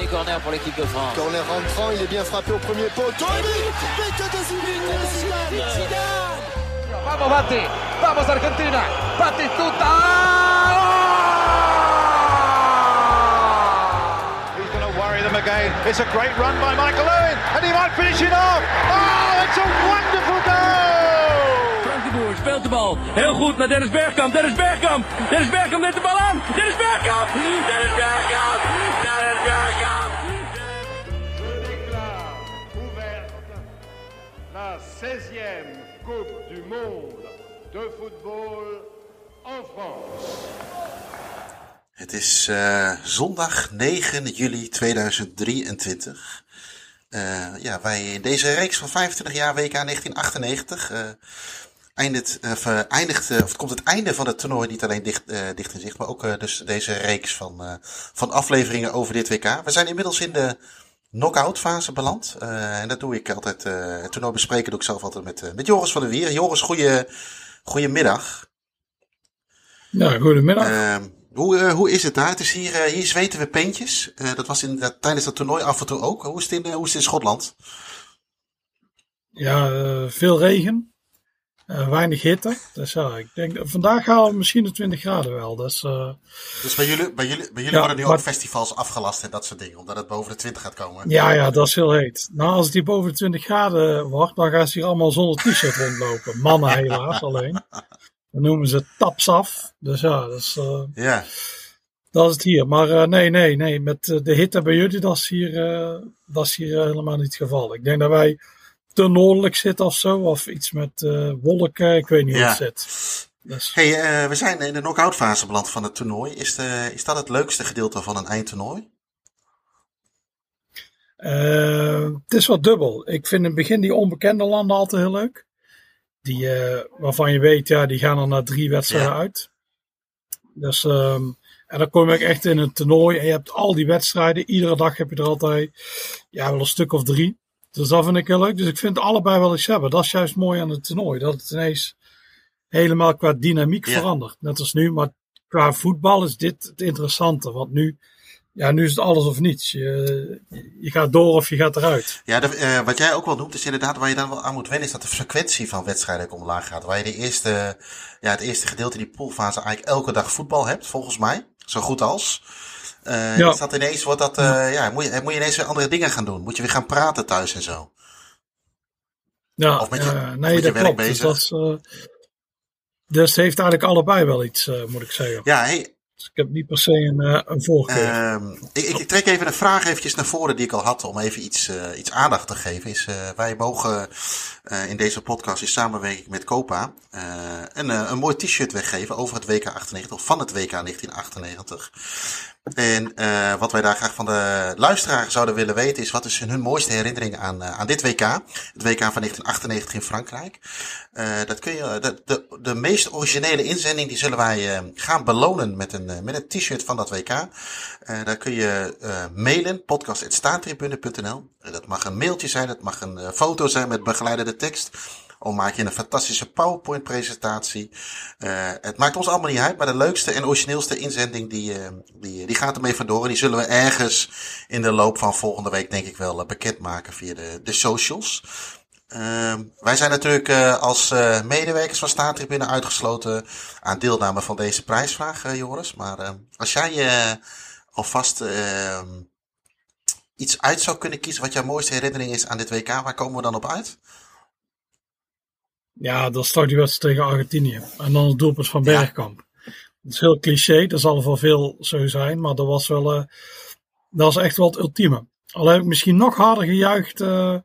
Premier corner pour l'équipe de France. Corner rentrant, il est bien frappé au premier poteau. Mais que de Zidane Vamos Bati, vamos Argentina, Batistuta. He's going to worry them again. It's a great run by Michael Owen, and he might finish it off. Oh, it's a wonderful goal! Frank de Boer speelt de bal. Heel goed naar Dennis Bergkamp. Dennis Bergkamp. Dennis Bergkamp neemt de bal aan. Dennis Bergkamp. Dennis Bergkamp. Dennis Bergkamp. Je déclare ouverte la 16e Coupe du Monde de football en France. Het is uh, zondag 9 juli 2023. Uh, ja, wij in deze reeks van 25 jaar WK 1998 uh, eindigt, uh, eindigt of komt het einde van het toernooi niet alleen dicht, dicht in zicht, maar ook dus deze reeks van, van afleveringen over dit WK. We zijn inmiddels in de knock-out fase beland. en dat doe ik altijd, het toernooi bespreken doe ik zelf altijd met, met Joris van der Wier. Joris, goeie, goedemiddag. Ja, goedemiddag. Ehm, hoe, hoe is het daar? Het is hier, hier zweten we peentjes. Uh, dat was in, tijdens dat toernooi af en toe ook. Hoe is het in, hoe is het in Schotland? Ja, veel regen. Weinig hitte. Dus ja, ik denk, vandaag halen we misschien de 20 graden wel. Dus, dus bij jullie, bij jullie, bij jullie ja, worden nu maar, ook festivals afgelast en dat soort dingen, omdat het boven de 20 gaat komen? Ja, ja, dat is heel heet. Nou, als het hier boven de 20 graden wordt, dan gaan ze hier allemaal zonder t-shirt rondlopen. Mannen helaas alleen. Dan noemen ze tapsaf. Dus ja, dat is, uh, ja. dat is het hier. Maar nee, nee, nee. Met de hitte bij jullie, dat is hier, dat is hier helemaal niet het geval. Ik denk dat wij te noordelijk zitten of zo. Of iets met wolken. Ik weet niet hoe het zit. Dus. Hey, we zijn in de knock-out fase beland van het toernooi. Is, de, is dat het leukste gedeelte van een eindtoernooi? het is wat dubbel. Ik vind in het begin die onbekende landen altijd heel leuk. Die, waarvan je weet, ja, die gaan er na drie wedstrijden ja. uit. Dus, um, en dan kom je echt in een toernooi en je hebt al die wedstrijden. Iedere dag heb je er altijd, ja, wel een stuk of drie. Dus dat vind ik heel leuk. Dus ik vind allebei wel iets hebben. Dat is juist mooi aan het toernooi. Dat het ineens helemaal qua dynamiek Ja. verandert. Net als nu, maar qua voetbal is dit het interessante. Want nu, ja, nu is het alles of niets. Je, je gaat door of je gaat eruit. Ja, de, eh, wat jij ook wel noemt is inderdaad waar je dan wel aan moet wennen, is dat de frequentie van wedstrijden ook omlaag gaat. Waar je de eerste, ja, het eerste gedeelte, die poolfase, eigenlijk elke dag voetbal hebt, volgens mij. Zo goed als. Eh Ja. Is dat ineens, wordt dat, eh, ja, moet je, moet je ineens weer andere dingen gaan doen. Moet je weer gaan praten thuis en zo. Ja, Of met je- of nee, met dat werk klopt. Dus, bezig. dat dus het heeft eigenlijk allebei wel iets, moet ik zeggen. Ja, hey, Dus ik heb niet per se een, een voorkeur. Ehm, ik, ik, trek even een vraag eventjes naar voren die ik al had om even iets, iets aandacht te geven. Is, wij mogen in deze podcast in samenwerking met Copa een, een mooi t-shirt weggeven over het WK 98 of van het WK 1998. En eh, wat wij daar graag van de luisteraar zouden willen weten is wat is hun mooiste herinnering aan, eh, aan dit WK. Het WK van 1998 in Frankrijk. Eh, dat kun je, de, de, de meest originele inzending die zullen wij gaan belonen met een, met een t-shirt van dat WK. Daar kun je mailen, podcast.staantribune.nl. Dat mag een mailtje zijn, dat mag een foto zijn met begeleidende tekst. Of maak je een fantastische PowerPoint presentatie. Eh, het maakt ons allemaal niet uit, maar de leukste en origineelste inzending die, eh, die, die gaat ermee vandoor. En die zullen we ergens in de loop van volgende week denk ik wel eh, bekendmaken via de, de socials. Ehm, wij zijn natuurlijk als medewerkers van Staantribune uitgesloten aan deelname van deze prijsvraag, Joris. Maar eh, als jij alvast ehm, iets uit zou kunnen kiezen wat jouw mooiste herinnering is aan dit WK, waar komen we dan op uit? Ja, dat is toch die wedstrijd tegen Argentinië. En dan het doelpunt van Bergkamp. Dat is heel cliché, dat zal voor veel zo zijn, maar dat was wel, eh, dat was echt wel het ultieme. Al heb ik misschien nog harder gejuicht eh,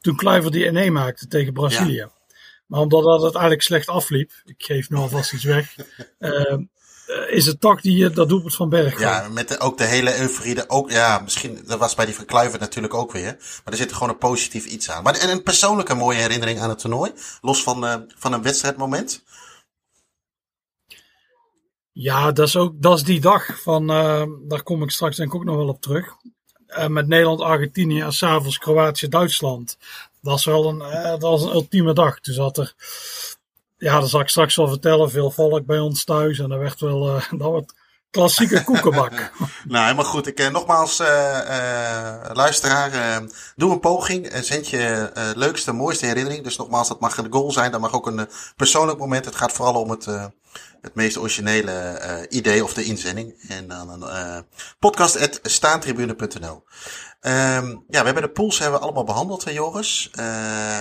toen Kluivert die 1 maakte tegen Brazilië. Maar omdat dat het eigenlijk slecht afliep, ik geef nu alvast iets weg, eh, is het toch die, eh, dat doelpunt van Bergkamp. Ja, met de, ook de hele euforie. Ook, ja, misschien, dat was bij die van Kluivert natuurlijk ook weer. Maar er zit gewoon een positief iets aan. Maar en een persoonlijke mooie herinnering aan het toernooi. Los van, eh, van een wedstrijdmoment. Ja, dat is ook dat is die dag van, eh, daar kom ik straks denk ik ook nog wel op terug. Eh, met Nederland, Argentinië en s'avonds Kroatië, Duitsland. Dat is wel een, eh, dat was een ultieme dag. Toen zat er, ja, dat zal ik straks wel vertellen, veel volk bij ons thuis. En dat werd wel, eh, dat Klassieke koekenbak. nou, helemaal goed. Ik, eh, nogmaals, eh, luisteraar, doe een poging. en zend je leukste, mooiste herinnering. Dus nogmaals, dat mag een goal zijn. Dat mag ook een persoonlijk moment. Het gaat vooral om het, het meest originele idee of de inzending. En dan een podcast.staantribune.nl Ehm ja, we hebben de pools hebben we allemaal behandeld, hè, Joris. Eh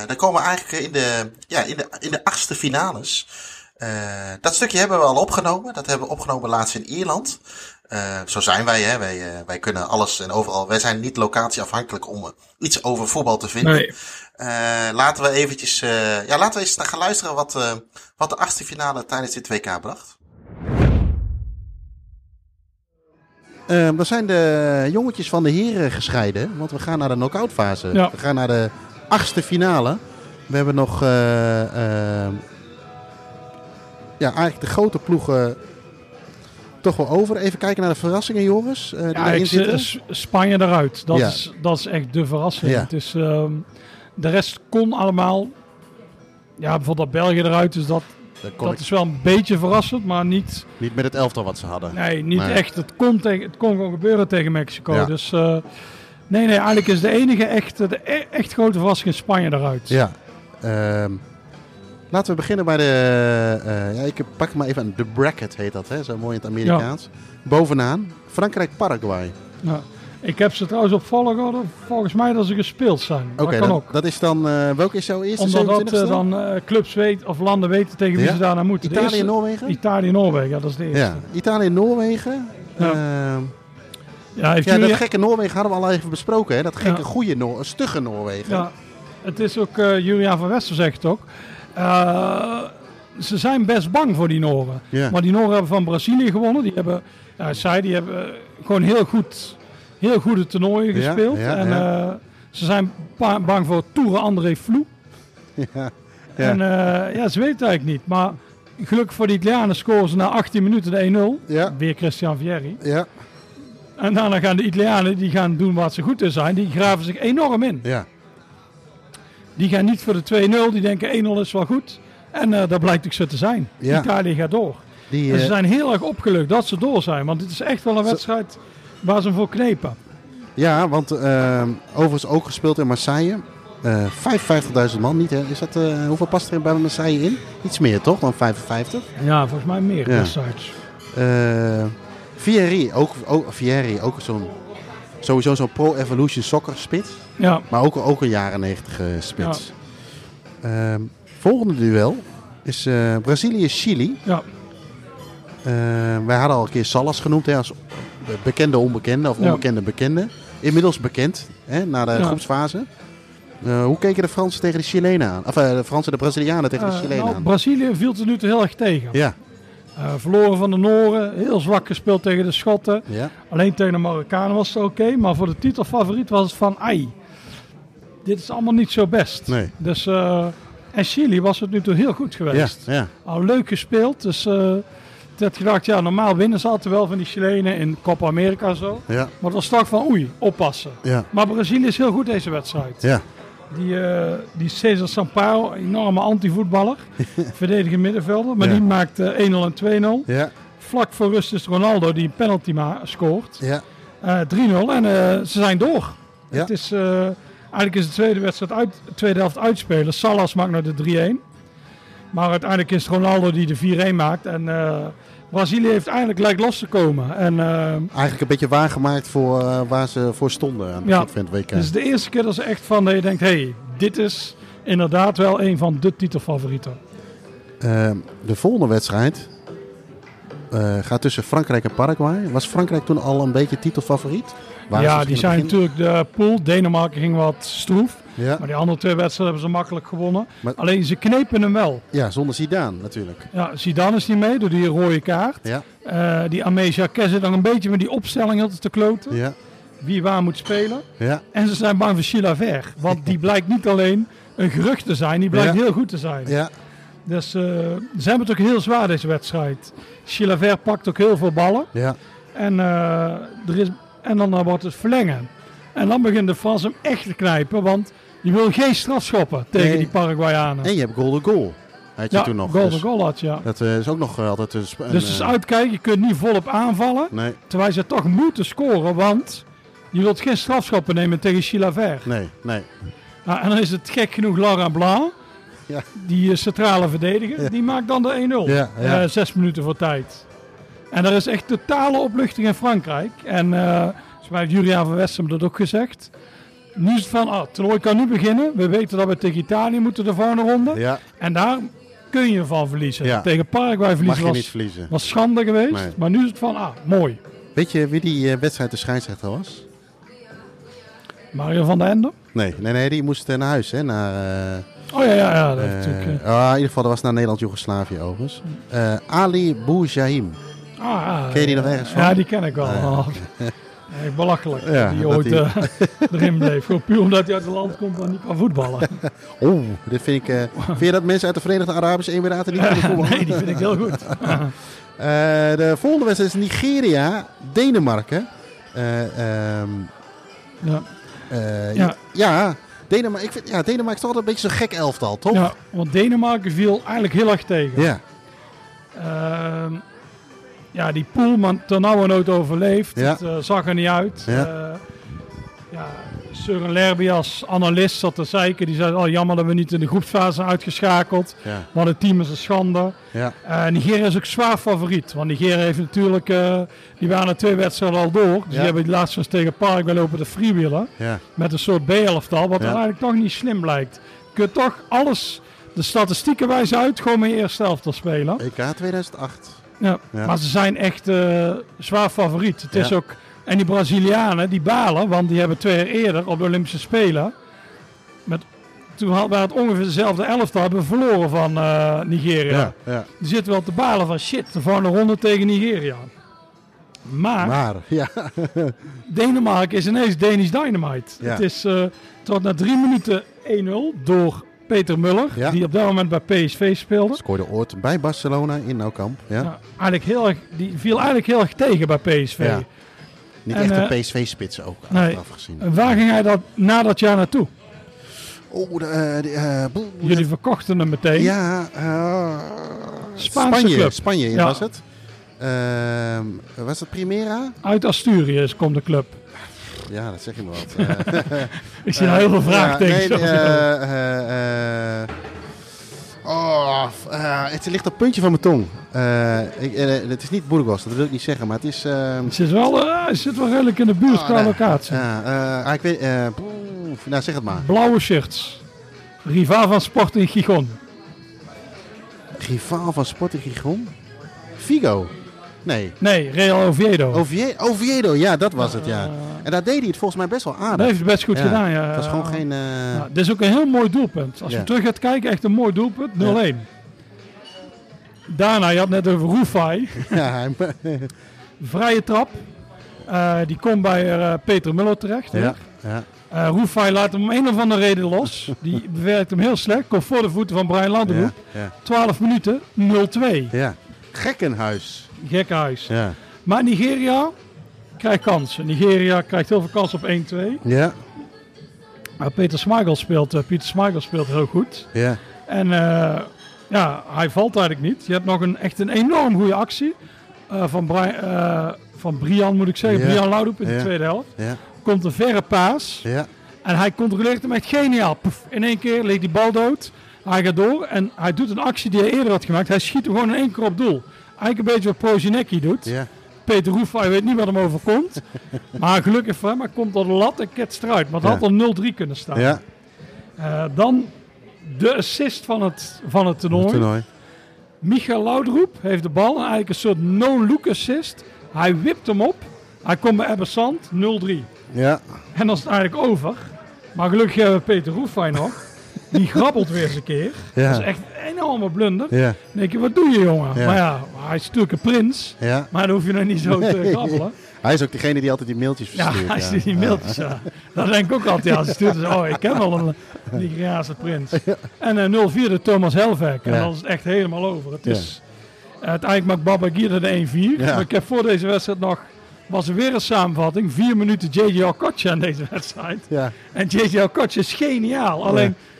dan komen we eigenlijk in de, ja, in de, in de achtste finales. Eh dat stukje hebben we al opgenomen. Dat hebben we opgenomen laatst in Ierland. Eh zo zijn wij, hè. Wij, eh, wij kunnen alles en overal. Wij zijn niet locatieafhankelijk om eh, iets over voetbal te vinden. Nee. Eh, laten we eventjes, eh, ja, laten we eens gaan luisteren wat, eh, wat de achtste finale tijdens dit WK bracht. Uh, dan zijn de jongetjes van de heren gescheiden, want we gaan naar de knock-out fase. Ja. We gaan naar de achtste finale. We hebben nog, eh, eh, ja, eigenlijk de grote ploegen toch wel over. Even kijken naar de verrassingen, Joris. eh, die Ja, zitten. S- Spanje eruit. Dat, Ja. is, dat is echt de verrassing. Ja. Het is, ehm, de rest kon allemaal. Ja, bijvoorbeeld dat België eruit. Dus dat, Dat is wel een beetje verrassend, maar niet, niet met het elftal wat ze hadden. nee, niet Nee. echt. Het kon, tegen, het kon gewoon gebeuren tegen Mexico. Ja. Dus eh, nee, nee, eigenlijk is de enige echte, de e- echt grote verrassing is Spanje eruit. Ja. Ehm, laten we beginnen bij de. eh, ja, ik pak maar even aan. De bracket heet dat, hè? Zo mooi in het Amerikaans. Bovenaan. Frankrijk-Paraguay. Ja. Ik heb ze trouwens op volgorde, volgens mij dat ze gespeeld zijn. Oké, dat dat, is dan. eh, welke is jouw eerste? Omdat dat 27e? eh, dan eh, clubs weten of landen weten tegen wie Ja? ze daar naar moeten. De Italië en eerste- Noorwegen? Italië en Noorwegen, ja, dat is de eerste. ja, Italië en Noorwegen. Ja. Ehm, Ja, heeft ja, dat gekke Noorwegen hadden we al even besproken, hè? Dat gekke, Ja. goede, Noor stugge Noorwegen. Ja, het is ook, Julian van Wester zegt het ook. Ze zijn best bang voor die Noren. Ja. Maar die Noren hebben van Brazilië gewonnen. Die hebben, ja, zij, die hebben gewoon heel goed, heel goede toernooien gespeeld. en eh, ze zijn ba- bang voor Toure André Flou. Ja. En eh, ja, ze weten het eigenlijk niet. Maar gelukkig voor de Italianen scoren ze na 18 minuten de 1-0. Ja. Weer Christian Vieri. Ja, En daarna gaan de Italianen die gaan doen wat ze goed in zijn. Die graven zich enorm in. ja. Die gaan niet voor de 2-0. Die denken 1-0 is wel goed. En eh, dat blijkt ook zo te zijn. Ja. Italië gaat door. Die, En ze zijn heel erg opgelucht dat ze door zijn. Want dit is echt wel een wedstrijd waar ze hem voor knepen. ja, want ehm, overigens ook gespeeld in Marseille. Eh 55.000 man, niet hè? Is dat, eh, hoeveel past er bij Marseille in? Iets meer toch dan 55? Ja, volgens mij meer Ja. wedstrijds. Eh Vieri, ook, ook, Vieri, ook zo'n, sowieso zo'n Pro Evolution Soccer spits. Ja, Maar ook, ook een jaren 90 eh, spits. Ehm, volgende duel is Brazilië-Chili. ja, wij hadden al een keer Salas genoemd hè, als bekende onbekende of onbekende bekende. Inmiddels bekend hè, na de groepsfase. Eh, hoe keken de Fransen tegen de Chilenen aan? Of eh, de Fransen en de Brazilianen tegen de Eh, Chilenen nou, aan? Brazilië viel tot nu toe heel erg tegen. Ja, Eh, verloren van de Noren. Heel zwak gespeeld tegen de Schotten. ja, Alleen tegen de Marokkanen was het oké. maar voor de titelfavoriet was het van ai. Dit is allemaal niet zo best. Nee. Dus, eh, en Chili was het nu toe heel goed ja, geweest. ja, Al leuk gespeeld. Dus eh had gedacht, ja, normaal winnen ze altijd wel van die Chilenen in Copa America zo. ja, Maar het was toch van oei, oppassen. ja, Maar Brazilië is heel goed deze wedstrijd. ja, Die, eh die Cesar Sampaio, enorme antivoetballer. verdedigende middenvelder. Maar die maakt eh, 1-0 en 2-0. ja, Vlak voor rust is Ronaldo die een penalty scoort. ja, Eh 3-0 en eh, ze zijn door. Ja. Het is, eh, eigenlijk is de tweede, wedstrijd uit, de tweede helft uitspelen. Salas maakt nou de 3-1. Maar uiteindelijk is het Ronaldo die de 4-1 maakt. En eh, Brazilië heeft eindelijk lijkt los te komen. En eh, Eigenlijk een beetje waargemaakt voor eh, waar ze voor stonden aan het Ja. van het WK. het is de eerste keer dat ze echt van dat je denkt... hé, hey, dit is inderdaad wel een van de titelfavorieten. Ehm, de volgende wedstrijd gaat tussen Frankrijk en Paraguay. Was Frankrijk toen al een beetje titelfavoriet? Waren ja, die zijn begin? natuurlijk de pool. Denemarken ging wat stroef. Ja, Maar die andere twee wedstrijden hebben ze makkelijk gewonnen. Maar- Alleen ze knepen hem wel. ja, zonder Zidane natuurlijk. Ja, Zidane is niet mee door die rode kaart. Ja, Eh, die Ameja dan een beetje met die opstelling altijd te kloten. ja, Wie waar moet spelen. ja, En ze zijn bang voor Chilaver. Want die blijkt niet alleen een gerucht te zijn, die blijkt Ja. heel goed te zijn. ja, Dus eh, ze hebben het ook heel zwaar deze wedstrijd. Chilaver pakt ook heel veel ballen. ja. En, eh, er is, en dan wordt het verlengen. En dan begint de Frans hem echt te knijpen. Want die wil geen strafschoppen tegen Nee. die Paraguayanen. En je hebt goal de goal. had je Ja, toen nog. golden dus goal had je, ja. dat eh, is ook nog eh, altijd een... Dus het is eh, uitkijken, je kunt niet volop aanvallen. Nee, Terwijl ze toch moeten scoren, want je wilt geen strafschoppen nemen tegen Chilaver. nee, nee. Nou, en dan is het gek genoeg Laurent Blanc, Ja. die centrale verdediger, die maakt dan de 1-0. Ja, zes minuten voor tijd. En er is echt totale opluchting in Frankrijk. En eh volgens mij heeft Julian van Wessem dat ook gezegd. Nu is het van, ah, toernooi kan nu beginnen. We weten dat we tegen Italië moeten de volgende ronde. Ja, En daar kun je van verliezen. Ja. Tegen Paraguay mag verliezen je niet was, verliezen. was schande geweest. Nee. Maar nu is het van, ah, mooi. Weet je wie die eh, wedstrijd de scheidsrechter was? Mario van den Ende. Nee, nee, nee, die moest eh, naar huis, hè? Naar, eh, Oh ja, ja, ja. Dat heeft natuurlijk, ah, in ieder geval, dat was naar Nederland-Jugoslavië overigens. Ali Boujahim. ah, ja, Ken je die nog ergens van? Ja, die ken ik wel. Belachelijk. Ja, die ooit die- eh, erin bleef. Gewoon puur omdat hij uit het land komt en niet kan voetballen. Oeh, dit vind ik... eh, vind je dat mensen uit de Verenigde Arabische Emiraten niet kunnen voetballen? nee, die vind ik heel goed. Eh, de volgende wedstrijd is Nigeria, Denemarken. Eh, ehm, Ja. Ja. ja. Denemarken, ik vind, ja, Denemarken is toch altijd een beetje zo'n gek elftal, toch? ja, want Denemarken viel eigenlijk heel erg tegen. Ja, Ehm, ja, die pool, maar nooit overleefd. Ja. Het eh, zag er niet uit. Ja. Eh, ja, Søren Lerby als analist zat te zeiken. Die zei, oh jammer dat we niet in de groepsfase uitgeschakeld. ja, Want het team is een schande. ja. Eh, Nigeria is ook zwaar favoriet. Want Nigeria heeft natuurlijk, eh, die waren twee wedstrijden al door. Dus Ja. die hebben die laatste eens tegen Paraguay lopen te freewheelen. ja. Met een soort B-elftal, wat er eigenlijk toch niet slim blijkt. Je kunt toch alles, de statistieken wijzen uit, gewoon met je eerste elftal spelen. EK 2008. Ja. Ja. Maar ze zijn echt eh, zwaar favoriet. Het is ook, en die Brazilianen, die balen, want die hebben twee jaar eerder op de Olympische Spelen, met, toen had- waren het ongeveer dezelfde elftal, hebben we verloren van eh, Nigeria. Ja. Die zitten wel te balen van shit, de volgende ronde tegen Nigeria. Maar, Maar, ja. Denemarken is ineens Danish Dynamite. Het is uh, tot na drie minuten 1-0 door Peter Muller, Ja. die op dat moment bij PSV speelde. Scoorde ooit bij Barcelona in Noukamp. Ja. Ja, eigenlijk heel erg, die viel eigenlijk heel erg tegen bij PSV. Ja. Niet En, echt eh, een PSV-spits ook, nee. achteraf gezien. En waar ging hij dat, na dat jaar naartoe? Oh, de, eh, de, eh, Jullie verkochten hem meteen. Ja, eh, Spaanse Spanje, club. Spanje Ja. was het. Ehm, was het Primera? Uit Asturias komt de club. Ja, dat zeg je maar wat. Eh, Ik zie nou heel veel vraagtekens. nee, eh, eh, eh, oh, eh, het ligt op het puntje van mijn tong. Eh, ik, eh, het is niet Burgos, dat wil ik niet zeggen, maar het is... ehm, Het zit wel, eh, het zit wel redelijk in de buurt oh, qua locatie. Ja, eh, ah, ik weet... eh, nou, zeg het maar. Blauwe shirts. Rivaal van Sporting Gijon. Rivaal van Sporting Gijon? Vigo? Nee. Nee, Real Oviedo. Oviedo, Oviedo, ja, dat was het, ja. En daar deed hij het volgens mij best wel aardig. dat heeft het best goed Ja, gedaan. Ja. Het was gewoon geen... eh, Ja, dit is ook een heel mooi doelpunt. Als je terug gaat kijken, echt een mooi doelpunt. 0-1. Daarna, je had net over Roefai. ja, Vrije trap. Eh, die komt bij eh, Peter Muller terecht. ja, ja, Eh Roefai laat hem om een of andere reden los. Die bewerkt hem heel slecht. Komt voor de voeten van Brian Landenhoek. ja, 12 minuten, 0-2. ja. Gekkenhuis. Gekhuis. Ja, Maar Nigeria krijgt kansen. Nigeria krijgt heel veel kansen op 1-2. ja, Maar Peter Smagel speelt, eh, Pieter Smagel speelt heel goed. ja. En eh, ja, hij valt eigenlijk niet. Je hebt nog een, echt een enorm goede actie eh, van, Bri- eh, van Brian, moet ik zeggen. Ja. Brian Laudrup in de tweede helft. ja, Komt een verre paas. ja. En hij controleert hem echt geniaal. Poef, in één keer ligt die bal dood. Hij gaat door en hij doet een actie die hij eerder had gemaakt. Hij schiet hem gewoon in één keer op doel. Eigenlijk een beetje wat Prozinecki doet. ja. Peter Roefai weet niet wat hem overkomt. maar gelukkig voor hem, hij komt door de lat en ketst eruit. Maar het had al 0-3 kunnen staan. ja. Eh, dan de assist van het, van het toernooi. Toernooi. Michael Laudroep heeft de bal. En eigenlijk een soort no-look assist. Hij wipt hem op. Hij komt bij Ebersand 0-3. Ja, En dan is het eigenlijk over. Maar gelukkig hebben we Peter Roefai nog. Die grabbelt weer eens een keer. Ja. Dat is echt een enorme blunder. ja, Dan denk je, wat doe je jongen? Ja. Maar ja, hij is natuurlijk een prins. ja. Maar dan hoef je nog niet zo te grabbelen. Hij is ook degene die altijd die mailtjes Ja, verstuurt. hij stuurt die mailtjes. Ja. Dat denk ik ook altijd. Ja, ze stuurt dus, oh, ik ken wel een Nigeriaanse prins. En eh 04 de Thomas Helvek. En Ja. dan is het echt helemaal over. Het Ja. is, eh, uiteindelijk maakt Baba Gier de 1-4. Ja. Maar ik heb voor deze wedstrijd nog, was er weer een samenvatting. Vier minuten JJ Alcocha aan deze wedstrijd. Ja, En JJ Alcocha is geniaal. Alleen, ja,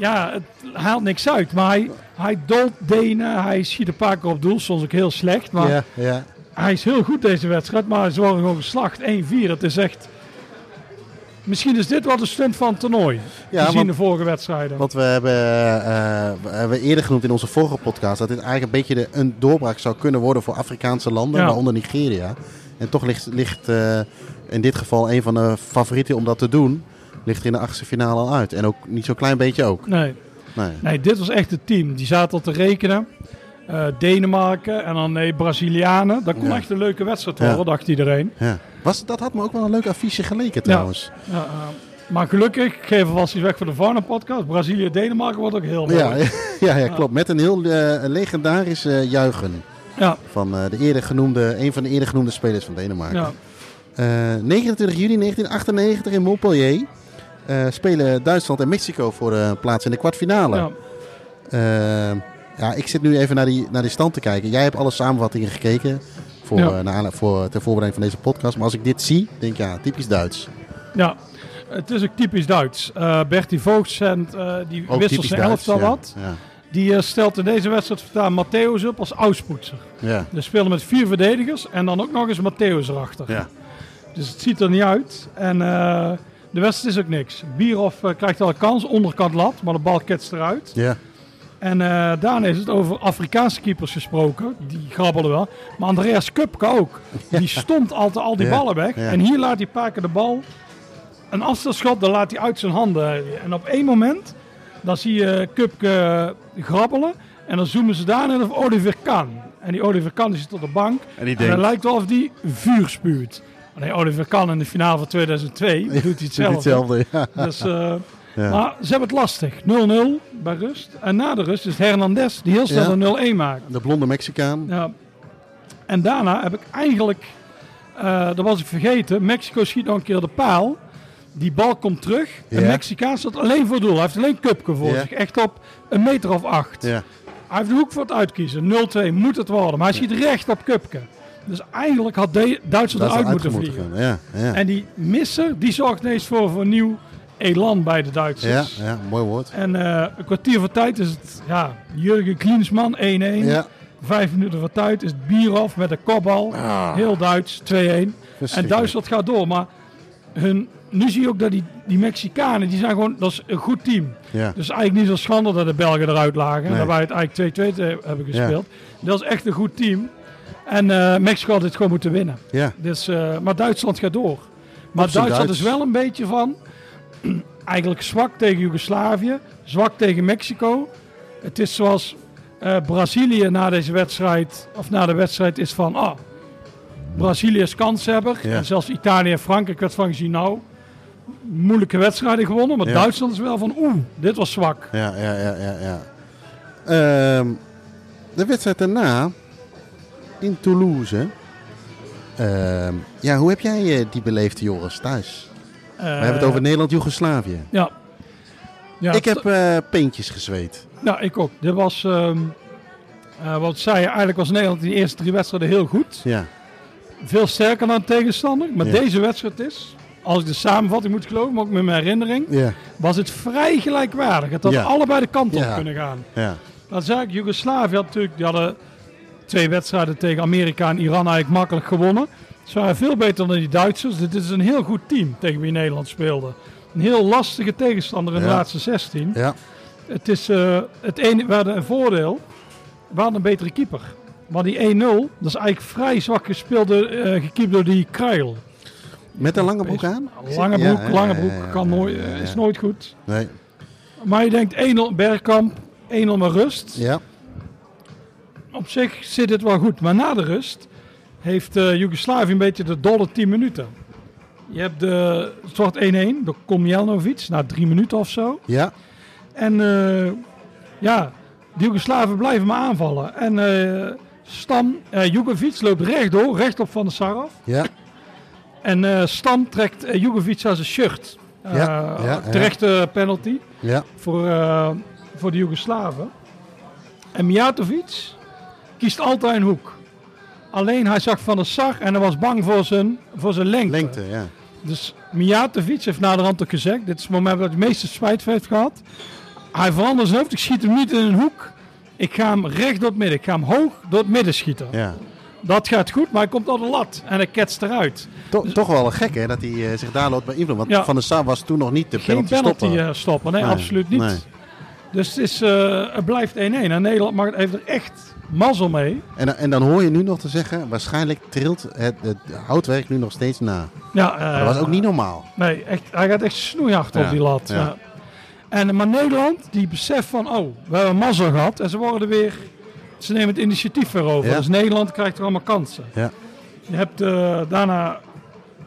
het haalt niks uit. Maar hij, hij dolt Denen, hij schiet een paar keer op doel, soms ook heel slecht. Maar Ja, ja. hij is heel goed deze wedstrijd, maar ze worden gewoon geslacht 1-4. Dat is echt... Misschien is dit wel de stunt van het toernooi. Ja, gezien want- de vorige wedstrijden. Want we hebben, eh, we hebben eerder genoemd in onze vorige podcast dat dit eigenlijk een beetje de, een doorbraak zou kunnen worden voor Afrikaanse landen, Ja. waaronder Nigeria. En toch ligt, ligt eh, in dit geval een van de favorieten om dat te doen, ligt er in de achtste finale al uit. En ook niet zo'n klein beetje ook. Nee. Nee. nee, dit was echt het team. Die zaten al te rekenen. Eh, Denemarken en dan nee, Brazilianen. Dat kon Ja. echt een leuke wedstrijd Ja. worden, dacht iedereen. Ja. Was, dat had me ook wel een leuk affiche geleken trouwens. Ja, eh, maar gelukkig, ik geef alvast iets weg voor de Varna podcast. Brazilië-Denemarken wordt ook heel mooi. Ja, ja, ja, klopt. Met een heel eh, legendarisch juichen Ja. van de eerder genoemde, een van de eerder genoemde spelers van Denemarken. Ja. Eh, 29 juli 1998 in Montpellier spelen Duitsland en Mexico voor de plaats in de kwartfinale. Ja. Eh, ja, ik zit nu even naar die, naar die stand te kijken. Jij hebt alle samenvattingen gekeken voor, Ja. eh, naar voor, ter voorbereiding van deze podcast. Maar als ik dit zie, denk ik ja, typisch Duits. Ja, het is ook typisch Duits. Eh Bertie Voogdsend, eh die Ook wisselt zijn elftal wat. Ja. Die eh, stelt in deze wedstrijd voortaan Matthäus op als auspoetser. Ja. Dus spelen met vier verdedigers en dan ook nog eens Matthäus erachter. Ja. Dus het ziet er niet uit. En eh, de wedstrijd is ook niks. Bierhoff eh, krijgt wel een kans, onderkant lat, maar de bal ketst eruit. Ja. En eh, daarna is het over Afrikaanse keepers gesproken. Die grabbelden wel. Maar Andreas Kupke ook. Die stond altijd al die Ja, ballen weg. ja. En hier laat hij paar keer de bal. Een afstandsschot, dan laat hij uit zijn handen. En op één moment, dan zie je Kupke grabbelen. En dan zoomen ze daarna op Oliver Kahn. En die Oliver Kahn die zit op de bank. En die En denkt, lijkt wel of die vuur spuurt. Nee, Oliver Kahn in de finale van 2002 doet hij doet hetzelfde. hetzelfde. Ja. Dus, eh, Ja. Maar ze hebben het lastig. 0-0 bij rust. En na de rust is Hernandez die heel snel Ja. een 0-1 maakt. De blonde Mexicaan. Ja. En daarna heb ik eigenlijk, eh, dat was ik vergeten, Mexico schiet nog een keer de paal. Die bal komt terug. En Ja. Mexicaan staat alleen voor doel. Hij heeft alleen Kupke voor zich. Echt op een meter of acht. Ja. Hij heeft de hoek voor het uitkiezen. 0-2 moet het worden. Maar hij schiet recht op Kupke. Dus eigenlijk had de- Duitsland eruit moeten vliegen. Ja, ja. En die misser, die zorgt ineens voor, voor nieuw elan bij de ja, Duitsers. ja, mooi woord. En eh, een kwartier voor tijd is het ja, Jurgen Klinsman 1-1. Ja, Vijf minuten voor tijd is het Bierhoff met een kopbal. Heel Duits, 2-1. En. Duitsland gaat door. Maar hun, nu zie je ook dat die, die Mexicanen, die zijn gewoon, dat is een goed team. Ja. Dus eigenlijk niet zo schande dat de Belgen eruit lagen. Nee. Dat wij het eigenlijk 2-2 te- hebben gespeeld. Dat is echt een goed team. En eh, Mexico had dit gewoon moeten winnen. ja. Dus, eh, maar Duitsland gaat door. Maar Duitsland Duits. is wel een beetje van. eigenlijk zwak tegen Joegoslavië, zwak tegen Mexico. Het is zoals eh, Brazilië na deze wedstrijd, of na de wedstrijd, is van. Ah, Brazilië is kanshebber. Ja. En zelfs Italië en Frankrijk werd van gezien. Nou, moeilijke wedstrijden gewonnen. Maar Ja. Duitsland is wel van. Oeh, dit was zwak. Ja, ja, ja, ja. ja. Ehm, de wedstrijd daarna in Toulouse. Ehm, ja, hoe heb jij eh, die beleefd, Joris, thuis? We hebben het over Nederland-Jugoslavië. Ja. ja ik heb eh peentjes gezweet. Nou, ik ook. Dit was. eh, wat zei je, eigenlijk was Nederland in de eerste drie wedstrijden heel goed. Ja, Veel sterker dan de tegenstander. Maar Ja. deze wedstrijd is, als ik de samenvatting moet geloven, maar ook met mijn herinnering, ja, was het vrij gelijkwaardig. Het had Ja. allebei de kant op Ja. kunnen gaan. ja. Dat zei ik, Joegoslavië had natuurlijk, die hadden twee wedstrijden tegen Amerika en Iran eigenlijk makkelijk gewonnen. Ze waren veel beter dan die Duitsers. Dit is een heel goed team tegen wie Nederland speelde. Een heel lastige tegenstander in de Ja. laatste 16. ja. Het is eh, het ene, we hadden een voordeel. We hadden een betere keeper. Maar die 1-0, dat is eigenlijk vrij zwak gespeeld, door, eh, gekiept door die Kruil. Met een lange broek aan? Lange broek, ja, lange broek kan nooit, ja, is nooit goed. Nee. Maar je denkt 1-0 Bergkamp, 1-0 met rust. Ja, Op zich zit het wel goed. Maar na de rust heeft eh Joegoslavië een beetje de dolle 10 minuten. Je hebt de wordt 1-1 door Komjelnovic na drie minuten of zo. ja, En eh, ja, de Joegoslaven blijven maar aanvallen. En eh Stam, eh Jugovic loopt rechtdoor, recht op Van der Sar af. ja, En eh Stam trekt uh, Jugovic aan zijn shirt. Ja, ja, ja. Terechte penalty ja. voor, eh, voor de Joegoslaven. En Mijatovic kiest altijd een hoek. Alleen hij zag Van der Sar en hij was bang voor zijn, voor zijn lengte. Lengte, ja. Dus Mijatovic heeft naderhand ook gezegd, dit is het moment dat hij het meeste spijt heeft gehad. hij verandert zijn hoofd. Ik schiet hem niet in een hoek. Ik ga hem recht door het midden. Ik ga hem hoog door het midden schieten. Ja. Dat gaat goed, maar hij komt op de lat en hij ketst eruit. To- toch wel een gek hè, dat hij eh, zich daar loopt beïnvloeden. Want Ja. Van der Sar was toen nog niet de Geen penalty, penalty stoppen. eh, stoppen. Nee, Nee, absoluut niet. nee. Dus het, is, eh, het blijft 1-1. En Nederland mag, heeft er echt mazzel mee. En, dan- en dan hoor je nu nog te zeggen, waarschijnlijk trilt het, het houtwerk nu nog steeds na. Ja, eh, dat was ook niet normaal. Nee, echt, hij gaat echt snoeihard op die lat. ja. Ja. En, maar Nederland, die beseft van, oh, we hebben mazzel gehad. En ze worden weer, ze nemen het initiatief weer over. Ja. Dus Nederland krijgt er allemaal kansen. Ja. Je hebt eh, daarna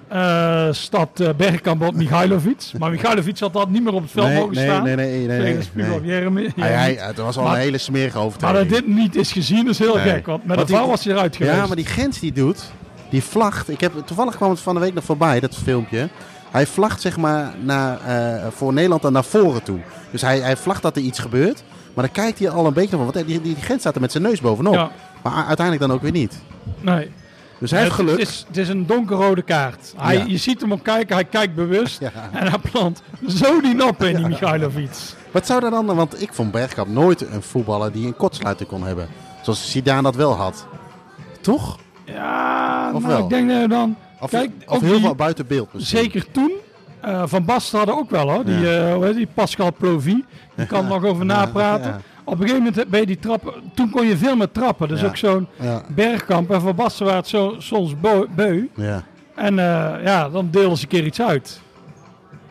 eh stapt eh, Bergkamp op Mihailovic. Maar Mihailovic had dat niet meer op het veld Nee, mogen nee, staan. nee, nee, nee, nee, Jeremy- Hij, hij, het was al Maar- een hele smerige Maar overtreding. dat dit niet is gezien is heel Nee. gek. Want met Want de VAR was hij eruit geweest. Ja, maar die grens die doet, die vlagt. Ik heb, toevallig kwam het van de week nog voorbij, dat filmpje. Hij vlagt zeg maar naar, eh, voor Nederland dan naar voren toe. Dus hij, hij vlagt dat er iets gebeurt. Maar dan kijkt hij al een beetje van, want die, die, die grens staat er met zijn neus bovenop. Ja. Maar uiteindelijk dan ook weer niet. Nee. Dus hij heeft het, geluk. Het is, het is een donkerrode kaart. Hij, Ja. Je ziet hem op kijken, hij kijkt bewust. Ja. En hij plant zo die nop in, die Michailovic. Wat zou dat dan, want ik vond Bergkamp nooit een voetballer die een kortsluiter kon hebben. Zoals Zidane dat wel had. Toch? Ja, Of nou, wel? ik denk dat dan... Of, Kijk, of heel veel buiten beeld misschien. Zeker toen. eh, van Basten hadden ook wel hoor. Die, eh, hoe heet die Pascal Plovy. Die kan er nog over napraten. Op een gegeven moment ben je die trappen. Toen kon je veel meer trappen. Dus Ja. ook zo'n Ja. Bergkamp en Van Basten waren het zo, soms beu. Ja. En eh, ja, dan deelden ze een keer iets uit.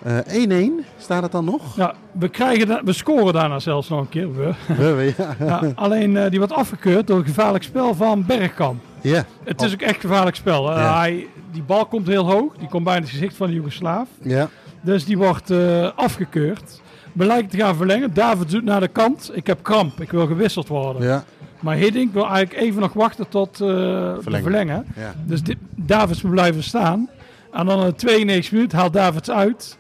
Eh, 1-1 staat het dan nog? Ja, we, krijgen we scoren daarna zelfs nog een keer. We. Ja. Alleen eh, die wordt afgekeurd door een gevaarlijk spel van Bergkamp. Ja. Het is ook echt gevaarlijk spel. Eh, hij, die bal komt heel hoog. Die komt bijna het gezicht van de Joegoslaaf. Ja. Dus die wordt eh, afgekeurd. Lijken te gaan verlengen. David doet naar de kant. Ik heb kramp. Ik wil gewisseld worden. Ja. Maar Hiddink wil eigenlijk even nog wachten tot de verlengen. Ja. Dus dit, Davids moet blijven staan. En dan in de 92 minuut haalt Davids uit.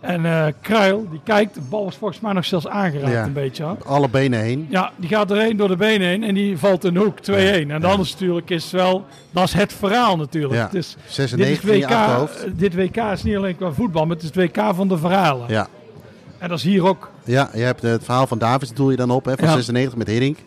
En eh Kruil, die kijkt. De bal was volgens mij nog zelfs aangeraakt Ja. een beetje. hè. Alle benen heen. Ja, die gaat erheen door de benen heen en die valt in de hoek 2-1. En dan is natuurlijk is wel, dat is het verhaal natuurlijk. Ja. Het is, 96 dit, in is je WK, achterhoofd. dit WK is niet alleen qua voetbal, maar het is het WK van de verhalen. Ja. En dat is hier ook. Ja, je hebt het verhaal van Davids doel je dan op, hè, van Ja. 96 met Hiddink.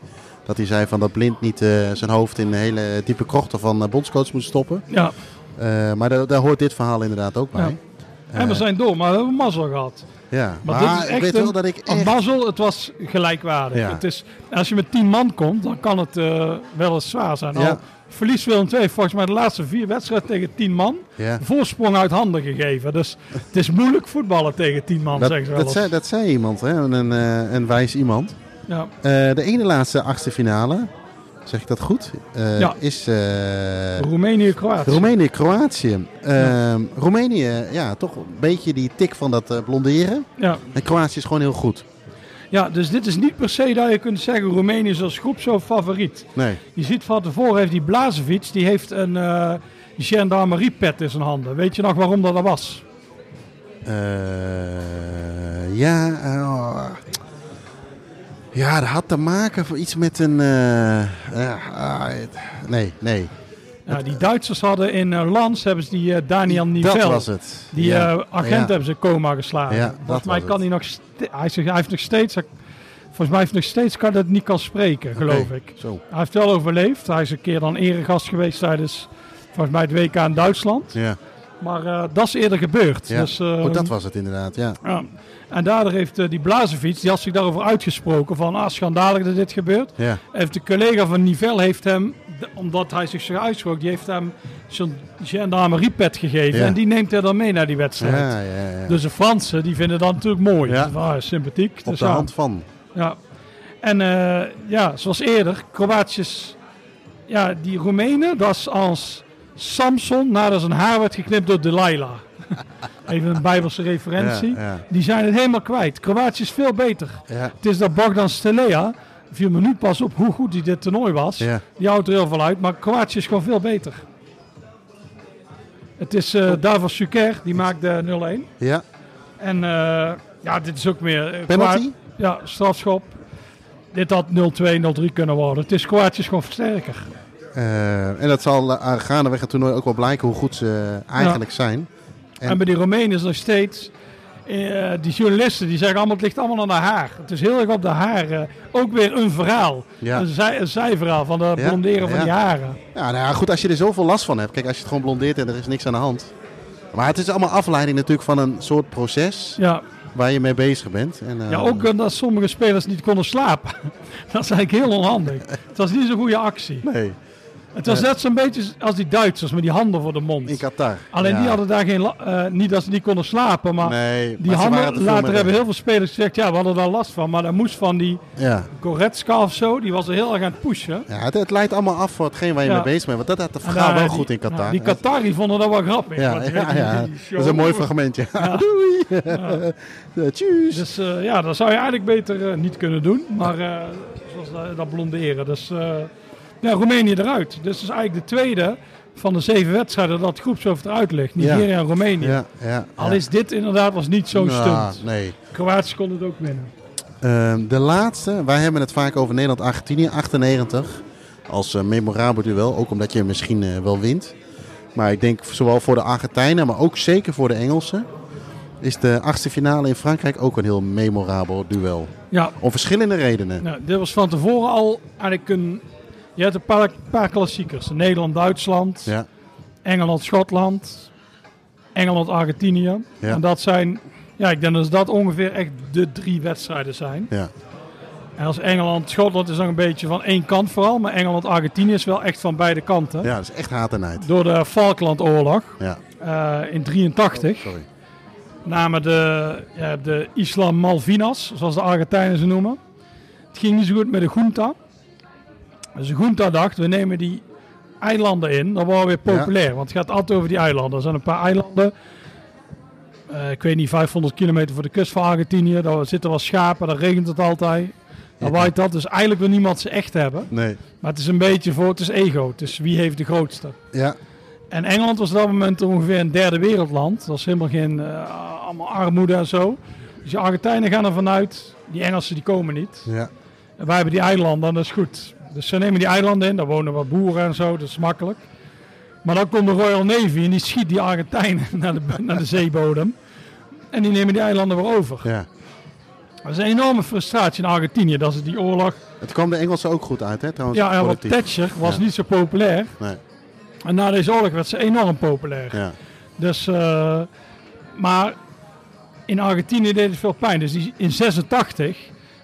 Dat hij zei van dat Blind niet eh, zijn hoofd in de hele diepe krochten van eh, bondscoach moet stoppen. Ja. Eh, maar daar, daar hoort dit verhaal inderdaad ook bij. Ja. en we Eh, zijn door, maar we hebben mazzel gehad. Ja, Maar, maar, dit is echt ik weet een, wel dat ik echt... mazzel, het was gelijkwaardig. Ja. Het is, als je met 10 man komt, dan kan het eh, wel eens zwaar zijn. Ja. Al verliest Willem II volgens mij de laatste vier wedstrijden tegen 10 man. Ja. Voorsprong uit handen gegeven. Dus het is moeilijk voetballen tegen 10 man, Dat, zeggen ze wel dat, zei, dat zei iemand, hè? Een, eh, een wijs iemand. Ja. Eh, de ene laatste achtste finale, zeg ik dat goed, Eh, Ja. is eh, Roemenië-Kroatië. Roemenië-Kroatië. Ehm, Roemenië, ja, toch een beetje die tik van dat eh, blonderen. Ja. En Kroatië is gewoon heel goed. Ja, dus dit is niet per se dat je kunt zeggen Roemenië is als groep zo favoriet. Nee. Je ziet van tevoren heeft die Blazevic, die heeft een eh gendarmerie-pet in zijn handen. Weet je nog waarom dat, dat was? Eh, ja, eh, ja, dat had te maken voor iets met een. eh, ah, nee, nee. Ja, die Duitsers hadden in eh, Lans hebben ze die eh, Daniel Nivel. Dat was het. Die Ja. eh, agent Ja. hebben ze coma geslagen. Ja, Volgens mij kan hij nog hij, zegt, hij heeft nog steeds. Volgens mij heeft hij nog steeds kan dat niet kan spreken, geloof ik. Zo. Hij heeft wel overleefd. Hij is een keer dan eregast geweest tijdens volgens mij het WK in Duitsland. Ja, Maar dat is eerder gebeurd. Dus, oh, dat was het inderdaad, ja. En daardoor heeft die Blazevic, die had zich daarover uitgesproken van ah, schandalig dat dit gebeurt. ja. Heeft de collega van Nivel heeft hem, omdat hij zich zo uitsprak, die heeft hem zo'n gendarmeriepet gegeven. Ja. En die neemt hij dan mee naar die wedstrijd. Ja, ja, ja. Dus de Fransen die vinden dat natuurlijk mooi. Ja. Ah, sympathiek. Op Dus de hand van. Ja. En eh, ja, zoals eerder, Kroatiërs, ja, die Roemenen, dat is als Samson nadat zijn haar werd geknipt door Delilah. Even een bijbelse referentie. Die zijn het helemaal kwijt. Kroatië is veel beter. Het is dat Bogdan Stelea, viel me nu pas op hoe goed hij dit toernooi was. Ja. Die houdt er heel veel uit, maar Kroatië is gewoon veel beter. Het is eh Davos Suker, die maakt de 0-1. Ja, En eh, ja, dit is ook meer... eh, Penalty? Ja, strafschop. Dit had 0-2, 0-3 kunnen worden. Het is Kroatië is gewoon sterker. Eh, en dat zal uh, gaandeweg het toernooi ook wel blijken hoe goed ze eigenlijk zijn. En, En- bij die Roemenen is nog steeds... eh, die journalisten die zeggen allemaal, het ligt allemaal aan de haar. Het is heel erg op de haren. Ook weer een verhaal. Ja. Een, zij, een zijverhaal van Ja, blonderen van ja. die haren. Ja, nou ja, goed, als je er zoveel last van hebt. Kijk, als je het gewoon blondeert en er is niks aan de hand. Maar het is allemaal afleiding natuurlijk van een soort proces Ja, waar je mee bezig bent. En, eh, ja ook eh, dat sommige spelers niet konden slapen. dat is eigenlijk heel onhandig. Het was niet zo'n goede actie. Nee, Het was net zo'n beetje als die Duitsers met die handen voor de mond. in Qatar. Alleen Ja. die hadden daar geen... eh, niet dat ze niet konden slapen, maar... Nee, Die maar handen, later hebben heel veel spelers gezegd, ja, we hadden daar last van. Maar dat moest van die Ja, Goretzka of zo, die was er heel erg aan het pushen. ja het, het leidt allemaal af voor hetgeen waar je Ja. mee bezig bent. Want dat had de verhaal wel die- goed in Qatar. die Qatari vonden dat wel grappig. Ja, ja, dat is een mooi fragmentje. Doei! Ja, tjus! Dus eh, ja, dat zou je eigenlijk beter eh, niet kunnen doen. Maar eh, zoals dat, dat blonderen. Dus ja, Roemenië eruit. Dus dat is eigenlijk de tweede van de zeven wedstrijden dat groepshoofd eruit ligt. Nigeria en Roemenië. Ja, ja, Al is dit inderdaad was niet zo'n Nou, stunt. Nee. Kroatië kon het ook winnen. Ehm, de laatste, wij hebben het vaak over Nederland-Argentinië, 98. Als eh, memorabel duel, ook omdat je misschien eh, wel wint. Maar ik denk zowel voor de Argentijnen, maar ook zeker voor de Engelsen... is de achtste finale in Frankrijk ook een heel memorabel duel. Ja, Om verschillende redenen. nou, dit was van tevoren al eigenlijk een... Je hebt een paar, paar klassiekers. Nederland-Duitsland, Ja, Engeland-Schotland, Engeland-Argentinië. Ja. En dat zijn, ja, ik denk dat dat ongeveer echt de drie wedstrijden zijn. ja, En als Engeland-Schotland is nog een beetje van één kant vooral, maar Engeland-Argentinië is wel echt van beide kanten. ja, dat is echt haat en nijd. Door de Falklandoorlog Ja, eh, in 83 sorry. namen de, ja, de Islam Malvinas, zoals de Argentijnen ze noemen. Het ging niet zo goed met de junta. Dus de junta dacht, we nemen die eilanden in, dan worden we weer populair. Want het gaat altijd over die eilanden. Er zijn een paar eilanden, eh, ik weet niet, 500 kilometer voor de kust van Argentinië. Daar zitten wel schapen, daar regent het altijd. Dan waait dat. Dus eigenlijk wil niemand ze echt hebben. Nee. Maar het is een beetje voor, het is ego. Het is wie heeft de grootste. Ja, En Engeland was op dat moment ongeveer een derde wereldland. Dat was helemaal geen eh, allemaal armoede en zo. Dus de Argentijnen gaan ervan uit, die Engelsen die komen niet. ja, En wij hebben die eilanden en dat is goed. Dus ze nemen die eilanden in, daar wonen wat boeren en zo, dat is makkelijk. Maar dan komt de Royal Navy en die schiet die Argentijnen naar de, naar de zeebodem. En die nemen die eilanden weer over. ja. Dat is een enorme frustratie in Argentinië, dat is die oorlog. Het kwam de Engelsen ook goed uit, hè, trouwens. Ja, want. Thatcher was Ja. niet zo populair. Nee, En na deze oorlog werd ze enorm populair. ja. Dus, eh, maar in Argentinië deed het veel pijn. Dus die, in 86,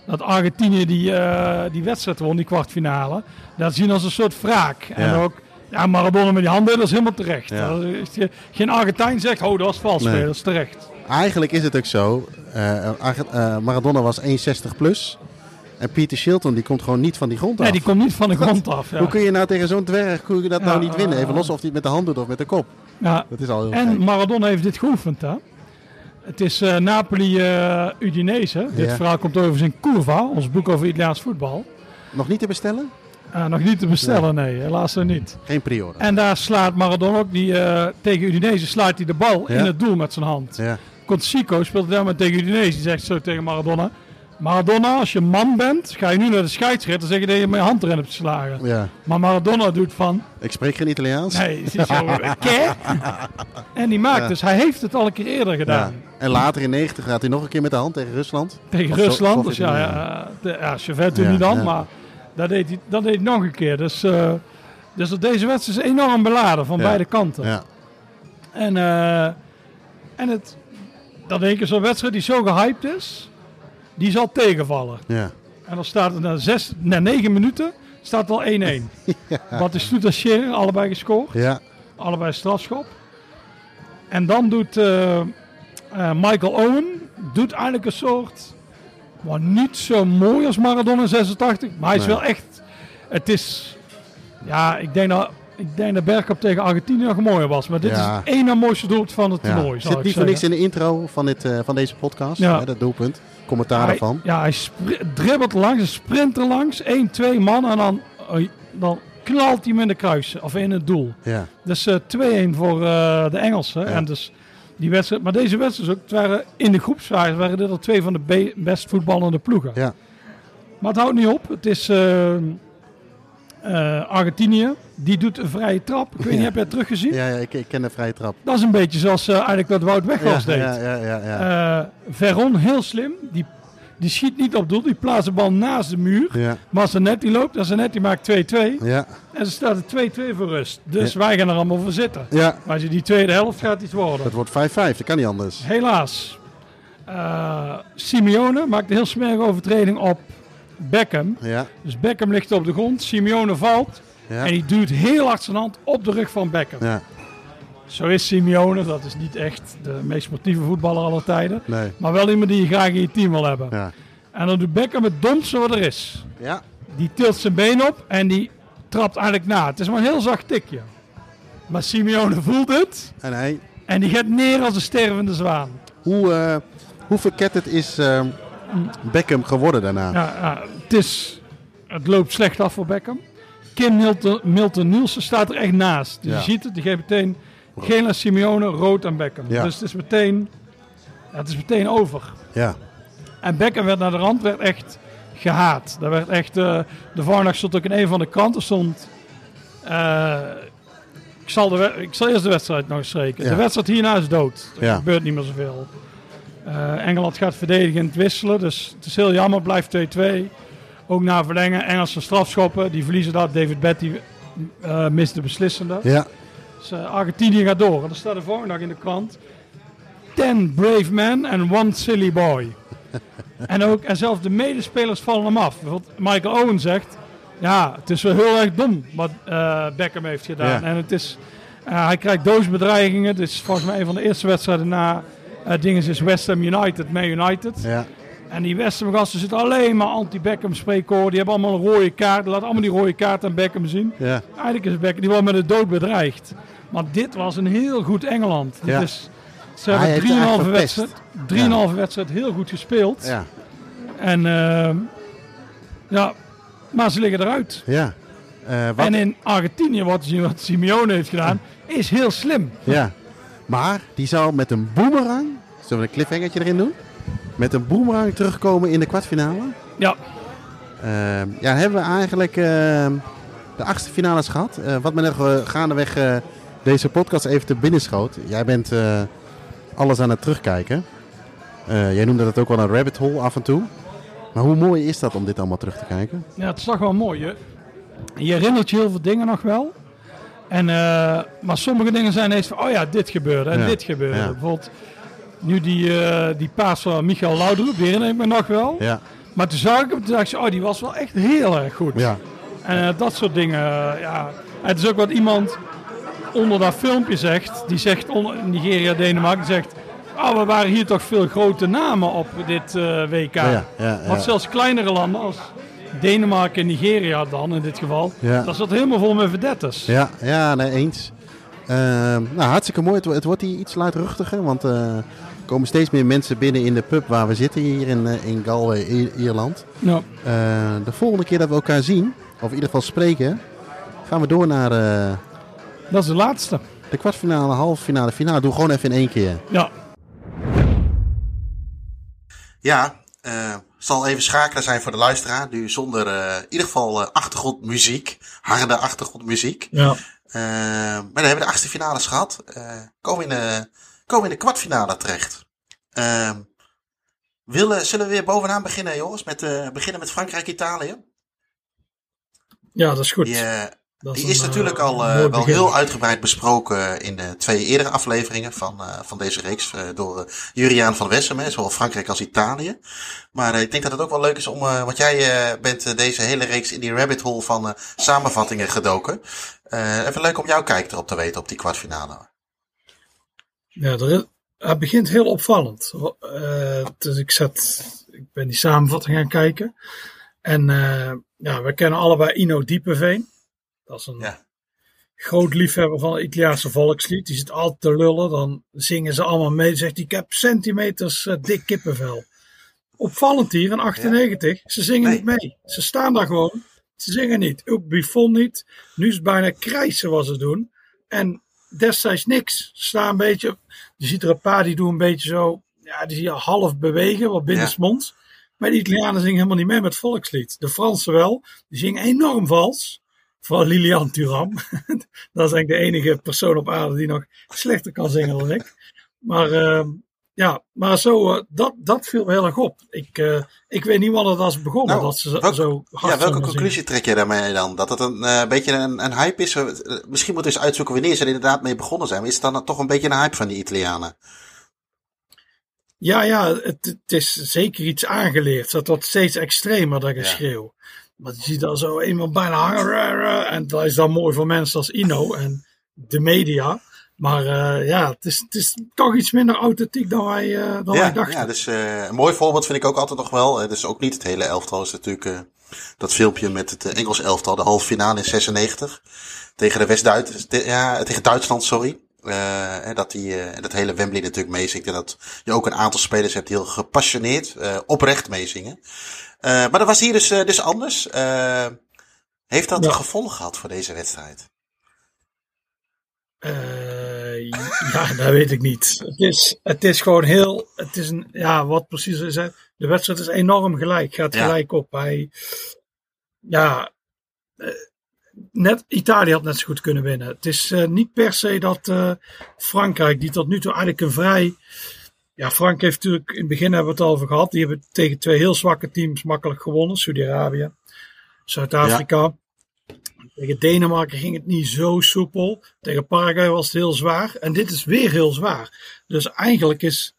dat Argentinië die, eh, die wedstrijd won, die kwartfinale, dat zien als een soort wraak. En ook, ja, Maradona met die handen, dat is helemaal terecht. Ja. Is- ge- geen Argentijn zegt, oh, dat was vals Nee. spelen, dat is terecht. Eigenlijk is het ook zo. eh, eh, Maradona was 1,60 plus. En Peter Shilton die komt gewoon niet van die grond af. Nee, die komt niet van de grond af. Ja. Hoe kun je nou tegen zo'n dwerg kun je dat Ja, nou niet winnen? eh, Even los of hij het met de hand doet of met de kop. Ja. Dat is al heel En gek. Maradona heeft dit geoefend, hè. Het is eh, Napoli-Udinese. dit Ja. verhaal komt over in Curva, ons boek over Italiaans voetbal. Nog niet te bestellen? Eh, nog niet te bestellen, nee, helaas nog niet. Geen prior. En daar slaat Maradona ook, die, eh, tegen Udinese slaat hij de bal Ja. in het doel met zijn hand. Ja. Speelt daar maar tegen Udinese, die zegt zo tegen Maradona. Maradona, als je man bent, ga je nu naar de scheidsrechter zeggen dat je met je hand erin hebt geslagen. ja. Maar Maradona doet van, Ik spreek geen Italiaans. nee, is zo? En die maakt Ja. dus, hij heeft het al een keer eerder Ja. gedaan. En later in 90 gaat hij nog een keer met de hand tegen Rusland. Tegen Of zo- Rusland, dus ja, ja, de, ja Chauvet Ja, niet dan, ja. maar dat deed, hij, dat deed hij nog een keer. Dus, eh, dus dat deze wedstrijd is enorm beladen van Ja. beide kanten. Ja. En, eh, en het, dan denk je, zo'n wedstrijd die zo gehyped is, die zal tegenvallen. Ja. En dan staat het na, zes, na negen minuten staat al 1-1. Wat is Stuta Scherer, allebei gescoord. Ja. Allebei strafschop. En dan doet eh, eh, Michael Owen doet eigenlijk een soort, maar niet zo mooi als Maradona in 86, maar hij is Nee. wel echt, het is, ja, ik denk dat, ik denk dat Bergkamp tegen Argentinië nog mooier was, maar dit Ja. is het één na mooiste doelpunt van het Ja. toernooi. zal Zit ik niet voor niks in de intro van, dit, eh, van deze podcast. Ja. Hè, dat doelpunt. Commentaar Hij- ervan. Ja, hij dribbelt langs, hij sprint er langs, 1, 2 man en dan, eh, dan knalt hij hem in de kruis, of in het doel. Ja. Dus eh 2-1 voor eh, de Engelsen. En dus die wedstrijd, maar deze wedstrijd ook, het waren in de groepsfase waren dit al twee van de be- best voetballende ploegen. Ja. Maar het houdt niet op. Het is, eh, eh, Argentinië, die doet een vrije trap. Ik weet niet, heb je het teruggezien? Ja, ja ik, ik ken de vrije trap. Dat is een beetje zoals eh, eigenlijk wat Wout Weghorst ja, deed. Ja, ja, ja, ja. Eh, Veron, heel slim. Die, die schiet niet op doel. Die plaatst de bal naast de muur. ja, Maar Zanetti loopt en Zanetti maakt 2-2. ja, En ze staat er 2-2 voor rust. Dus wij gaan er allemaal voor zitten. ja. Maar als je die tweede helft gaat iets worden. Het wordt 5-5, dat kan niet anders. Helaas. Simeone maakt een heel smerige overtreding op Beckham. Ja, Dus Beckham ligt op de grond. Simeone valt. ja, En die duwt heel hard zijn hand op de rug van Beckham. ja. Zo is Simeone. Dat is niet echt de meest sportieve voetballer aller tijden. Nee. Maar wel iemand die je graag in je team wil hebben. Ja. En dan doet Beckham het domste wat er is. Ja, Die tilt zijn been op en die trapt eigenlijk na. Het is maar een heel zacht tikje. Maar Simeone voelt het. en hij, En die gaat neer als een stervende zwaan. hoe, eh, hoe verketterd is eh, Beckham geworden daarna? Ja, het, is, het loopt slecht af voor Beckham. Kim Milton, Milton Nielsen staat er echt naast. Dus Ja. je ziet het, die geeft meteen geel aan Simeone, rood aan Beckham. Ja. Dus het is meteen, het is meteen over. Ja, En Beckham werd naar de rand werd echt gehaat. Daar werd echt, eh, de varnacht stond ook in een van de kranten stond... eh, ik, zal de, ik zal eerst de wedstrijd nog eens spreken. Ja. De wedstrijd hierna is dood. Er gebeurt niet meer zoveel. Eh, Engeland gaat verdedigend wisselen, dus het is heel jammer. Blijft 2-2. Ook na verlengen. Engelse strafschoppen, die verliezen dat. David Betty eh, mist de beslissende. ja, Dus, eh, Argentinië gaat door. En er staat de volgende dag in de krant. 10 brave men and one silly boy. en, ook, en zelfs de medespelers vallen hem af. Bijvoorbeeld Michael Owen zegt... Ja, het is wel heel erg dom wat Beckham heeft gedaan. Ja. En het is, hij krijgt doosbedreigingen. Dit is volgens mij een van de eerste wedstrijden na... eh dingen is West Ham United, Man United. ja, En die West Ham gasten zitten alleen maar anti-Beckham spreekkoor. Die hebben allemaal een rode kaart. Laat allemaal die rode kaart aan Beckham zien. ja, Eigenlijk is Beckham, die wordt met de dood bedreigd. Maar dit was een heel goed Engeland. Ja. is, ze hebben het 3,5 eigenlijk wedstrijd. 3,5 wedstrijd heel goed gespeeld. ja, En ehm, ja, maar ze liggen eruit. ja. Eh, wat, En in Argentinië, wat, wat Simeone heeft gedaan, is heel slim. ja. Maar die zou met een boemerang, zullen we een cliffhangertje erin doen? Met een boemerang terugkomen in de kwartfinale. Ja, Ehm, ja, hebben we eigenlijk ehm, de achtste finales gehad. Eh, wat me net eh, gaandeweg eh, deze podcast even te binnen schoot. Jij bent alles aan het terugkijken. Jij noemde dat ook wel een rabbit hole af en toe. Maar hoe mooi is dat om dit allemaal terug te kijken? ja, het is toch wel mooi. Je, je herinnert je heel veel dingen nog wel. En, eh, maar sommige dingen zijn ineens van, oh ja, dit gebeurde en Ja, dit gebeurde. ja. Bijvoorbeeld nu die, eh, die paas van Michael Laudrup, die herinner ik me nog wel. Ja, Maar toen zag ik hem, toen dacht ik, oh, die was wel echt heel erg goed. ja, En eh, dat soort dingen, ja. Het is ook wat iemand onder dat filmpje zegt. Die zegt, onder Nigeria, Denemarken, die zegt... Oh, we waren hier toch veel grote namen op dit WK. ja, ja, ja. Want zelfs kleinere landen als Denemarken en Nigeria dan in dit geval... Ja. Dat zat helemaal vol met vedettes. Ja, ja nee, eens. Ehm, nou, hartstikke mooi. Het, wo- het wordt hier iets luidruchtiger, want eh, er komen steeds meer mensen binnen in de pub waar we zitten hier in, eh, in Galway, Ierland. Ja. Eh, de volgende keer dat we elkaar zien, of in ieder geval spreken, gaan we door naar eh, Dat is de laatste. de kwartfinale, halve finale, finale. Doe gewoon even in één keer. Ja, Ja, eh zal even schakelen zijn voor de luisteraar. Nu zonder eh, in ieder geval eh, achtergrondmuziek. Harde achtergrondmuziek. ja. Eh, maar dan hebben we de achtste finales gehad. Eh, komen, in de, komen in de kwartfinale terecht. Eh, willen, zullen we weer bovenaan beginnen, jongens? Met, beginnen met Frankrijk-Italië. ja, dat is goed. Die, Dat die een, is eh, natuurlijk al eh, wel begin. heel uitgebreid besproken in de twee eerdere afleveringen van, eh, van deze reeks. eh, door eh, Juriaan van Wessem, hè, zowel Frankrijk als Italië. Maar eh, ik denk dat het ook wel leuk is om, eh, want jij eh, bent eh, deze hele reeks in die rabbit hole van eh, samenvattingen gedoken. Eh, even leuk om jouw kijk erop te weten op die kwartfinale. Ja, is- het begint heel opvallend. Eh, dus ik, zet, ik ben die samenvatting gaan kijken. En eh, ja, we kennen allebei Ino Diepeveen. Dat is een Ja. groot liefhebber van het Italiaanse volkslied. Die zit altijd te lullen. Dan zingen ze allemaal mee. Zegt hij, ik heb centimeters eh, dik kippenvel. Opvallend hier in 98. Ze zingen Nee. niet mee. Ze staan daar gewoon. Ze zingen niet. Ook Buffon niet. Nu is het bijna krijsen wat ze doen. En destijds niks. Ze staan een beetje. Je ziet er een paar die doen een beetje zo. Ja, die zie je half bewegen, wat binnensmonds. Maar de Italianen zingen helemaal niet mee met volkslied. De Fransen wel. Die zingen enorm vals. Vooral Lilian Thuram. dat is eigenlijk de enige persoon op aarde die nog slechter kan zingen dan ik. Maar uh, ja, maar zo, uh, dat, dat viel me heel erg op. Ik, uh, ik weet niet wat het was begonnen. Nou, dat ze welk- zo hard Ja, welke conclusie zingen. trek je daarmee dan? Dat het een eh, beetje een, een hype is? Eh, Misschien moeten we eens uitzoeken wanneer ze er inderdaad mee begonnen zijn. Maar is het dan toch een beetje een hype van die Italianen? Ja, ja, het, het is zeker iets aangeleerd. Het wordt steeds extremer, dat geschreeuw. Maar je ziet dan zo iemand bijna hangen. En dat is dan mooi voor mensen als Ino en de media. Maar eh, ja, het is, het is toch iets minder authentiek dan wij, eh, dan wij Ja, dachten. ja, dus eh, een mooi voorbeeld vind ik ook altijd nog wel. Het is ook niet het hele elftal. is natuurlijk dat filmpje met het Engels elftal. De halve finale in 96. Tegen de West-Duits. Ja, tegen Duitsland, sorry. Hè, dat, die, eh, dat hele Wembley natuurlijk meezingt. En dat je ook een aantal spelers hebt die heel gepassioneerd, eh, oprecht meezingen. Maar dat was hier dus, dus anders. Heeft dat Ja. gevolgen gehad voor deze wedstrijd? Ja, dat weet ik niet. Het is, het is gewoon heel. Het is een, ja, wat precies is. hè, De wedstrijd is enorm gelijk. Gaat Ja. gelijk op. Hij, ja, net, Italië had net zo goed kunnen winnen. Het is eh, niet per se dat eh, Frankrijk, die tot nu toe eigenlijk een vrij. Ja, Frankrijk heeft natuurlijk in het begin hebben we het al over gehad. Die hebben tegen twee heel zwakke teams makkelijk gewonnen: Saudi-Arabië, Zuid-Afrika. Tegen Denemarken ging het niet zo soepel. Tegen Paraguay was het heel zwaar. En dit is weer heel zwaar. Dus eigenlijk is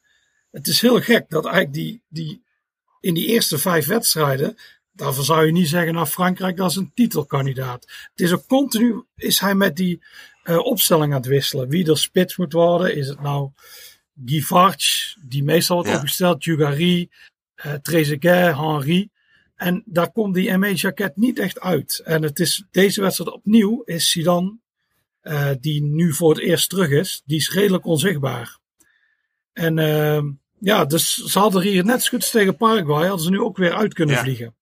het is heel gek dat eigenlijk die, die in die eerste vijf wedstrijden. Daarvan zou je niet zeggen, nou Frankrijk dat is een titelkandidaat. Het is ook continu, is hij met die eh, opstelling aan het wisselen. Wie er spits moet worden. Is het nou Guy Varch, die meestal wordt Ja. opgesteld. Dugarry, eh Trezeguet, Henry. En daar komt die ME jacket niet echt uit. En het is deze wedstrijd opnieuw is Zidane, eh, die nu voor het eerst terug is, die is redelijk onzichtbaar. En ehm, ja, dus ze hadden hier net als tegen Paraguay, hadden ze nu ook weer uit kunnen Ja. vliegen.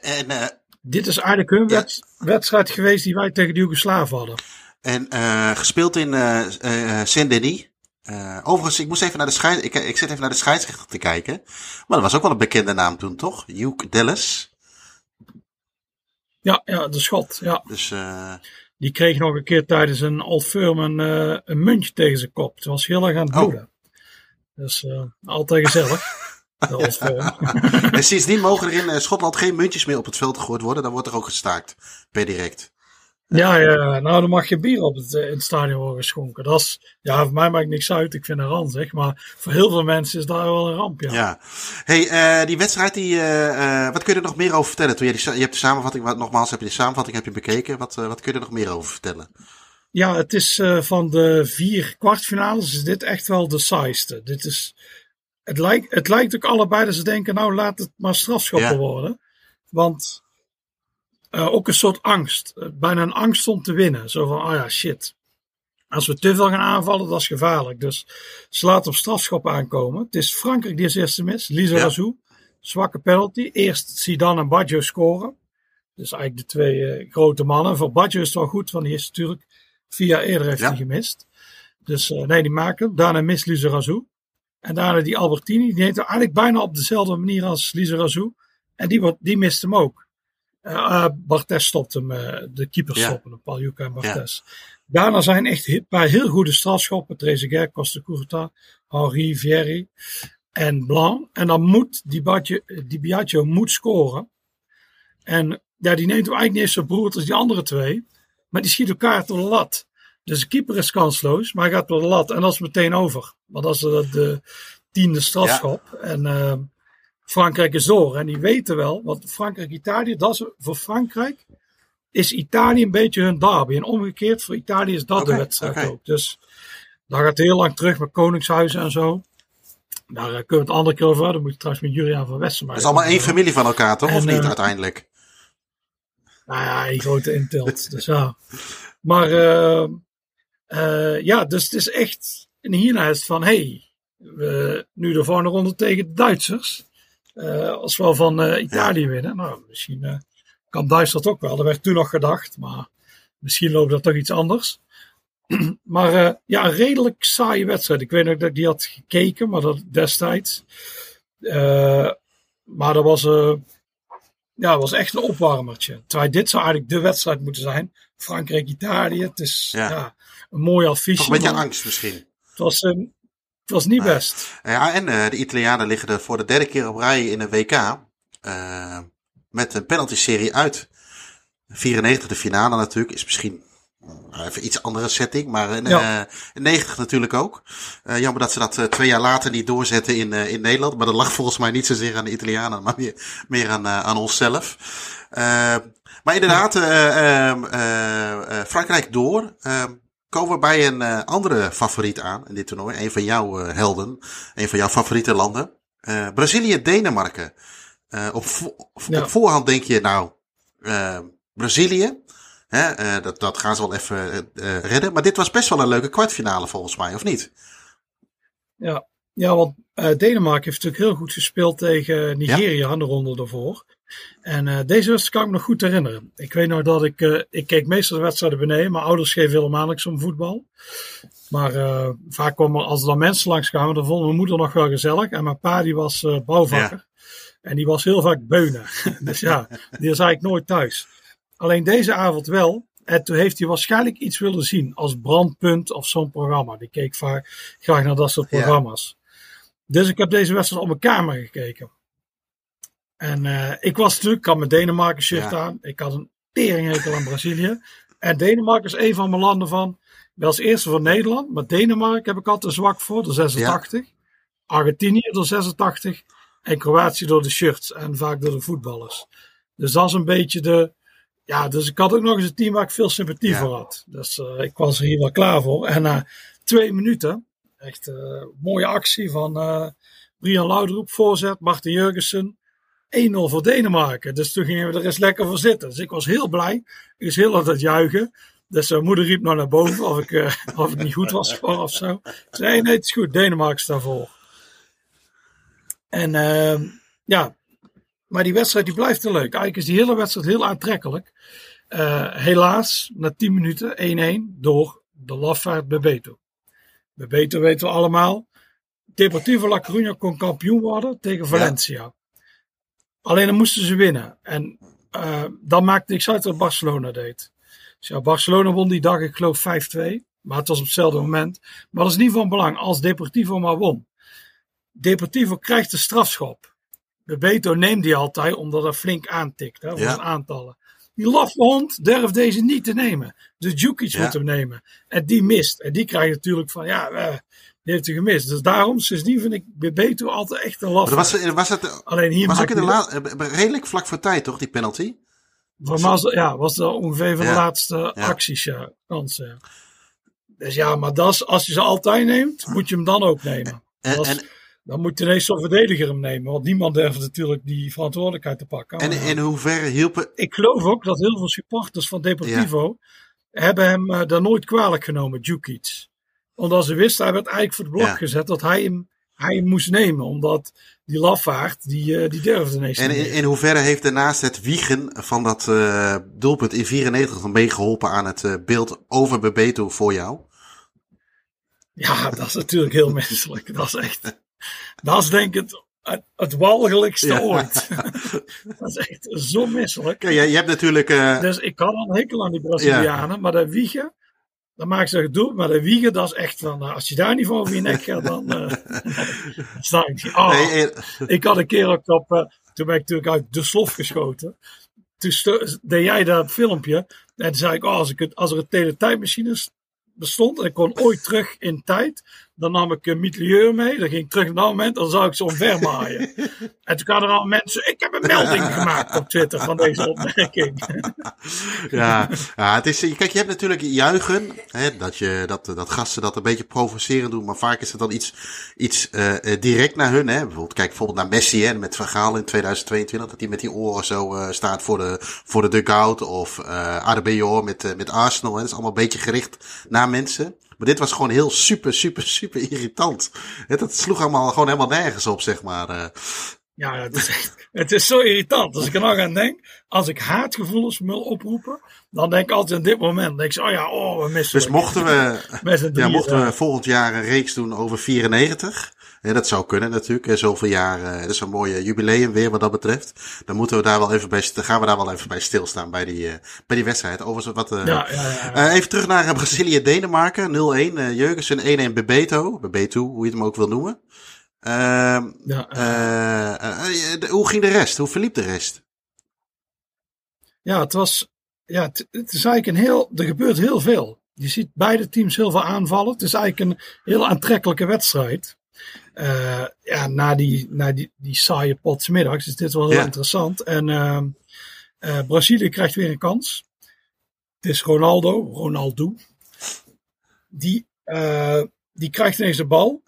En, eh, Dit is eigenlijk hun Ja. wedstrijd geweest die wij tegen de Joegoslaven hadden. En eh, gespeeld in eh eh, Saint-Denis. Eh, overigens, ik moest even naar de scheids... Ik, ik zit even naar de scheidsrechter te kijken. Maar dat was ook wel een bekende naam toen, toch? Hugh Dallas. Ja, ja, de schot. Ja. Dus Die kreeg nog een keer tijdens een Old Firm een, een muntje tegen zijn kop. Toen was heel erg aan het Oh. bloeden. Dus altijd gezellig. Firm. en sindsdien mogen er in eh, Schotland geen muntjes meer op het veld gegooid worden. Dan wordt er ook gestaakt. Per direct. Ja, ja, nou dan mag je bier op het, eh, in het stadion worden geschonken. Dat is, ja, voor mij maakt niks uit. Ik vind een ramp, zeg. Maar voor heel veel mensen is daar wel een ramp, ja. Ja. Hey, eh, die wedstrijd, die, eh, eh, wat kun je er nog meer over vertellen? Toen je, die, je hebt de samenvatting, wat, nogmaals heb je de samenvatting heb je bekeken. Wat, eh, wat kun je er nog meer over vertellen? Ja, het is eh, van de vier kwartfinales is dit echt wel de saaiste. Dit is, het, lijkt, het lijkt ook allebei dat ze denken, nou laat het maar strafschoppen Ja. worden. Want eh, ook een soort angst. Eh, bijna een angst om te winnen. Zo van, oh ja, shit. Als we te veel gaan aanvallen, dat is gevaarlijk. Dus ze laten op strafschop aankomen. Het is Frankrijk die als eerste mis. Lisa Ja. Razou. Zwakke penalty. Eerst Zidane en Baggio scoren. Dus eigenlijk de twee eh, grote mannen. Voor Baggio is het wel goed, want die is natuurlijk via eerder heeft Ja. hij gemist. Dus nee, die maken. hem. Daarna mist Lisa Razou. En daarna die Albertini. Die neemt hem eigenlijk bijna op dezelfde manier als Lisa Razou. En die, wordt, die mist hem ook. Eh eh, Bartes stopt hem. eh, de keeper Ja. stoppen hem. En Bartes. Daarna zijn echt een paar heel goede strafschoppen. Trezeguet, Costa Curta, Henri, Vieri en Blanc. En dan moet die, die Biagio moet scoren. En ja, die neemt hem eigenlijk niet eens zo beroerd als die andere twee. Maar die schiet elkaar door de lat. Dus de keeper is kansloos, maar hij gaat door de lat. En dat is meteen over. Want dat is de, de tiende strafschop. En eh, Frankrijk is door. En die weten wel, want Frankrijk-Italië, dat is voor Frankrijk is Italië een beetje hun derby. En omgekeerd, voor Italië is dat de wedstrijd ook. Dus daar gaat heel lang terug met Koningshuizen en zo. Daar eh, kunnen we het andere keer over hebben. Dan moet je trouwens met Julian van Westen Het is allemaal één familie van elkaar, toch? Of En, niet eh, uiteindelijk? Nou ja, een grote intilt. dus ja. Maar eh, eh, ja, dus het is echt. En hierna is het van: hey, we, nu de volgende ronde tegen de Duitsers. eh, als we van eh, Italië winnen. Nou, misschien kan Duitsland ook wel. Er werd toen nog gedacht. Maar misschien loopt dat toch iets anders. maar ja, een redelijk saaie wedstrijd. Ik weet nog dat ik die had gekeken, maar dat destijds. Maar dat was. ja, was echt een opwarmertje. Terwijl dit zou eigenlijk de wedstrijd moeten zijn. Frankrijk-Italië. Het is Ja. ja. Een mooi. Toch een beetje angst misschien. Het was, eh, het was niet Nee. best. Ja, en eh, de Italianen liggen er voor de derde keer op rij in een WK. eh, met een penalty-serie uit. 94 de finale natuurlijk. Is misschien even iets andere setting. Maar in, Ja. eh, in 90 natuurlijk ook. Jammer dat ze dat twee jaar later niet doorzetten in, in Nederland. Maar dat lag volgens mij niet zozeer aan de Italianen. Maar meer, meer aan, aan onszelf. Maar inderdaad, eh, ehm, eh, eh, Frankrijk door. Komen we bij een eh, andere favoriet aan in dit toernooi. Een van jouw eh, helden. Een van jouw favoriete landen. Eh, Brazilië, Denemarken. Op, vo- Ja. op voorhand denk je, nou, Brazilië. Hè, dat, dat gaan ze wel even redden. Maar dit was best wel een leuke kwartfinale volgens mij, of niet? Ja, ja want Denemarken heeft natuurlijk heel goed gespeeld tegen Nigeria aan de ronde daarvoor. En eh, deze wedstrijd kan ik me nog goed herinneren. Ik weet nog dat ik, eh, ik keek meestal de wedstrijden beneden. Mijn ouders geven helemaal niks om voetbal. Maar eh, vaak kwam er, als er dan mensen langskwamen, dan vond mijn moeder nog wel gezellig. En mijn pa die was bouwvakker. En die was heel vaak beunen. dus ja, die was eigenlijk nooit thuis. Alleen deze avond wel. En toen heeft hij waarschijnlijk iets willen zien als brandpunt of zo'n programma. Die keek vaak graag naar dat soort Ja. programma's. Dus ik heb deze wedstrijd op mijn kamer gekeken. En eh, ik was natuurlijk, ik had mijn Denemarken shirt Ja. aan. Ik had een teringhekel aan Brazilië. En Denemarken is een van mijn landen van, wel als eerste van Nederland. Maar Denemarken heb ik altijd zwak voor, de 86. Argentinië door 86. En Kroatië door de shirts en vaak door de voetballers. Dus dat is een beetje de. Ja, dus ik had ook nog eens een team waar ik veel sympathie Ja. voor had. Dus eh, ik was er hier wel klaar voor. En na twee minuten, echt eh mooie actie van eh Brian Laudroep, voorzet, Martin Jurgensen. 1-0 voor Denemarken. Dus toen gingen we er eens lekker voor zitten. Dus ik was heel blij. Ik was heel aan het juichen. Dus mijn moeder riep nou naar boven of ik, eh, of ik niet goed was gewoon of zo. Ik zei, nee, nee, het is goed. Denemarken staat voor. En ehm, ja, maar die wedstrijd die blijft heel leuk. Eigenlijk is die hele wedstrijd heel aantrekkelijk. Eh, helaas, na 10 minuten 1-1 door de lafaard Bebeto. Bebeto weten we allemaal. Deportivo La Coruña kon kampioen worden tegen Valencia. Alleen dan moesten ze winnen. En eh, dan maakte niks uit wat Barcelona deed. Dus ja, Barcelona won die dag, ik geloof 5-2. Maar het was op hetzelfde moment. Maar dat is niet van belang als Deportivo maar won. Deportivo krijgt de strafschop. Bebeto neemt die altijd omdat hij flink aantikt. Hè, voor Ja. aantallen. Die laffe hond durft deze niet te nemen. Dus Djukic Ja. moet hem nemen. En die mist. En die krijgt natuurlijk van, ja, eh, die heeft hij gemist. Dus daarom, sindsdien vind ik Bebeto altijd echt een dat was, was het Alleen hier was ook in de la, eh, redelijk vlak voor tijd, toch, die penalty? Voor ja, was dat ongeveer van Ja. de laatste acties, ja, kansen. Dus ja, maar dat is, als je ze altijd neemt, moet je hem dan ook nemen. En, en, Dan moet ineens zo'n verdediger hem nemen, want niemand durft natuurlijk die verantwoordelijkheid te pakken. en in hoeverre hielpen... ik geloof ook dat heel veel supporters van Deportivo hebben hem eh, daar nooit kwalijk genomen, Djukic. Omdat ze wisten, hij werd eigenlijk voor het blok Ja. gezet dat hij hem, hij hem moest nemen. Omdat die lafaard, die, eh, die durfde ineens En in, in hoeverre heeft daarnaast het wiegen van dat eh, doelpunt in 94 dan meegeholpen aan het eh, beeld over Bebeto voor jou? Ja, dat is natuurlijk heel menselijk. Dat is echt. Dat is denk ik het, het, het walgelijkste Ja. ooit. dat is echt zo misselijk. Kijk, je, je hebt natuurlijk... Dus ik had al een hekel aan die Brazilianen, maar dat wiegen, dan maak ze gedoe. Maar dat wiegen, dat is echt van, nou, als je daar niet van over je nek gaat, dan, eh, sta ik. Oh, nee, eh, ik had een keer ook op, eh, toen ben ik natuurlijk uit de slof geschoten. Toen deed jij dat filmpje. En toen zei ik, oh, als, ik het, als er een teletijdmachine bestond en ik kon ooit terug in tijd, dan nam ik een mitrailleur mee. Dan ging ik terug naar dat moment, dan zou ik ze omvermaaien. en toen kwamen er al mensen, ik heb een melding gemaakt op Twitter van deze opmerking. ja, ja, het is, kijk, je hebt natuurlijk juichen, hè, dat, je, dat, dat gasten dat een beetje provocerend doen, maar vaak is het dan iets, iets eh, eh, direct naar hun. Hè. Bijvoorbeeld, kijk bijvoorbeeld naar Messi hè, met Van Gaal in 2022, dat hij met die oren zo eh, staat voor de, voor de dugout. Of uh, met, uh, met Arsenal, hè. dat is allemaal een beetje gericht naar mensen. Maar dit was gewoon heel super, super, super irritant. Dat sloeg allemaal gewoon helemaal nergens op, zeg maar. Uh, Ja, het is, echt- het is zo irritant. Als ik er nog aan denk, als ik haatgevoelens wil oproepen, dan denk ik altijd in dit moment, denk ik, oh ja, oh, we missen Dus mochten we, ja, mochten we volgend jaar een reeks doen over 94. Ja, dat zou kunnen natuurlijk. Zoveel jaar. eh, Dat is een mooie jubileum weer wat dat betreft. Dan moeten we daar wel even bij, st- gaan we daar wel even bij stilstaan bij die, eh, bij die wedstrijd. Overigens wat, eh, Ja, ja, ja. even terug naar Brazilië-Denemarken. 0-1. eh Jurgensen 1-1 Bebeto. Bebeto, hoe je het hem ook wil noemen. Ehm, Ja, eh, eh, eh, de- hoe ging de rest? Hoe verliep de rest? Ja, het was. Ja, het, het is eigenlijk een heel. Er gebeurt heel veel. Je ziet beide teams heel veel aanvallen. Het is eigenlijk een heel aantrekkelijke wedstrijd. Ja, na die, na die, die saaie pot middags is dit wel heel Ja. interessant. En ehm, eh, Brazilië krijgt weer een kans. Het is Ronaldo, Ronaldo. Die, die krijgt ineens de bal.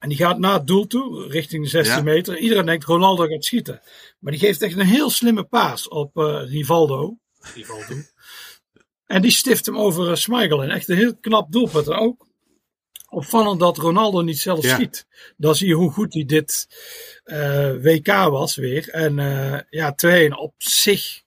En die gaat naar het doel toe, richting de 16 Ja. meter. Iedereen denkt Ronaldo gaat schieten. Maar die geeft echt een heel slimme paas op eh, Rivaldo. Rivaldo. En die stift hem over uh, Schmeichel in. Echt een heel knap doelpunt. En ook opvallend dat Ronaldo niet zelf Ja. schiet. Dan zie je hoe goed hij dit eh, WK was weer. En eh, ja, 2 op zich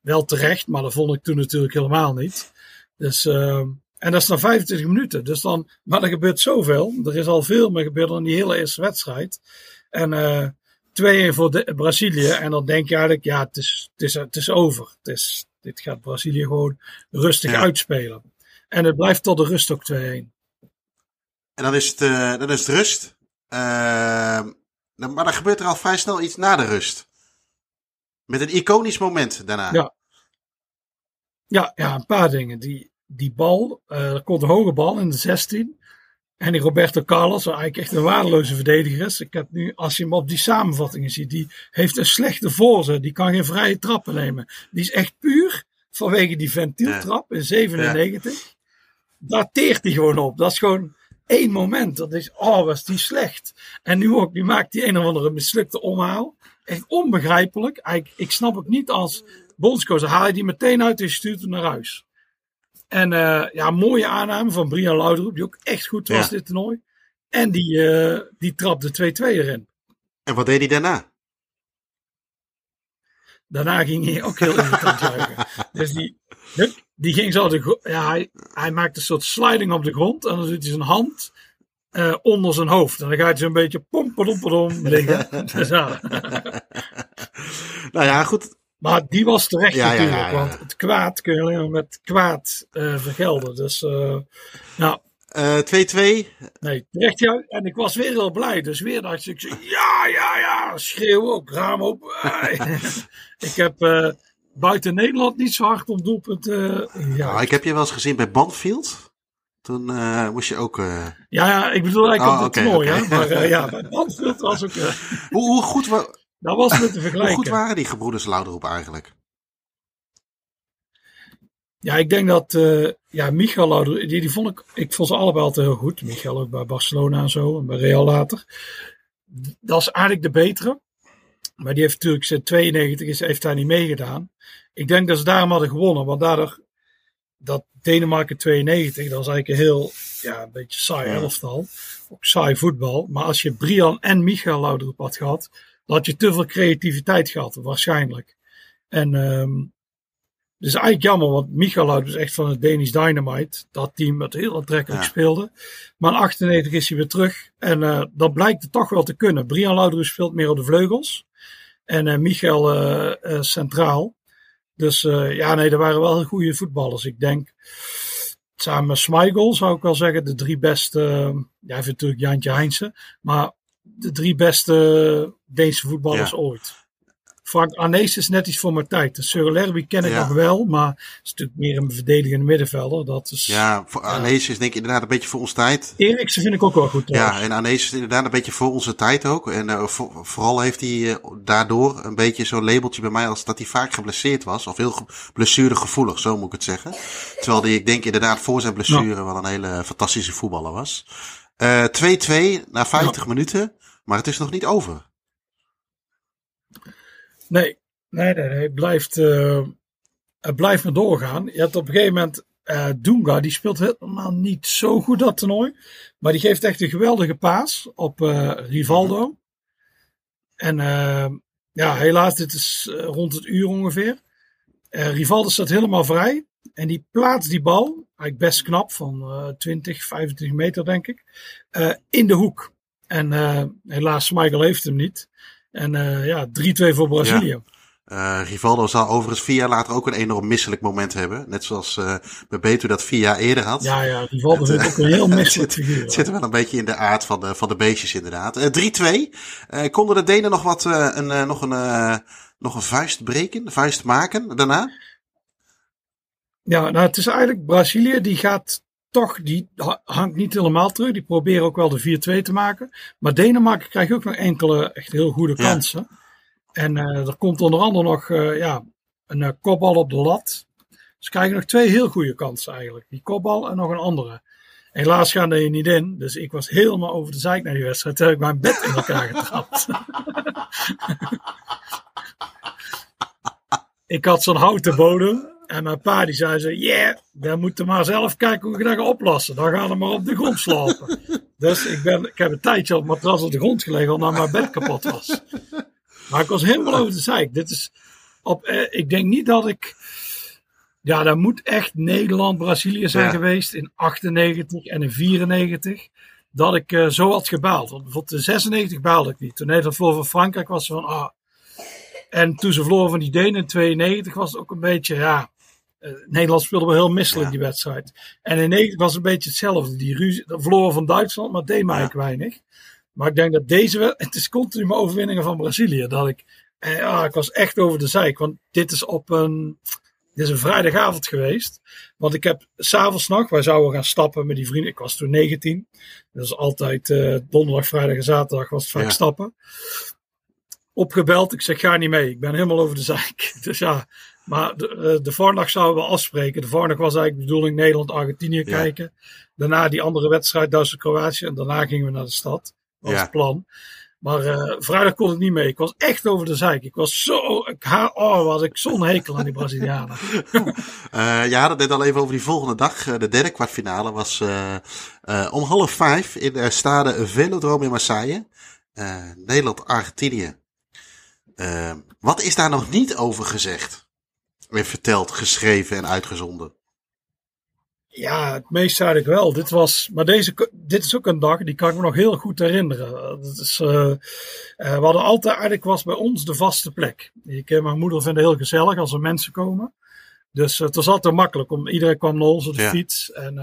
wel terecht. Maar dat vond ik toen natuurlijk helemaal niet. Dus, eh, en dat is na 25 minuten. Dus dan, maar er gebeurt zoveel. Er is al veel meer gebeurd dan die hele eerste wedstrijd. En eh 2-1 voor de, Brazilië. En dan denk je eigenlijk, ja, het is, het is, het is over. Het is, dit gaat Brazilië gewoon rustig Ja. uitspelen. En het blijft tot de rust ook 2-1. En dan is het, eh, dan is het rust. Ehm, dan- maar dan gebeurt er al vrij snel iets na de rust. Met een iconisch moment daarna. Ja. Ja, ja, een paar dingen. Die, die bal, eh, er komt een hoge bal in de 16. En die Roberto Carlos, wat eigenlijk echt een waardeloze verdediger is. Ik heb nu, als je hem op die samenvattingen ziet, die heeft een slechte voorzet. Die kan geen vrije trappen nemen. Die is echt puur vanwege die ventieltrap in 97. Daar teert hij gewoon op. Dat is gewoon één moment. Dat is, oh, was die slecht. En nu ook, nu maakt hij een of andere mislukte omhaal. Echt onbegrijpelijk. Eigenlijk, ik snap het niet als bondscoach. Haal je die meteen uit en stuurt hem naar huis. En eh, ja, mooie aanname van Brian Laudrup, die ook echt goed was Ja. dit toernooi. En die, eh die trapte 2-2 erin. En wat deed hij daarna? Daarna ging hij ook heel irritant juichen. Dus die, die ging zo de ja, hij, hij maakt een soort sliding op de grond. En dan doet hij zijn hand eh, onder zijn hoofd. En dan gaat hij zo'n beetje pompedompeldom liggen. Dus ja. Nou ja, goed. Maar die was terecht Ja, natuurlijk. ja. Want het kwaad kun je alleen maar met kwaad eh, vergelden. Dus eh, nou, Eh, 2-2. Nee, terecht ja. En ik was weer heel blij. Dus weer dacht ik, ja, ja, ja, schreeuw ook, raam op. ik heb eh, buiten Nederland niet zo hard om doelpunten. eh, ja. Nou, ik heb je wel eens gezien bij Banfield. Toen eh, moest je ook. eh, ja, ja, ik bedoel eigenlijk Oh, op toernooi. oké. hè. Maar eh, ja, bij Banfield was ook... eh, hoe, hoe, goed wa- dat was te hoe goed waren die gebroeders Lauderop eigenlijk? Ja, ik denk dat uh, ja, Michael Lauder, die, die vond ik, ik vond ze allebei altijd heel goed. Michael ook bij Barcelona en zo, en bij Real later. Dat is eigenlijk de betere. Maar die heeft natuurlijk sinds 92 is, heeft daar niet meegedaan. Ik denk dat ze daarom hadden gewonnen, want daardoor dat Denemarken 92, dat was eigenlijk een heel, ja, een beetje saai elftal. Ook saai voetbal. Maar als je Brian en Michael Laudrup had gehad, had je te veel creativiteit gehad, waarschijnlijk. En um, dus eigenlijk jammer, want Michael is echt van het Danish Dynamite. Dat team dat heel aantrekkelijk ja. speelde. Maar in 98 is hij weer terug. En uh, dat blijkt het toch wel te kunnen. Brian Laudrup speelt meer op de vleugels. En uh, Michael uh, centraal. Dus ja, nee, er waren wel goede voetballers. Ik denk, samen met Schmeichel zou ik wel zeggen, de drie beste. Ja, natuurlijk Jantje Heinze. Maar de drie beste Deense voetballers ja. ooit. Frank Arnees is net iets voor mijn tijd. De Surlerby ken ik ja. nog wel, maar is natuurlijk meer een verdedigende middenvelder. Dat is, ja, voor Arnees is denk ik inderdaad een beetje voor onze tijd. Eriksen vind ik ook wel goed. Trouwens. Ja, en Arnees is inderdaad een beetje voor onze tijd ook. En uh, voor, vooral heeft hij uh, daardoor een beetje zo'n labeltje bij mij als dat hij vaak geblesseerd was. Of heel blessuregevoelig, zo moet ik het zeggen. Terwijl hij, ik denk inderdaad voor zijn blessure wel een hele fantastische voetballer was. 2-2 uh, na 50 minuten, maar het is nog niet over. Nee, nee, nee. Het blijft, uh, het blijft maar doorgaan. Je hebt op een gegeven moment uh, Dunga, die speelt helemaal niet zo goed dat toernooi. Maar die geeft echt een geweldige paas op uh, Rivaldo. En ja, helaas, dit is rond het uur ongeveer. Rivaldo staat helemaal vrij. En die plaatst die bal, eigenlijk best knap, van 20, 25 meter denk ik, in de hoek. En helaas, Michael heeft hem niet. En ja, 3-2 voor Brazilië. Ja. Uh, Rivaldo zal overigens vier jaar later ook een enorm misselijk moment hebben. Net zoals uh, Bebeto dat vier jaar eerder had. Ja, ja, Rivaldo is ook een heel misselijk figuur. Het zit er wel een beetje in de aard van de, van de beestjes inderdaad. Uh, 3-2. konden de Denen nog wat, een, nog, een, nog een vuist breken, vuist maken daarna? Ja, nou het is eigenlijk Brazilië die gaat toch, die hangt niet helemaal terug. Die proberen ook wel de 4-2 te maken. Maar Denemarken krijgt ook nog enkele echt heel goede kansen. Ja. En uh, er komt onder andere nog uh, ja, een uh, kopbal op de lat. Ze krijgen nog twee heel goede kansen eigenlijk. Die kopbal en nog een andere. Helaas gaan er niet in. Dus ik was helemaal over de zijk naar die wedstrijd. Toen heb ik mijn bed in elkaar getrapt. ik had zo'n houten bodem. En mijn pa die zei zo, yeah, dan moeten maar zelf kijken hoe ik dat ga oplossen. Dan gaan we maar op de grond slapen. dus ik, ben, ik heb een tijdje op matras op de grond gelegen omdat mijn bed kapot was. Maar ik was helemaal over de zeik. Dit is op, eh, ik denk niet dat ik. Ja, dat moet echt Nederland-Brazilië zijn geweest in 98 en in 94. Dat ik uh, zo had gebaald. Want bijvoorbeeld in 96 baalde ik niet. Toen Nederland verloor van Frankrijk was ze van. Ah. En toen ze verloren van die Denen in 92 was het ook een beetje. Ja, Nederland speelde wel heel misselijk die wedstrijd. En in 90 was het een beetje hetzelfde. Die ruzie, verloren van Duitsland, maar deed mij ja. weinig. Maar ik denk dat deze, het is continu mijn overwinningen van Brazilië. Dat ik, eh, ja, ik was echt over de zijk. Want dit is op een, dit is een vrijdagavond geweest. Want ik heb s'avonds nog, wij zouden gaan stappen met die vrienden. Ik was toen 19. Dus altijd uh, donderdag, vrijdag en zaterdag was het vaak ja. stappen. Opgebeld, ik zeg ga niet mee. Ik ben helemaal over de zijk. Dus ja, maar de, eh, de voornacht zouden we afspreken. De voornacht was eigenlijk de bedoeling Nederland-Argentinië ja. kijken. Daarna die andere wedstrijd Duitsland-Kroatië. En daarna gingen we naar de stad was ja. het plan. Maar uh, vrijdag kon ik niet mee. Ik was echt over de zijk. Ik was zo. Ik, oh, was ik zo'n hekel aan die Brazilianen. uh, je had het net al even over die volgende dag. De derde kwartfinale was uh, om half vijf in de stade Velodrome in Marseille. Nederland-Argentinië. wat is daar nog niet over gezegd? Weer verteld, geschreven en uitgezonden. Ja, het meest eigenlijk wel. Dit was, maar deze, dit is ook een dag, die kan ik me nog heel goed herinneren. Dat is, uh, uh, we hadden altijd, eigenlijk was bij ons de vaste plek. Ik en mijn moeder vinden het heel gezellig als er mensen komen. Dus uh, het was altijd makkelijk. Om, iedereen kwam naar ons op de ja. fiets en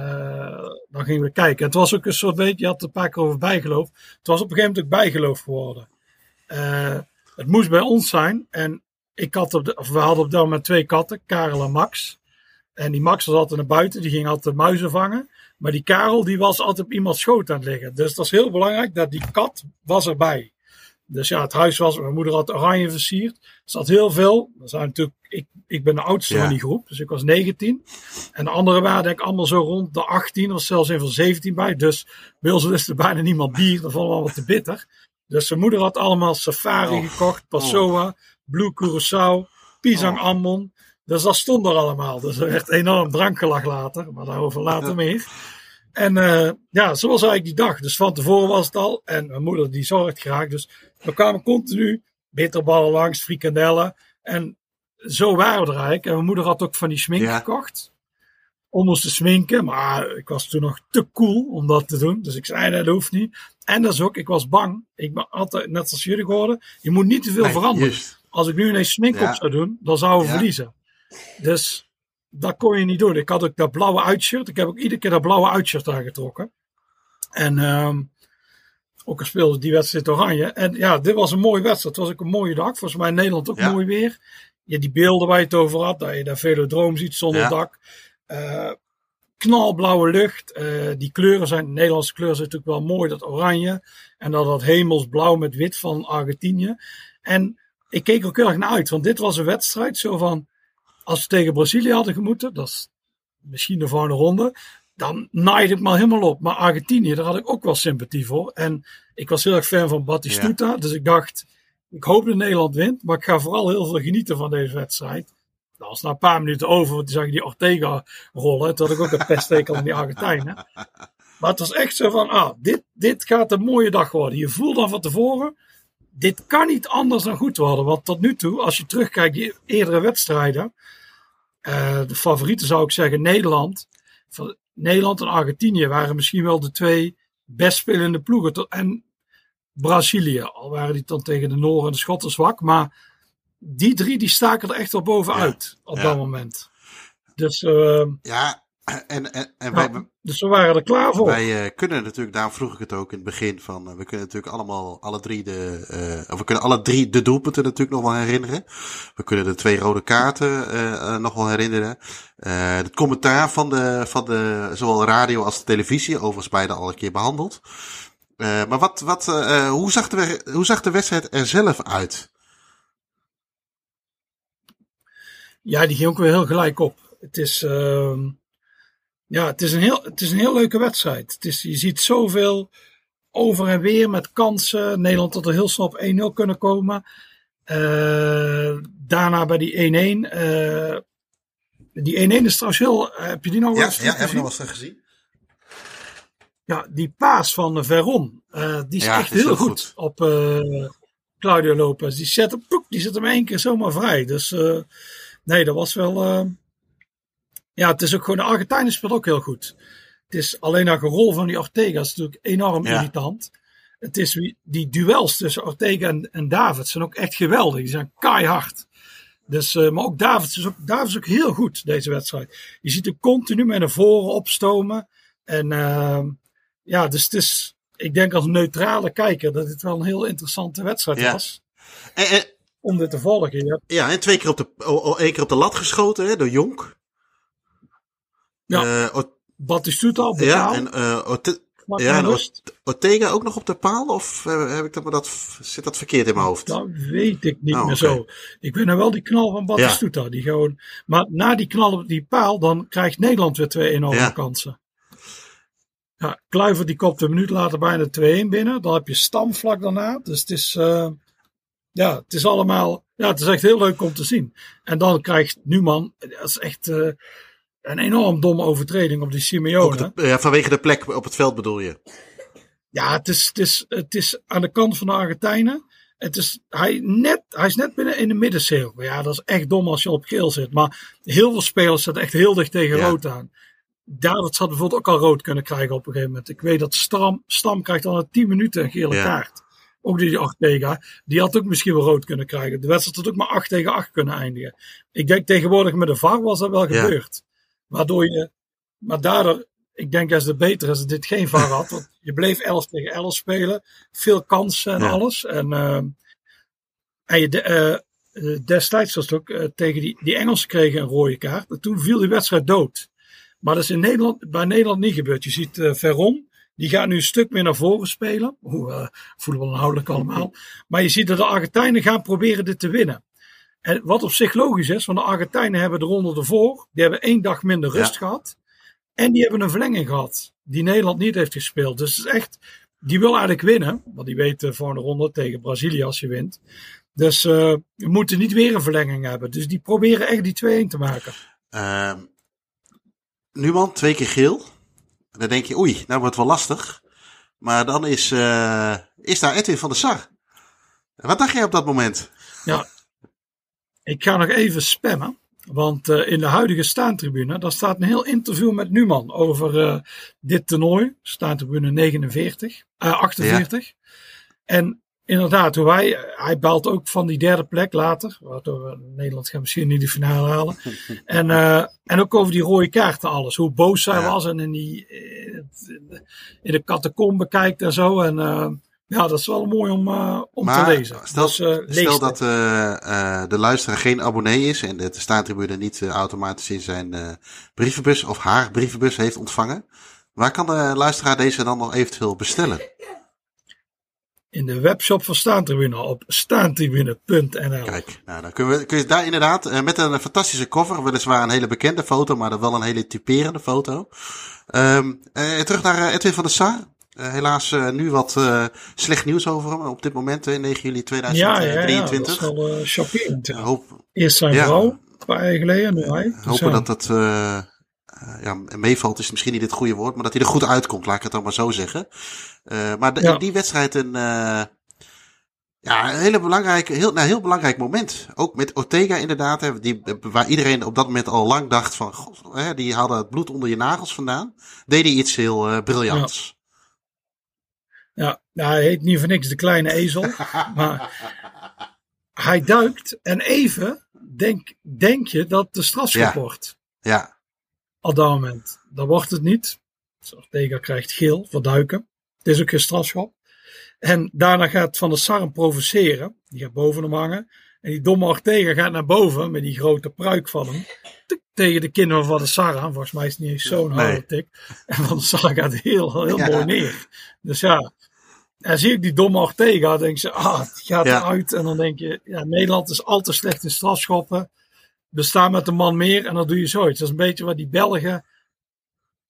dan gingen we kijken. Het was ook een soort beetje, je had een paar keer over bijgeloof. Het was op een gegeven moment ook bijgeloof geworden. het moest bij ons zijn en ik had op de, of we hadden op dat moment twee katten, Karel en Max. En die Max was altijd naar buiten, die ging altijd muizen vangen. Maar die Karel, die was altijd op iemands schoot aan het liggen. Dus dat is heel belangrijk, dat die kat was erbij. Dus ja, het huis was, mijn moeder had oranje versierd. Er zat heel veel. Er zijn natuurlijk, ik, ik ben de oudste ja. van die groep, dus ik was 19. En de anderen waren denk ik allemaal zo rond de 18, er was zelfs een van 17 bij. Dus bij ons wist er bijna niemand bier, dat vonden we allemaal te bitter. Dus zijn moeder had allemaal Safari oh. gekocht, Passoa, oh. Blue Curaçao, Pisang oh. Ammon. Dus dat stond er allemaal. Dus er werd enorm drankgelach later, maar daarover later meer. En uh, ja, zo was eigenlijk die dag. Dus van tevoren was het al. En mijn moeder die zorgt graag. Dus we kwamen continu bitterballen langs, frikandellen. En zo waren we er eigenlijk. En mijn moeder had ook van die smink ja. gekocht. Om ons te sminken. Maar ik was toen nog te cool om dat te doen. Dus ik zei, nee, dat hoeft niet. En dat is ook, ik was bang. Ik ben altijd, net als jullie geworden. Je moet niet te veel nee, veranderen. Just. Als ik nu ineens smink ja. op zou doen, dan zouden we ja. verliezen. Dus dat kon je niet doen. Ik had ook dat blauwe uitshirt. Ik heb ook iedere keer dat blauwe uitshirt aangetrokken. En um, ook al speelde die wedstrijd oranje. En ja, dit was een mooie wedstrijd. Het was ook een mooie dag. Volgens mij in Nederland ook ja. mooi weer. Ja, die beelden waar je het over had. Dat je daar velodroom ziet zonder dak. Uh, knalblauwe lucht. Uh, die kleuren zijn, de Nederlandse kleuren zijn natuurlijk wel mooi. Dat oranje. En dan dat hemelsblauw met wit van Argentinië. En ik keek ook heel erg naar uit. Want dit was een wedstrijd zo van als we tegen Brazilië hadden gemoeten, dat is misschien de volgende ronde, dan naaide ik me helemaal op. Maar Argentinië, daar had ik ook wel sympathie voor. En ik was heel erg fan van Batistuta, ja. dus ik dacht, ik hoop dat Nederland wint, maar ik ga vooral heel veel genieten van deze wedstrijd. Dat was na een paar minuten over, toen zag ik die Ortega rollen. Toen had ik ook een pesttekel aan die Argentijnen. Maar het was echt zo van, ah, dit, dit gaat een mooie dag worden. Je voelt dan van tevoren, dit kan niet anders dan goed worden. Want tot nu toe, als je terugkijkt, die eerdere wedstrijden. Uh, de favorieten zou ik zeggen, Nederland. Van Nederland en Argentinië waren misschien wel de twee best spelende ploegen. En Brazilië, al waren die dan tegen de Noorden en de Schotten zwak. Maar die drie die staken er echt wel bovenuit op dat moment. Dus uh, ja, en, en, en wij, dus we waren er klaar voor. Wij uh, kunnen natuurlijk, daarom vroeg ik het ook in het begin van, uh, we kunnen natuurlijk allemaal alle drie de, uh, of we kunnen alle drie de doelpunten natuurlijk nog wel herinneren. We kunnen de twee rode kaarten nog wel herinneren. het commentaar van de, van de, zowel radio als de televisie, overigens beide al een keer behandeld. maar wat, wat, hoe, zag de, hoe zag de wedstrijd er zelf uit? Ja, die ging ook weer heel gelijk op. Het is, ehm, ja, het is, een heel, het is een heel leuke wedstrijd. Het is, je ziet zoveel over en weer met kansen. Nederland had er heel snel op 1-0 kunnen komen. Uh, daarna bij die 1-1. Uh, eh, die 1-1 is trouwens heel. Heb je die nog wel eens ja, heb ik nog wel eens gezien? Ja, die paas van Veron. Uh, die is ja, echt is heel, goed, goed. op Claudio Lopez. Die zet, hem, die zet hem één keer zomaar vrij. Dus nee, dat was wel ja, het is ook gewoon, de Argentijnen speelt ook heel goed. Het is alleen dat rol van die Ortega is natuurlijk enorm irritant. Het is die duels tussen Ortega en, en David zijn ook echt geweldig. Die zijn keihard. Dus, uh, maar ook David is ook, David is ook heel goed deze wedstrijd. Je ziet hem continu met naar voren opstomen. En uh, ja, dus het is, ik denk als neutrale kijker dat dit wel een heel interessante wedstrijd ja. was. En, en, om dit te volgen. Ja, ja en twee keer op de, één keer op de lat geschoten hè, door Jonk. Ja, uh, Batistuta op de ja, En, uh, ja, en Ortega ook nog op de paal? Of heb ik dat, maar dat, zit dat verkeerd in mijn hoofd? Dat weet ik niet oh, meer zo. Ik weet nou wel die knal van Batistuta. Ja. Die gewoon, maar na die knal op die paal, dan krijgt Nederland weer twee enorme ja. kansen. Ja, Kluiver die kopt een minuut later bijna 2-1 binnen. Dan heb je Stam vlak daarna. Dus het is, uh, ja, het is allemaal, ja, het is echt heel leuk om te zien. En dan krijgt Numan, dat is echt, uh, een enorm domme overtreding op die Simeone. ja, vanwege de plek op het veld bedoel je? Ja, het is, het is, het is aan de kant van de Argentijnen. Het is, hij, net, hij is net binnen in de middencirkel. Ja, dat is echt dom als je op geel zit. Maar heel veel spelers zitten echt heel dicht tegen rood aan. David had bijvoorbeeld ook al rood kunnen krijgen op een gegeven moment. Ik weet dat Stam, Stam krijgt dan na 10 minuten een gele kaart. Ook die 8 tegen. Die had ook misschien wel rood kunnen krijgen. De wedstrijd had ook maar 8 tegen 8 kunnen eindigen. Ik denk tegenwoordig met de VAR was dat wel gebeurd. Waardoor je, maar daardoor, ik denk dat het beter is dat dit geen VAR had. Want je bleef 11 tegen 11 spelen. Veel kansen en alles. En, uh, en je, uh, destijds was het ook uh, tegen die, die Engelsen kregen een rode kaart. En toen viel die wedstrijd dood. Maar dat is in Nederland, bij Nederland niet gebeurd. Je ziet Veron, die gaat nu een stuk meer naar voren spelen. Hoe voelen we inhoudelijk allemaal. Maar je ziet dat de Argentijnen gaan proberen dit te winnen. En wat op zich logisch is, want de Argentijnen hebben de ronde ervoor, die hebben één dag minder rust gehad. En die hebben een verlenging gehad, die Nederland niet heeft gespeeld. Dus het is echt, die wil eigenlijk winnen, want die weten voor een ronde tegen Brazilië als je wint. Dus uh, we moeten niet weer een verlenging hebben. Dus die proberen echt die 2-1 te maken. Uh, Numan, twee keer geel. Dan denk je, oei, nou wordt het wel lastig. Maar dan is, uh, is daar Edwin van der Sar. Wat dacht jij op dat moment? Ja, ik ga nog even spammen. Want uh, in de huidige staantribune, daar staat een heel interview met Numan over uh, dit toernooi. Staantribune 49, uh, 48. Ja. En inderdaad, hoe hij, hij belt ook van die derde plek later. Waardoor Nederland gaat misschien niet de finale halen. en, en ook over die rode kaarten alles. Hoe boos zij ja. was en in, die, in de catacombe kijkt en zo. En ja, dat is wel mooi om, uh, om maar te lezen. Stel, dus, uh, stel dat uh, de luisteraar geen abonnee is en de staantribune niet automatisch in zijn brievenbus of haar brievenbus heeft ontvangen. Waar kan de luisteraar deze dan nog eventueel bestellen? In de webshop van Staantribune op staantribune.nl. Kijk, nou, dan kun, kun je daar inderdaad met een fantastische cover, weliswaar een hele bekende foto, maar dan wel een hele typerende foto. Um, terug naar Edwin van der Sar. Uh, helaas uh, nu wat uh, slecht nieuws over hem op dit moment, 9 juli 2023. Ja, ja, ja, dat is wel hoop, Eerst zijn vrouw, een paar jaar geleden, nu hij. Dus hopen dat dat ja, meevalt is misschien niet het goede woord, maar dat hij er goed uitkomt, laat ik het dan maar zo zeggen. maar de, die wedstrijd een, Ja, een hele belangrijke, heel, nou, heel belangrijk moment. Ook met Ortega inderdaad, hè, die, waar iedereen op dat moment al lang dacht van, god, hè, die hadden het bloed onder je nagels vandaan. Deed hij iets heel briljants. Ja. ja, hij heet niet voor niks de kleine ezel. maar hij duikt en even denk, denk je dat de strafschop Ja. wordt. Ja, Op dat moment. Dan wordt het niet. Ortega krijgt geel voor duiken. Het is ook geen strafschop. En daarna gaat Van der Sar hem provoceren. Die gaat boven hem hangen. En die domme Ortega gaat naar boven met die grote pruik van hem. Tegen de kin van Van der Sar aan. Volgens mij is het niet eens zo'n Nee. harde tik. En Van der Sar gaat heel, heel Ja. mooi neer. Dus ja. En zie ik die domme Ortega, dan denk je, ah, het gaat Ja. eruit. En dan denk je, ja, Nederland is al te slecht in strafschoppen. We staan met een man meer en dan doe je zoiets. Dat is een beetje wat die Belgen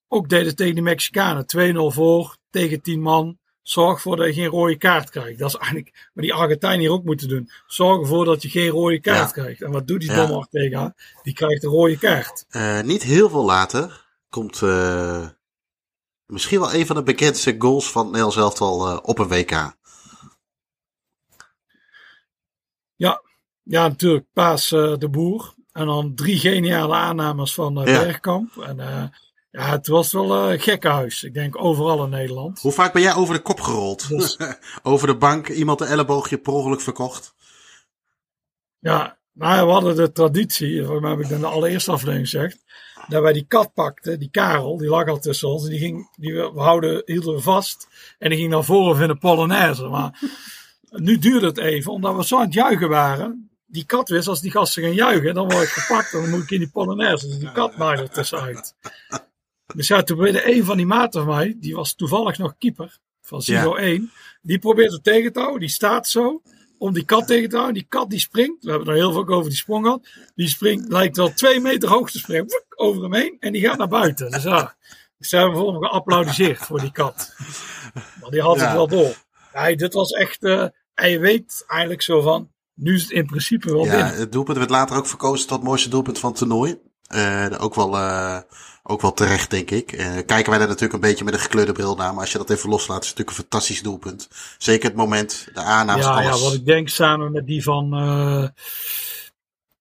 ook deden tegen de Mexicanen. 2-0 voor, tegen 10 man. Zorg ervoor dat je geen rode kaart krijgt. Dat is eigenlijk wat die Argentijnen hier ook moeten doen. Zorg ervoor dat je geen rode kaart Ja. krijgt. En wat doet die Ja. domme Ortega? Die krijgt een rode kaart. Eh, niet heel veel later komt eh, misschien wel een van de bekendste goals van Nederlands elftal eh, op een WK. Ja, ja natuurlijk. Paas eh, de Boer. En dan drie geniale aannames van eh, Ja. Bergkamp. En eh, ja, het was wel een gekkenhuis. Ik denk overal in Nederland. Hoe vaak ben jij over de kop gerold? Dus- over de bank, iemand een elleboogje per ongeluk verkocht? Ja, nou, we hadden de traditie, mij heb ik in de allereerste aflevering gezegd, dat wij die kat pakten, die Karel, die lag al tussen ons, en die ging, die we houden, hielden we vast, en die ging naar voren in de Polonaise. Maar nu duurde het even, omdat we zo aan het juichen waren. Die kat wist, als die gasten gaan juichen, dan word ik gepakt en dan moet ik in die Polonaise. Dus die kat maakte er tussenuit. Dus ja, toen probeerde een van die maten van mij, die was toevallig nog keeper van Sigo 1, die probeert het tegen te houden, die staat zo om die kat tegen te houden. Die kat die springt. We hebben er heel veel over die sprong gehad. Die springt, lijkt wel twee meter hoog te springen. Over hem heen. En die gaat naar buiten. Dus ja, dus ze hebben voor hem geapplaudiseerd voor die kat. Maar die had Ja. het wel door. Ja, dit was echt... en je weet eigenlijk zo van... Nu is het in principe wel Ja, binnen. het doelpunt werd later ook verkozen tot het mooiste doelpunt van het toernooi. Eh, ook, wel, eh, ook wel terecht, denk ik. Eh, kijken wij er natuurlijk een beetje met een gekleurde bril naar. Maar als je dat even loslaat, is het natuurlijk een fantastisch doelpunt. Zeker het moment, de aannames, ja, ja, alles. wat ik denk samen met die van... eh,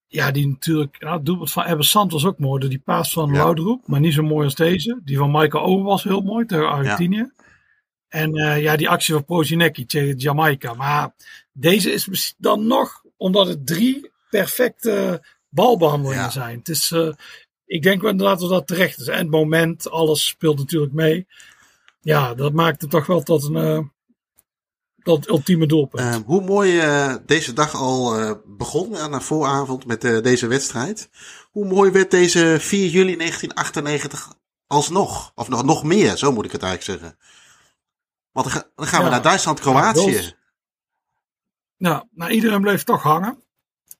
ja, die natuurlijk... Nou, het doelpunt van Ebbe Sant was ook mooi. Die paas van Ja. Laudroep. Maar niet zo mooi als deze. Die van Michael Owen was heel mooi tegen Argentinië. En eh, ja, die actie van Prozinecki tegen Jamaica. Maar deze is dan nog... Omdat het drie perfecte balbehandelingen Ja. zijn. Het is... ik denk wel inderdaad dat dat terecht is. En het moment, alles speelt natuurlijk mee. Ja, dat maakt het toch wel tot een... tot ultieme doelpunt. Eh, hoe mooi eh, deze dag al eh, begon aan de vooravond met deze wedstrijd. Hoe mooi werd deze 4 juli 1998 alsnog? Of nog, nog meer, zo moet ik het eigenlijk zeggen. Want dan, ga- dan gaan we Ja. naar Duitsland-Kroatië. Ja, Nou, nou, iedereen bleef toch hangen.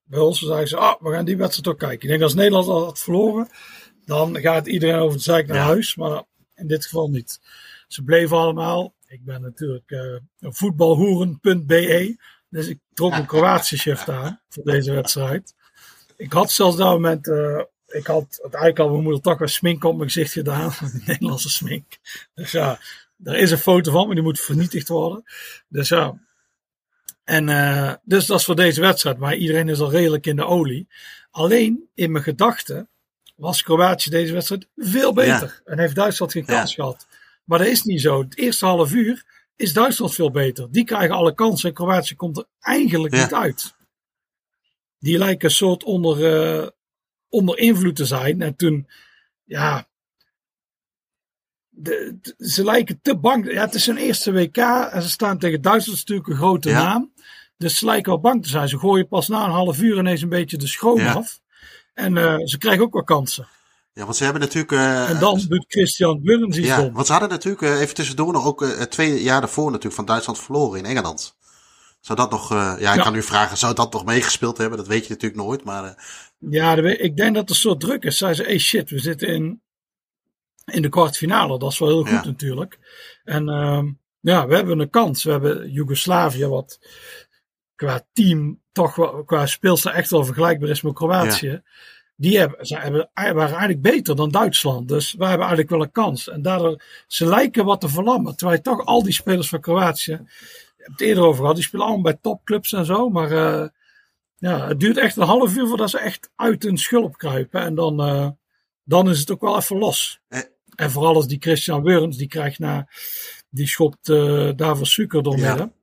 Bij ons zeiden ze, ah, we gaan die wedstrijd ook kijken. Ik denk als Nederland al had verloren, dan gaat iedereen over het zeik naar Ja. huis. Maar in dit geval niet. Ze bleven allemaal. Ik ben natuurlijk eh voetbalhoeren.be. Dus ik trok een Kroatische shirt aan voor deze wedstrijd. Ik had zelfs dat moment, eh, ik had het eigenlijk al mijn moeder toch wel smink op mijn gezicht gedaan. Nederlandse smink. Dus ja, er is een foto van, maar die moet vernietigd worden. Dus ja, en uh, dus dat is voor deze wedstrijd. Maar iedereen is al redelijk in de olie. Alleen in mijn gedachten was Kroatië deze wedstrijd veel beter. Ja. En heeft Duitsland geen kans ja. gehad. Maar dat is niet zo. Het eerste half uur is Duitsland veel beter. Die krijgen alle kansen en Kroatië komt er eigenlijk ja. niet uit. Die lijken een soort onder, uh, onder invloed te zijn. En toen, ja. De, de, ze lijken te bang. Ja, het is hun eerste WK en ze staan tegen Duitsland natuurlijk een grote ja. naam. Dus ze lijken wel bang te zijn. Ze gooien pas na een half uur ineens een beetje de schroom ja. af. En uh, ze krijgen ook wel kansen. Ja, want ze hebben natuurlijk. Uh, en dan doet Christian Willems iets Ja, dom. want ze hadden natuurlijk uh, even tussendoor nog ook twee jaar daarvoor natuurlijk van Duitsland verloren in Engeland. Zou dat nog. ja, ik ja. kan u vragen, zou dat nog meegespeeld hebben? Dat weet je natuurlijk nooit. Maar. Ja, ik denk dat er een soort druk is. Zij ze, hey shit, we zitten in, in de kwartfinale. Dat is wel heel goed ja. natuurlijk. En ehm, ja, we hebben een kans. We hebben Joegoslavië, wat qua team toch wel, qua speelster echt wel vergelijkbaar is met Kroatië. Ja. Die hebben, ze hebben, waren eigenlijk beter dan Duitsland. Dus wij hebben eigenlijk wel een kans. En daardoor, ze lijken wat te verlammen. Terwijl toch al die spelers van Kroatië, hebben het eerder over gehad. Die spelen allemaal bij topclubs en zo. Maar uh, ja, het duurt echt een half uur voordat ze echt uit hun schulp kruipen. En dan, uh, dan is het ook wel even los. Eh. En vooral als die Christian Wurms, die krijgt na, die schopt uh, Davos Suker door midden. Ja.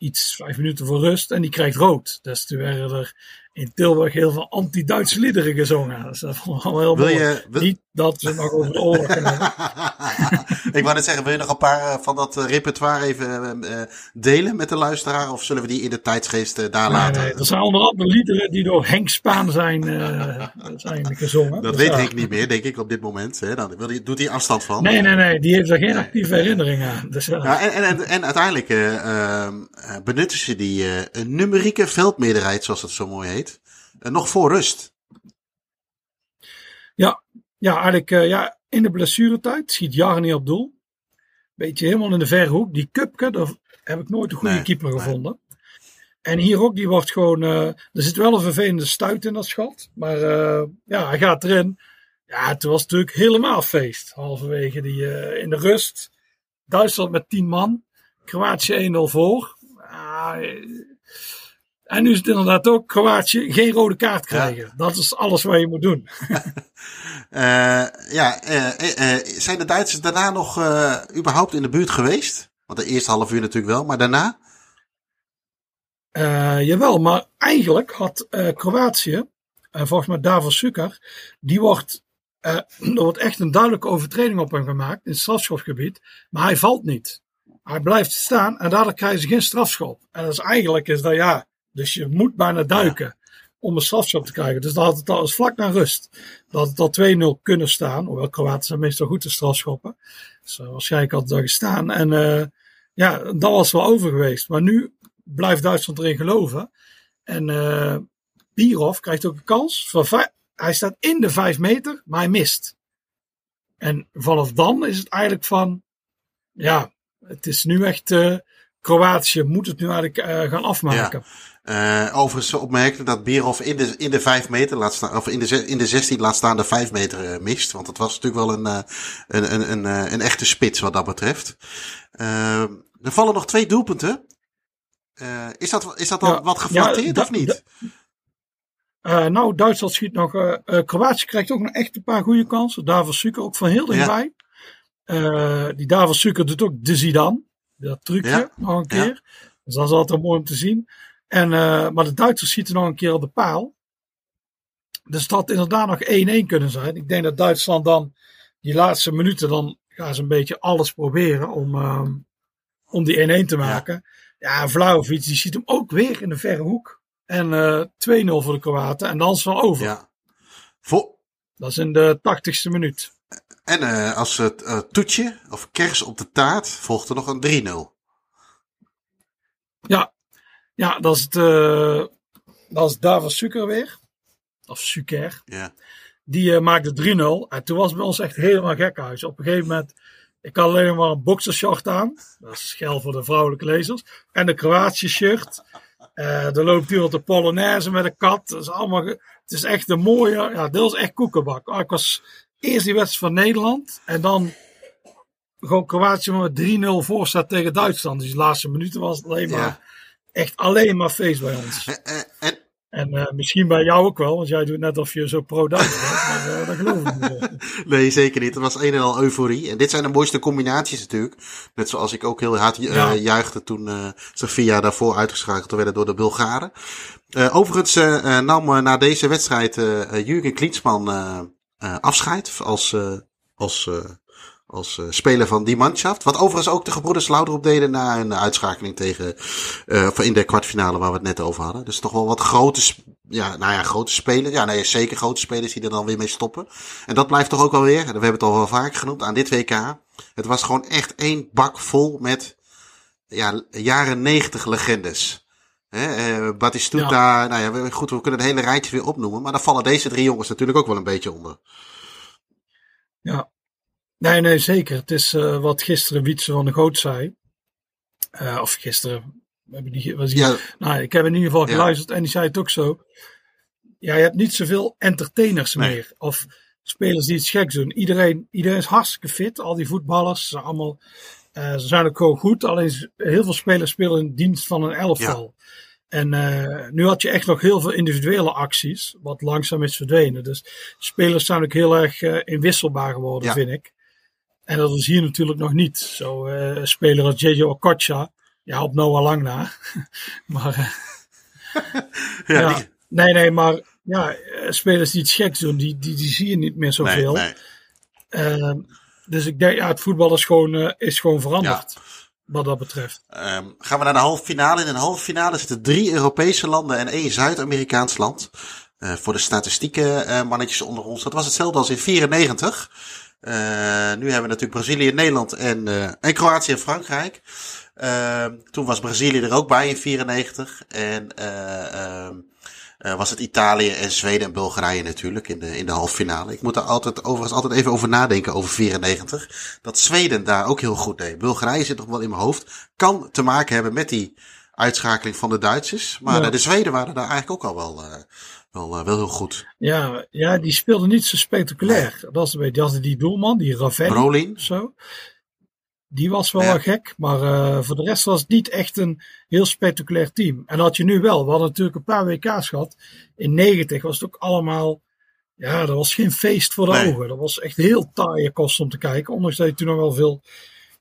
Iets vijf minuten voor rust en die krijgt rood. Dus toen werden er in Tilburg heel veel anti-Duitse liederen gezongen. Dus dat vond ik wel heel wil mooi. Je, wil... Niet dat we nog over de oorlog kunnen Ik wou net zeggen, wil je nog een paar van dat repertoire even uh, delen met de luisteraar? Of zullen we die in de tijdsgeest uh, daar nee, laten? Nee, er zijn onder andere liederen die door Henk Spaan zijn, uh, zijn gezongen. Dat dus, weet. Henk niet meer, denk ik, op dit moment. Hè? Dan wil doet hij afstand van. Nee, nee, nee, die heeft daar geen actieve herinnering aan. Dus, ja, en, en, en, en uiteindelijk benutten ze die numerieke veldmeerderheid, zoals dat zo mooi heet, nog voor rust. Ja, eigenlijk uh, ja, in de blessuretijd schiet Jarni op doel. Beetje helemaal in de verre hoek. Die Kupke, daar heb ik nooit een goede Nee, keeper nee. gevonden. En hier ook, die wordt gewoon. eh, er zit wel een vervelende stuit in dat schot. Maar eh, ja, hij gaat erin. Ja, het was natuurlijk helemaal feest. Halverwege die, eh, in de rust. Duitsland met 10 man. Kroatië 1-0 voor. Eh, en nu is het inderdaad ook Kroatië geen rode kaart krijgen. Dat is alles wat je moet doen. Uh, ja, uh, uh, zijn de Duitsers daarna nog überhaupt in de buurt geweest? Want de eerste half uur natuurlijk wel, maar daarna? Jawel, maar eigenlijk had Kroatië, volgens mij Davos Sukar, die wordt, er wordt echt een duidelijke overtreding op hem gemaakt in het strafschopgebied, maar hij valt niet. Hij blijft staan en daardoor krijgen ze geen strafschop. En dat is eigenlijk is dat ja, dus je moet bijna duiken om een strafschop te krijgen. Dus dat had het al eens vlak naar rust. Dat het al 2-0 kunnen staan, hoewel Kroatië zijn meestal goed te strafschoppen. Dus waarschijnlijk had het daar gestaan. En ja, dat was wel over geweest. Maar nu blijft Duitsland erin geloven. En uh, Birov krijgt ook een kans. Hij staat in de vijf meter, maar hij mist. En vanaf dan is het eigenlijk van, ja, het is nu echt, uh, Kroatië moet het nu eigenlijk gaan afmaken. Ja. Uh, overigens opmerkelijk dat Birov in de, in de vijf meter laat staan, of in de, in de 16 laat staan de vijf meter uh, mist. Want dat was natuurlijk wel een, uh, een, een, een, een, echte spits wat dat betreft. Uh, er vallen nog twee doelpunten. Is, dat, is dat dan ja, wat geflatteerd ja, of niet? Nou, Duitsland schiet nog. Kroatië krijgt ook nog echt een paar goede kansen. Davos Suker ook van heel dichtbij. Ja. die Davos Suker doet ook de Zidane. Dat trucje nog een keer. Dus dat is altijd mooi om te zien. En, maar de Duitsers schieten nog een keer op de paal. Dus dat had inderdaad nog 1-1 kunnen zijn. Ik denk dat Duitsland dan die laatste minuten dan gaan ze een beetje alles proberen om, um, om die 1-1 te maken. Ja, ja Vlaovic die ziet hem ook weer in de verre hoek. En uh, 2-0 voor de Kroaten. En dan is het wel over. Ja. Dat is in de tachtigste minuut. En uh, als het uh, toetje of kers op de taart volgt er nog een 3-0. Ja. Ja, dat is, het, uh, dat is David Suker weer. Of Suker. Ja. Die uh, maakte 3-0. En toen was het bij ons echt helemaal gek huis. Op een gegeven moment, ik had alleen maar een boxershort aan. Dat is schel voor de vrouwelijke lezers. En een Kroatië shirt. Uh, er loopt op de Polonaise met een kat. Dat is allemaal, het is echt een mooie, ja, dit was echt koekenbak. Oh, ik was eerst die wedstrijd van Nederland. En dan gewoon Kroatië met 3-0 voor staat tegen Duitsland. Dus de laatste minuten was het alleen maar, Ja. Echt alleen maar feest bij ons. Eh, eh, En, En eh, misschien bij jou ook wel, want jij doet net of je zo pro-Duits bent. Maar eh, dat geloof ik niet. nee, zeker niet. Het was een en al euforie. En dit zijn de mooiste combinaties natuurlijk. Net zoals ik ook heel hard Ja. juichte toen Sofia daarvoor uitgeschakeld werden door de Bulgaren. Overigens nam na deze wedstrijd Jurgen Klinsman afscheid als, als, als uh, speler van die manschaft. Wat overigens ook de gebroeders Lauderop deden na een uitschakeling tegen, uh, in de kwartfinale waar we het net over hadden. Dus toch wel wat grote, ja, nou ja, grote spelers. Ja, nee, zeker grote spelers die er dan weer mee stoppen. En dat blijft toch ook wel weer, en we hebben het al wel vaak genoemd aan dit WK. Het was gewoon echt één bak vol met, ja, jaren negentig legendes. Hè, eh, Batistuta, nou ja, goed, we kunnen het hele rijtje weer opnoemen. Maar dan vallen deze drie jongens natuurlijk ook wel een beetje onder. Ja. Nee, nee, zeker. Het is eh, wat gisteren Wietse van de Goot zei. Eh, of gisteren. hebben die, was Ja, nou, ik heb in ieder geval Ja. geluisterd en die zei het ook zo. Ja, je hebt niet zoveel entertainers Nee. meer. Of spelers die iets geks doen. Iedereen, iedereen is hartstikke fit. Al die voetballers zijn allemaal Uh, ze zijn ook gewoon goed, alleen heel veel spelers spelen in dienst van een elftal. En uh, nu had je echt nog heel veel individuele acties, wat langzaam is verdwenen. Dus spelers zijn ook heel erg uh, inwisselbaar geworden, vind ik. En dat is hier natuurlijk nog niet. Zo uh, speler als JJ Okocha, ja, op Noah Lang na. maar ja, ja, nee, nee, maar ja, spelers die iets geks doen, die, die, die zie je niet meer zoveel. Nee, nee. dus ik denk, ja, het voetbal is gewoon, is gewoon veranderd. Ja wat dat betreft. Um, gaan we naar de halve finale. In de halve finale zitten drie Europese landen en één Zuid-Amerikaans land. Uh, voor de statistieken uh, mannetjes onder ons. Dat was hetzelfde als in 94. Uh, nu hebben we natuurlijk Brazilië, Nederland en, en Kroatië en Frankrijk. Ehm, toen was Brazilië er ook bij in 94. En ehm, uh, was het Italië en Zweden en Bulgarije natuurlijk in de, in de halve finale. Ik moet er altijd, overigens altijd even over nadenken over 94. Dat Zweden daar ook heel goed deed. Bulgarije zit nog wel in mijn hoofd. Kan te maken hebben met die uitschakeling van de Duitsers. Maar ja. de Zweden waren daar eigenlijk ook al wel, uh, wel, uh, wel heel goed. Ja, ja, die speelden niet zo spectaculair. Nee. Dat was die hadden die doelman, die Ravelli. Brolin. Zo. Die was wel, ja. wel gek, maar uh, voor de rest was het niet echt een heel spectaculair team. En dat had je nu wel. We hadden natuurlijk een paar WK's gehad. In 90 was het ook allemaal. Ja, dat was geen feest voor de nee. ogen. Dat was echt heel taaie kost om te kijken. Ondanks dat je toen nog wel veel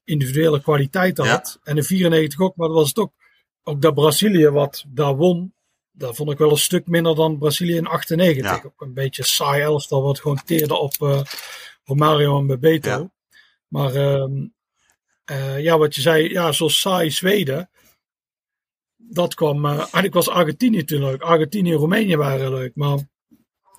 individuele kwaliteit had. Ja. En in 94 ook, maar dat was het ook. Ook dat Brazilië wat daar won. Dat vond ik wel een stuk minder dan Brazilië in 98. Ja. Ook een beetje saai elftal wat gewoon teerde op uh, Romario en Bebeto. Ja. Maar um, uh, ja, wat je zei, ja, zoals saai Zweden. Dat kwam, uh, eigenlijk was Argentinië toen leuk. Argentinië en Roemenië waren leuk. Maar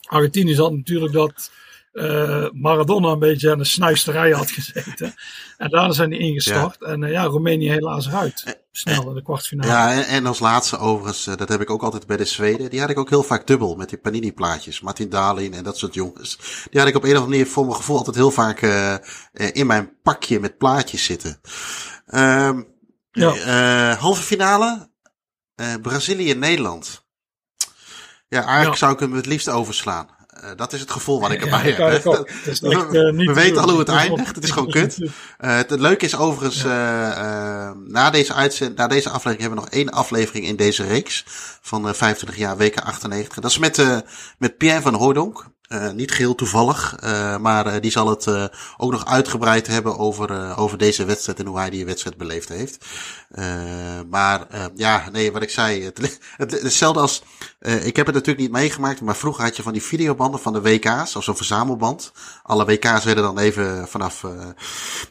Argentinië zat natuurlijk dat uh, Maradona een beetje aan de snuisterij had gezeten. En daarna zijn die ingestart. Ja. En ja, Roemenië helaas eruit. Snel in de kwartfinale. Ja, en, en, als laatste overigens, dat heb ik ook altijd bij de Zweden. Die had ik ook heel vaak dubbel met die Panini plaatjes. Martin Dalin en dat soort jongens. Die had ik op een of andere manier voor mijn gevoel altijd heel vaak in mijn pakje met plaatjes zitten. Um, ja. halve finale. Brazilië-Nederland. Ja, eigenlijk ja. zou ik hem het liefst overslaan. Uh, dat is het gevoel wat ik erbij ja, heb. Echt, uh, we weten al hoe het eindigt. Het is gewoon kut. Uh, het, het leuke is overigens, ja. na, deze uitzend, na deze aflevering hebben we nog één aflevering in deze reeks van 25 jaar WK 98. Dat is met, met Pierre van Hooydonk. Uh, niet geheel toevallig, uh, maar uh, die zal het ook nog uitgebreid hebben over, over deze wedstrijd en hoe hij die wedstrijd beleefd heeft. maar ja, nee, wat ik zei, het, het, hetzelfde als, ik heb het natuurlijk niet meegemaakt, maar vroeger had je van die videobanden van de WK's, of zo'n verzamelband. Alle WK's werden dan even vanaf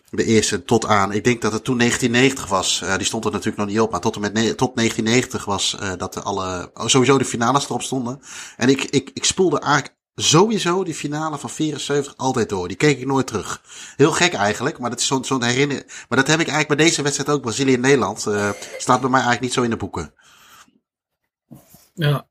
de eerste tot aan, ik denk dat het toen 1990 was, die stond er natuurlijk nog niet op, maar tot en met tot 1990 was dat alle, sowieso de finales erop stonden. En ik, ik, ik spoelde eigenlijk sowieso die finale van 74 altijd door. Die keek ik nooit terug. Heel gek eigenlijk, maar dat is zo'n zo herinnering. Maar dat heb ik eigenlijk bij deze wedstrijd ook. Brazilië en Nederland. Uh, staat bij mij eigenlijk niet zo in de boeken. Ja.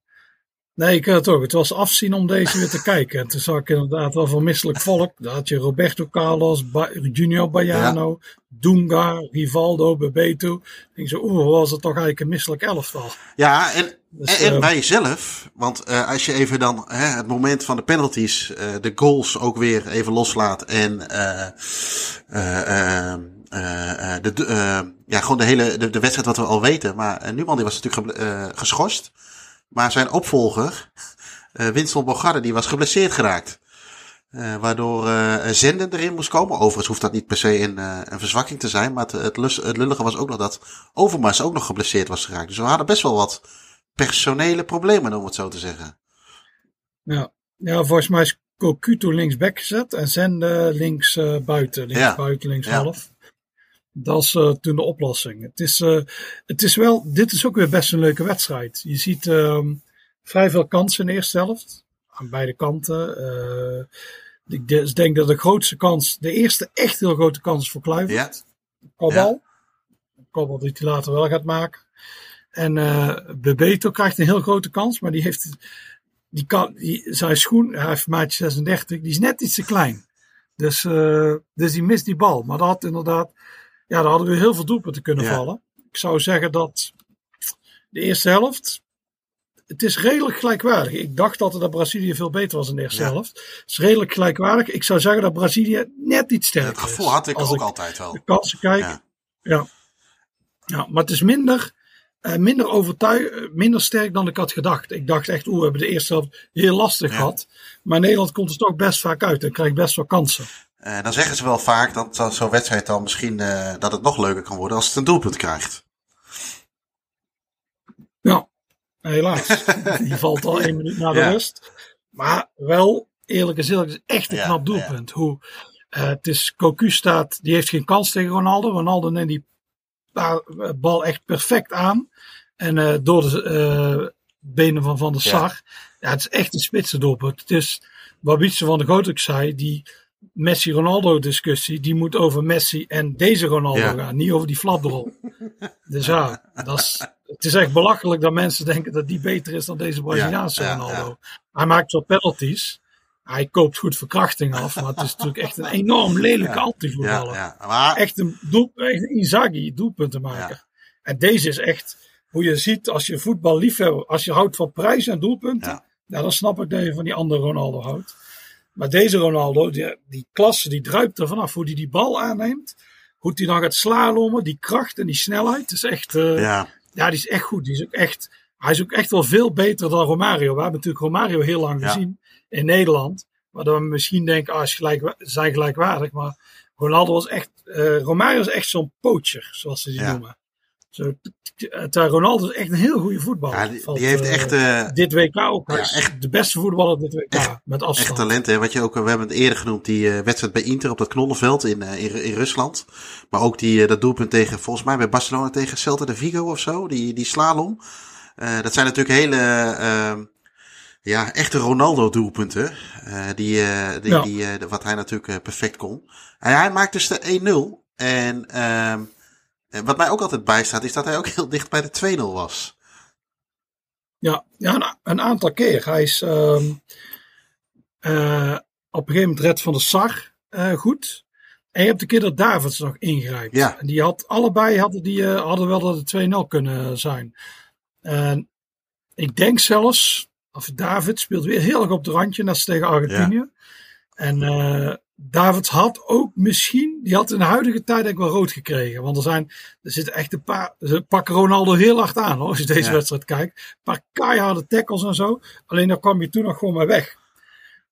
Nee, ik had het ook. Het was afzien om deze weer te kijken. En toen zag ik inderdaad wel van misselijk volk. Daar had je Roberto Carlos, ba Junior Baiano, ja. Dunga, Rivaldo, Bebeto. Ik denk zo, oeh, was het toch eigenlijk een misselijk elftal. Ja, en, dus, en, en wij zelf, want uh, als je even dan hè, het moment van de penalties, uh, de goals ook weer even loslaat en uh, de, ja, gewoon de hele de, de wedstrijd wat we al weten. Maar Numan die was natuurlijk geschorst. Maar zijn opvolger, Winston Bogarde, die was geblesseerd geraakt. Waardoor Zenden erin moest komen. Overigens hoeft dat niet per se een, een verzwakking te zijn. Maar het, het, lus, het lullige was ook nog dat Overmars ook nog geblesseerd was geraakt. Dus we hadden best wel wat personele problemen, om het zo te zeggen. Ja, ja volgens mij is Kokuto linksback gezet. En Zenden links buiten. Links ja. buiten, links ja. half. Dat is uh, toen de oplossing. Het is, uh, het is wel, dit is ook weer best een leuke wedstrijd. Je ziet uh, vrij veel kansen in de eerste helft. Aan beide kanten. Ik denk dat de grootste kans, de eerste echt heel grote kans is voor Kluivert. Ja. Kopbal. Ja. Die hij later wel gaat maken. En Bebeto krijgt een heel grote kans, maar die heeft, die kan, die, zijn schoen, hij heeft maatje 36, die is net iets te klein. Dus, dus die mist die bal. Maar dat had inderdaad, ja, daar hadden we heel veel doelpunten kunnen ja. vallen. Ik zou zeggen dat de eerste helft. Het is redelijk gelijkwaardig. Ik dacht altijd dat Brazilië veel beter was in de eerste ja. helft. Het is redelijk gelijkwaardig. Ik zou zeggen dat Brazilië net iets sterker is. Het gevoel had ik ook altijd wel. De kansen kijken. Ja. Ja. ja, maar het is minder, uh, minder, overtuig, minder sterk dan ik had gedacht. Ik dacht echt, oeh, we hebben de eerste helft heel lastig gehad. Maar Nederland komt er toch best vaak uit en krijgt best wel kansen. Uh, dan zeggen ze wel vaak dat, dat zo'n wedstrijd dan misschien uh, dat het nog leuker kan worden als het een doelpunt krijgt. Ja, helaas. Die valt al één minuut na de ja. rust. Maar wel, eerlijk gezegd, het is echt een ja, knap doelpunt. Hoe, uh, het is, Cocu staat, die heeft geen kans tegen Ronaldo. Ronaldo neemt die bal echt perfect aan. En uh, door de benen van Van der Sar. Ja. het is echt een spitse doelpunt. Het is, wat Wietse van de Goot zei, die Messi-Ronaldo discussie, die moet over Messi en deze Ronaldo ja. gaan, niet over die flapdrol. dus ja, dat is, het is echt belachelijk dat mensen denken dat die beter is dan deze Braziliaanse ja, ja, Ronaldo. Hij maakt wel penalties. Hij koopt goed verkrachting af, maar het is natuurlijk echt een enorm lelijke antivoetballer. Maar... Echt een, doel, echt een Inzaghi doelpuntenmaker. En deze is echt, hoe je ziet als je voetbal liefhebber, als je houdt van prijzen en doelpunten, ja. dan snap ik dat je van die andere Ronaldo houdt. Maar deze Ronaldo, die, die klasse, die druipt er vanaf. Hoe hij die, die bal aanneemt. Hoe hij dan gaat slalommen. Die kracht en die snelheid. is echt, uh, ja. ja, die is echt goed. Die is ook echt, hij is ook echt wel veel beter dan Romario. We hebben natuurlijk Romario heel lang ja. gezien in Nederland. Waardoor we misschien denken, ah, gelijk, zijn gelijkwaardig. Maar Ronaldo was echt, uh, Romario is echt zo'n poacher, zoals ze die ja. noemen. Zo, terwijl Ronaldo is echt een heel goede voetballer. Ja, die, die heeft uh, echt... Uh, dit WK ook. Ja, echt, de beste voetballer dit WK. Echt, met afstand. Echt talent. Hè? Wat je ook, we hebben het eerder genoemd. Die uh, wedstrijd bij Inter op dat knollenveld in, in, in, Rusland. Maar ook die, dat doelpunt tegen, volgens mij bij Barcelona tegen Celta de Vigo of zo. Die, die slalom. dat zijn natuurlijk hele... ehm, ja, echte Ronaldo doelpunten. die, die, ja. die, wat hij natuurlijk perfect kon. En hij maakt dus de 1-0. En... ehm wat mij ook altijd bijstaat, is dat hij ook heel dicht bij de 2-0 was. Ja, ja een, een, aantal keer. Hij is uh, op een gegeven moment red van de Sar goed. En je hebt de keer dat Davids nog ingrijpt. Ja. En die had, allebei hadden, die, hadden wel dat het 2-0 kunnen zijn. En ik denk zelfs, of David speelt weer heel erg op de randje, net als tegen Argentinië. Ja. En Davids had ook misschien, die had in de huidige tijd denk ik wel rood gekregen. Want er zijn, er zitten echt een paar, ze pakken Ronaldo heel hard aan hoor, als je deze ja. wedstrijd kijkt. Een paar keiharde tackles en zo. Alleen daar kwam je toen nog gewoon mee weg.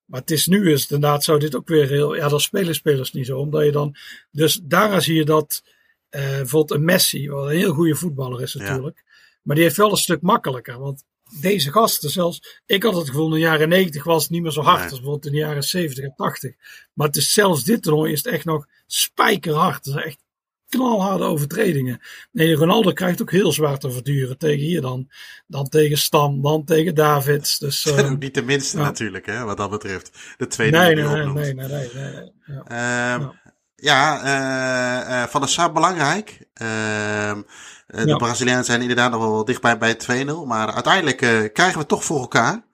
Maar het is nu is het inderdaad zo dit ook weer heel, ja dat spelen spelers niet zo. Omdat je dan, dus daar zie je dat, uh, bijvoorbeeld een Messi, wat een heel goede voetballer is natuurlijk. Ja. Maar die heeft wel een stuk makkelijker. Want deze gasten zelfs, ik had het gevoel in de jaren 90 was het niet meer zo hard nee. als bijvoorbeeld in de jaren 70 en 80. Maar het is zelfs dit toernooi is het echt nog spijkerhard. Het zijn echt knalharde overtredingen. Nee, Ronaldo krijgt ook heel zwaar te verduren tegen hier dan. Dan tegen Stam, dan tegen Davids. Dus, uh, niet de minste ja. natuurlijk, hè, wat dat betreft. De tweede nee, nee, nee, nee, nee, nee, nee, Ja, um, ja uh, uh, Van der Sar belangrijk. Uh, de ja. Brazilianen zijn inderdaad nog wel dichtbij bij 2-0. Maar uiteindelijk uh, krijgen we het toch voor elkaar.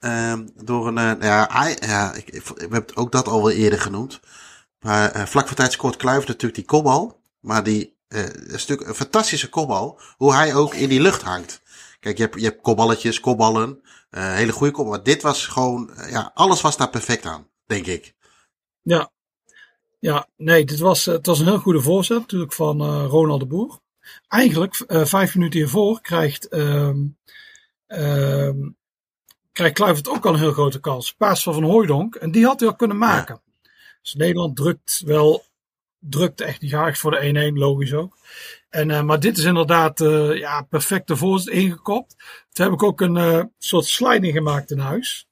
Uh, door een, uh, ja, ja ik, ik, we hebben ook dat al wel eerder genoemd. Maar vlak voor tijd scoort Kluivert natuurlijk die kopbal. Maar die uh, is natuurlijk een fantastische kopbal. Hoe hij ook in die lucht hangt. Kijk, je hebt, je hebt kopballetjes, kopballen. Uh, hele goede kopbal. Maar dit was gewoon, ja, alles was daar perfect aan, denk ik. Ja. Ja, nee, dit was, het was een heel goede voorzet natuurlijk van Ronald de Boer. Eigenlijk, uh, vijf minuten hiervoor, krijgt, um, um, krijgt Kluivert ook al een heel grote kans. Paas van Van Hooijdonk. En die had hij al kunnen maken. Dus Nederland drukt wel, drukt echt niet graag voor de 1-1, logisch ook. En, uh, maar dit is inderdaad uh, ja, perfecte voorzet ingekopt. Toen heb ik ook een soort sliding gemaakt in huis.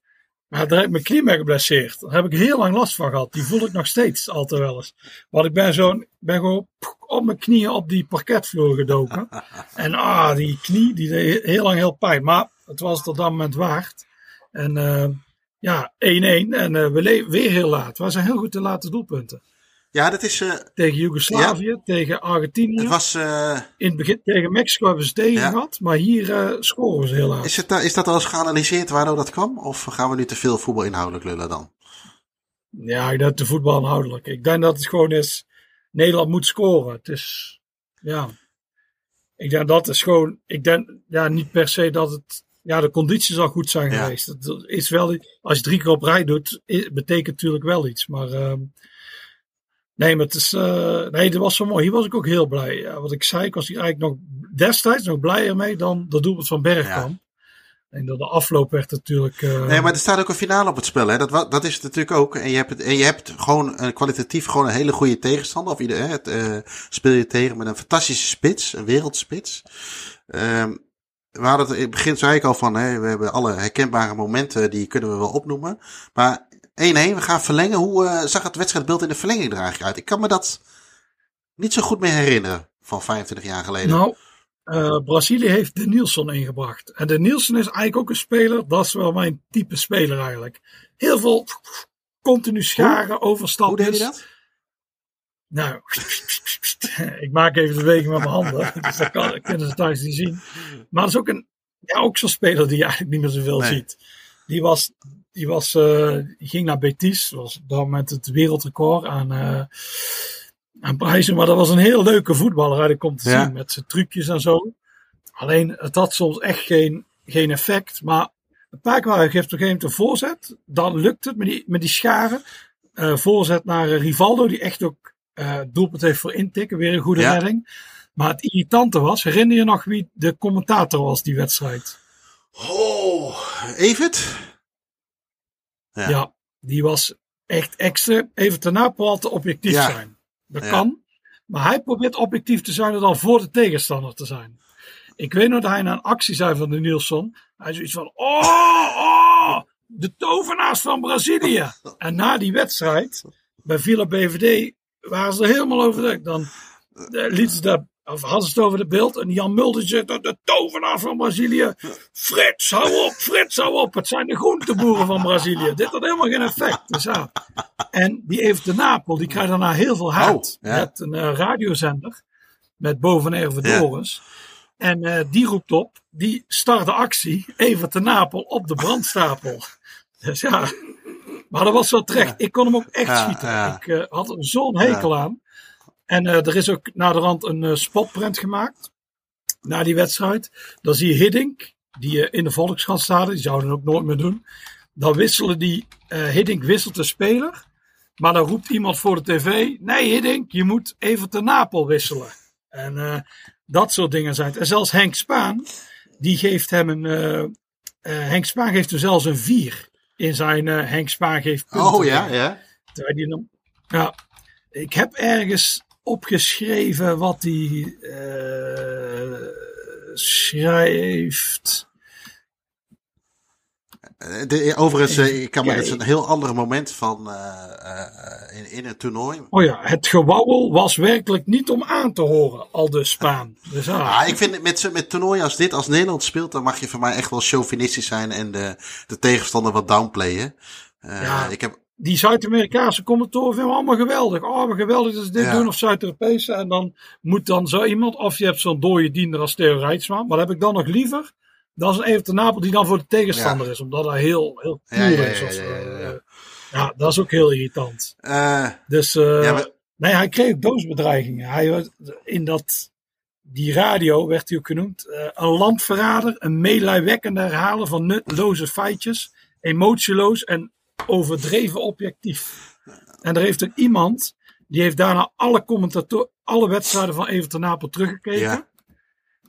Maar daar heb ik mijn knie mee geblesseerd. Daar heb ik heel lang last van gehad. Die voel ik nog steeds altijd wel eens. Want ik ben zo, ben gewoon op mijn knieën op die parketvloer gedoken. En ah, die knie, die deed heel lang heel pijn. Maar het was tot dat moment waard. En uh, ja, 1-1. En uh, we weer heel laat. We zijn heel goed te late doelpunten. Ja, dat is. Uh, tegen Joegoslavië, ja. tegen Argentinië. Het was, uh, In het begin tegen Mexico hebben ze tegen ja. gehad, maar hier uh, scoren ze heel laat. Is, het, is dat al eens geanalyseerd waardoor dat kwam? Of gaan we nu te veel voetbal inhoudelijk lullen dan? Ja, ik denk te voetbal inhoudelijk. Ik denk dat het gewoon is. Nederland moet scoren. Het is. Ja. Ik denk dat is gewoon. Ik denk ja, niet per se dat het. Ja, de conditie zal goed zijn ja. geweest. Het is wel, als je drie keer op rij doet, betekent natuurlijk wel iets. Maar. Uh, Nee, maar het is, uh, nee, dat was zo mooi. Hier was ik ook heel blij. Ja, wat ik zei, ik was hier eigenlijk nog destijds nog blijer mee dan de doelpunt van Bergkamp. En door de afloop werd natuurlijk. Uh... Nee, maar er staat ook een finale op het spel. Hè? Dat, dat is het natuurlijk ook. En je hebt, het, en je hebt gewoon een kwalitatief gewoon een hele goede tegenstander. Of ieder, hè? Het, uh, speel je tegen met een fantastische spits, een wereldspits. Um, we hadden het in het begin zei ik al van, hè, we hebben alle herkenbare momenten, die kunnen we wel opnoemen. Maar 1-1, we gaan verlengen. Hoe uh, zag het wedstrijdbeeld in de verlenging er eigenlijk uit? Ik kan me dat niet zo goed meer herinneren van 25 jaar geleden. Nou, uh, Brazilië heeft de Nielsen ingebracht. En de Nielsen is eigenlijk ook een speler, dat is wel mijn type speler eigenlijk. Heel veel continu scharen, overstappen. Hoe deed hij dat? Nou, ik maak even de beweging met mijn handen. Dus dat kan, kunnen ze thuis niet zien. Maar dat is ook, een, ja, ook zo'n speler die je eigenlijk niet meer zoveel nee. ziet. Die, was, die, was, uh, die ging naar Betis. Dat was dat moment het wereldrecord aan, uh, aan prijzen. Maar dat was een heel leuke voetballer eigenlijk om te ja. zien. Met zijn trucjes en zo. Alleen het had soms echt geen, geen effect. Maar een paar keer geeft op een gegeven moment een voorzet. Dan lukt het met die, met die scharen. Uh, voorzet naar Rivaldo, die echt ook uh, doelpunt heeft voor intikken. Weer een goede ja. redding. Maar het irritante was, herinner je nog wie de commentator was die wedstrijd? Oh, Evert? Ja. ja, die was echt extra. Even ten Napel te objectief ja. zijn. Dat ja. kan. Maar hij probeert objectief te zijn dan voor de tegenstander te zijn. Ik weet nog dat hij na een actie zei van de Nielsen. Hij zoiets van, oh, oh, de tovenaars van Brazilië. En na die wedstrijd, bij Villa BVD, waren ze er helemaal over. Dan uh, lieten ze dat, of hadden ze het over de beeld. En Jan Mulder zegt, de tovenaar van Brazilië. Frits, hou op, Frits, hou op. Het zijn de groenteboeren van Brazilië. Dit had helemaal geen effect. Dus ja. En die Evert de Napel, die krijgt daarna heel veel haat. Oh, ja. Met een uh, radiozender. Met boven. Ja. En uh, die roept op, die start de actie, Evert de Napel op de brandstapel. Dus ja, maar dat was zo terecht. Ik kon hem ook echt schieten. Ik uh, had er zo'n hekel aan. En uh, er is ook na de rand een uh, spotprint gemaakt. Na die wedstrijd. Dan zie je Hiddink, die in de Volkskrant staat. Die zouden ook nooit meer doen. Dan wisselen die, Hiddink wisselt de speler. Maar dan roept iemand voor de tv. Nee Hiddink, je moet even te Napel wisselen. En dat soort dingen zijn het. En zelfs Henk Spaan, die geeft hem een... Henk Spaan geeft hem zelfs een 4 in zijn Henk Spaan geeft punten. Oh ja, ja. Die dan, ja. Ik heb ergens opgeschreven wat hij uh, schrijft. De, overigens, uh, ik kan me, het is een heel ander moment van uh, in, in het toernooi. Oh ja, het gewauwel was werkelijk niet om aan te horen, al de Spaan. Dus, ah. ah, ik vind met, met toernooien als dit, als Nederland speelt, dan mag je voor mij echt wel chauvinistisch zijn en de, de tegenstander wat downplayen. Uh, ja, ik heb... Die Zuid-Amerikaanse commentatoren vinden we allemaal geweldig. Oh, maar geweldig dat ze dit ja. doen, of Zuid-Europese. En dan moet dan zo iemand, of je hebt zo'n dode diender als Theo Rijtsma. Maar dat heb ik dan nog liever dat is een even de Napel die dan voor de tegenstander ja. is, omdat hij heel, heel ja, ja, is. Of, uh, ja, dat is ook heel irritant. Uh, dus uh, maar... nee, hij kreeg doodsbedreigingen. Hij, in dat, die radio werd hij ook genoemd. Een landverrader, een meelijwekkende herhalen van nutloze feitjes, emotieloos en overdreven objectief. En er heeft er iemand, die heeft daarna alle commentatoren, alle wedstrijden van Everton Napel teruggekeken.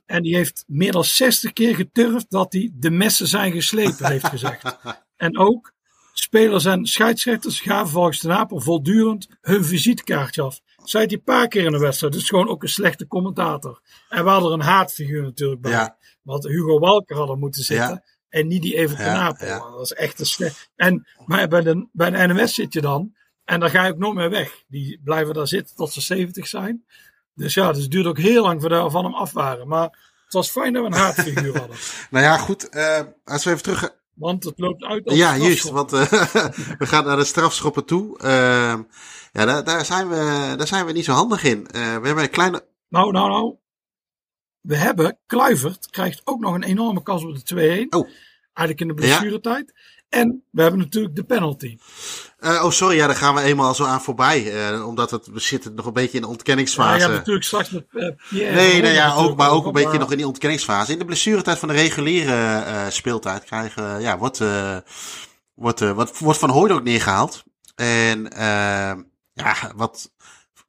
En die heeft meer dan 60 keer geturfd dat hij de messen zijn geslepen, heeft gezegd. En ook spelers en scheidsrechters gaven volgens de Napel voortdurend hun visitekaartje af. Zei hij een paar keer in de wedstrijd. Dus gewoon ook een slechte commentator. En we hadden er een haatfiguur natuurlijk bij. Ja. Want Hugo Walker hadden moeten zitten. Ja. En niet die even ja, Napel. Ja. Dat is echt een slecht. En, maar bij de, bij de NMS zit je dan. En dan ga je ook nooit meer weg. Die blijven daar zitten tot ze 70 zijn. Dus ja, dus het duurde ook heel lang voordat we van hem af waren. Maar het was fijn dat we een haatfiguur hadden. nou ja, goed. Uh, als we even terug... Want het loopt uit Ja, juist. Want uh, we gaan naar de strafschoppen toe. Uh, ja, daar, daar, zijn we, daar zijn we niet zo handig in. we hebben een kleine... Nou, nou, nou. We hebben, Kluivert krijgt ook nog een enorme kans op de 2-1. Oh. Eigenlijk in de blessuretijd. Ja. En we hebben natuurlijk de penalty. Uh, oh, sorry, ja, daar gaan we eenmaal zo aan voorbij. Uh, omdat het, we zitten nog een beetje in de ontkenningsfase. Ja, ja natuurlijk straks met uh, Pierre. Nee, nee, ja, ook, maar ook een beetje nog in die ontkenningsfase. In de blessuretijd van de reguliere speeltijd krijgen, ja, wordt, wordt, wordt, wordt Van Hooyd ook neergehaald. En ja, wat.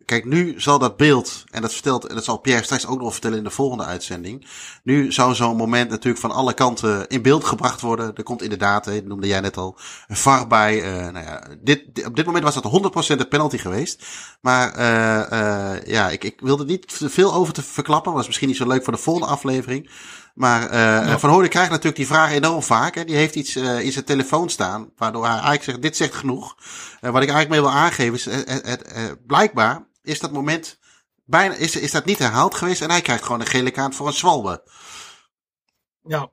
Kijk, nu zal dat beeld, en dat vertelt, en dat zal Pierre straks ook nog vertellen in de volgende uitzending. Nu zou zo'n moment natuurlijk van alle kanten in beeld gebracht worden. Er komt inderdaad, hè, noemde jij net al, een VAR bij. Uh, nou ja, dit, op dit moment was dat 100% de penalty geweest. Maar uh, uh, ja, ik, ik wilde niet veel over te verklappen. Was misschien niet zo leuk voor de volgende aflevering. Maar uh. Van Hoorde krijgt natuurlijk die vraag enorm vaak. Hè. Die heeft iets uh, in zijn telefoon staan, waardoor hij eigenlijk zegt, dit zegt genoeg. Uh, wat ik eigenlijk mee wil aangeven is, het, het, blijkbaar is dat moment bijna, is, is dat niet herhaald geweest en hij krijgt gewoon een gele kaart voor een zwalbe. Ja.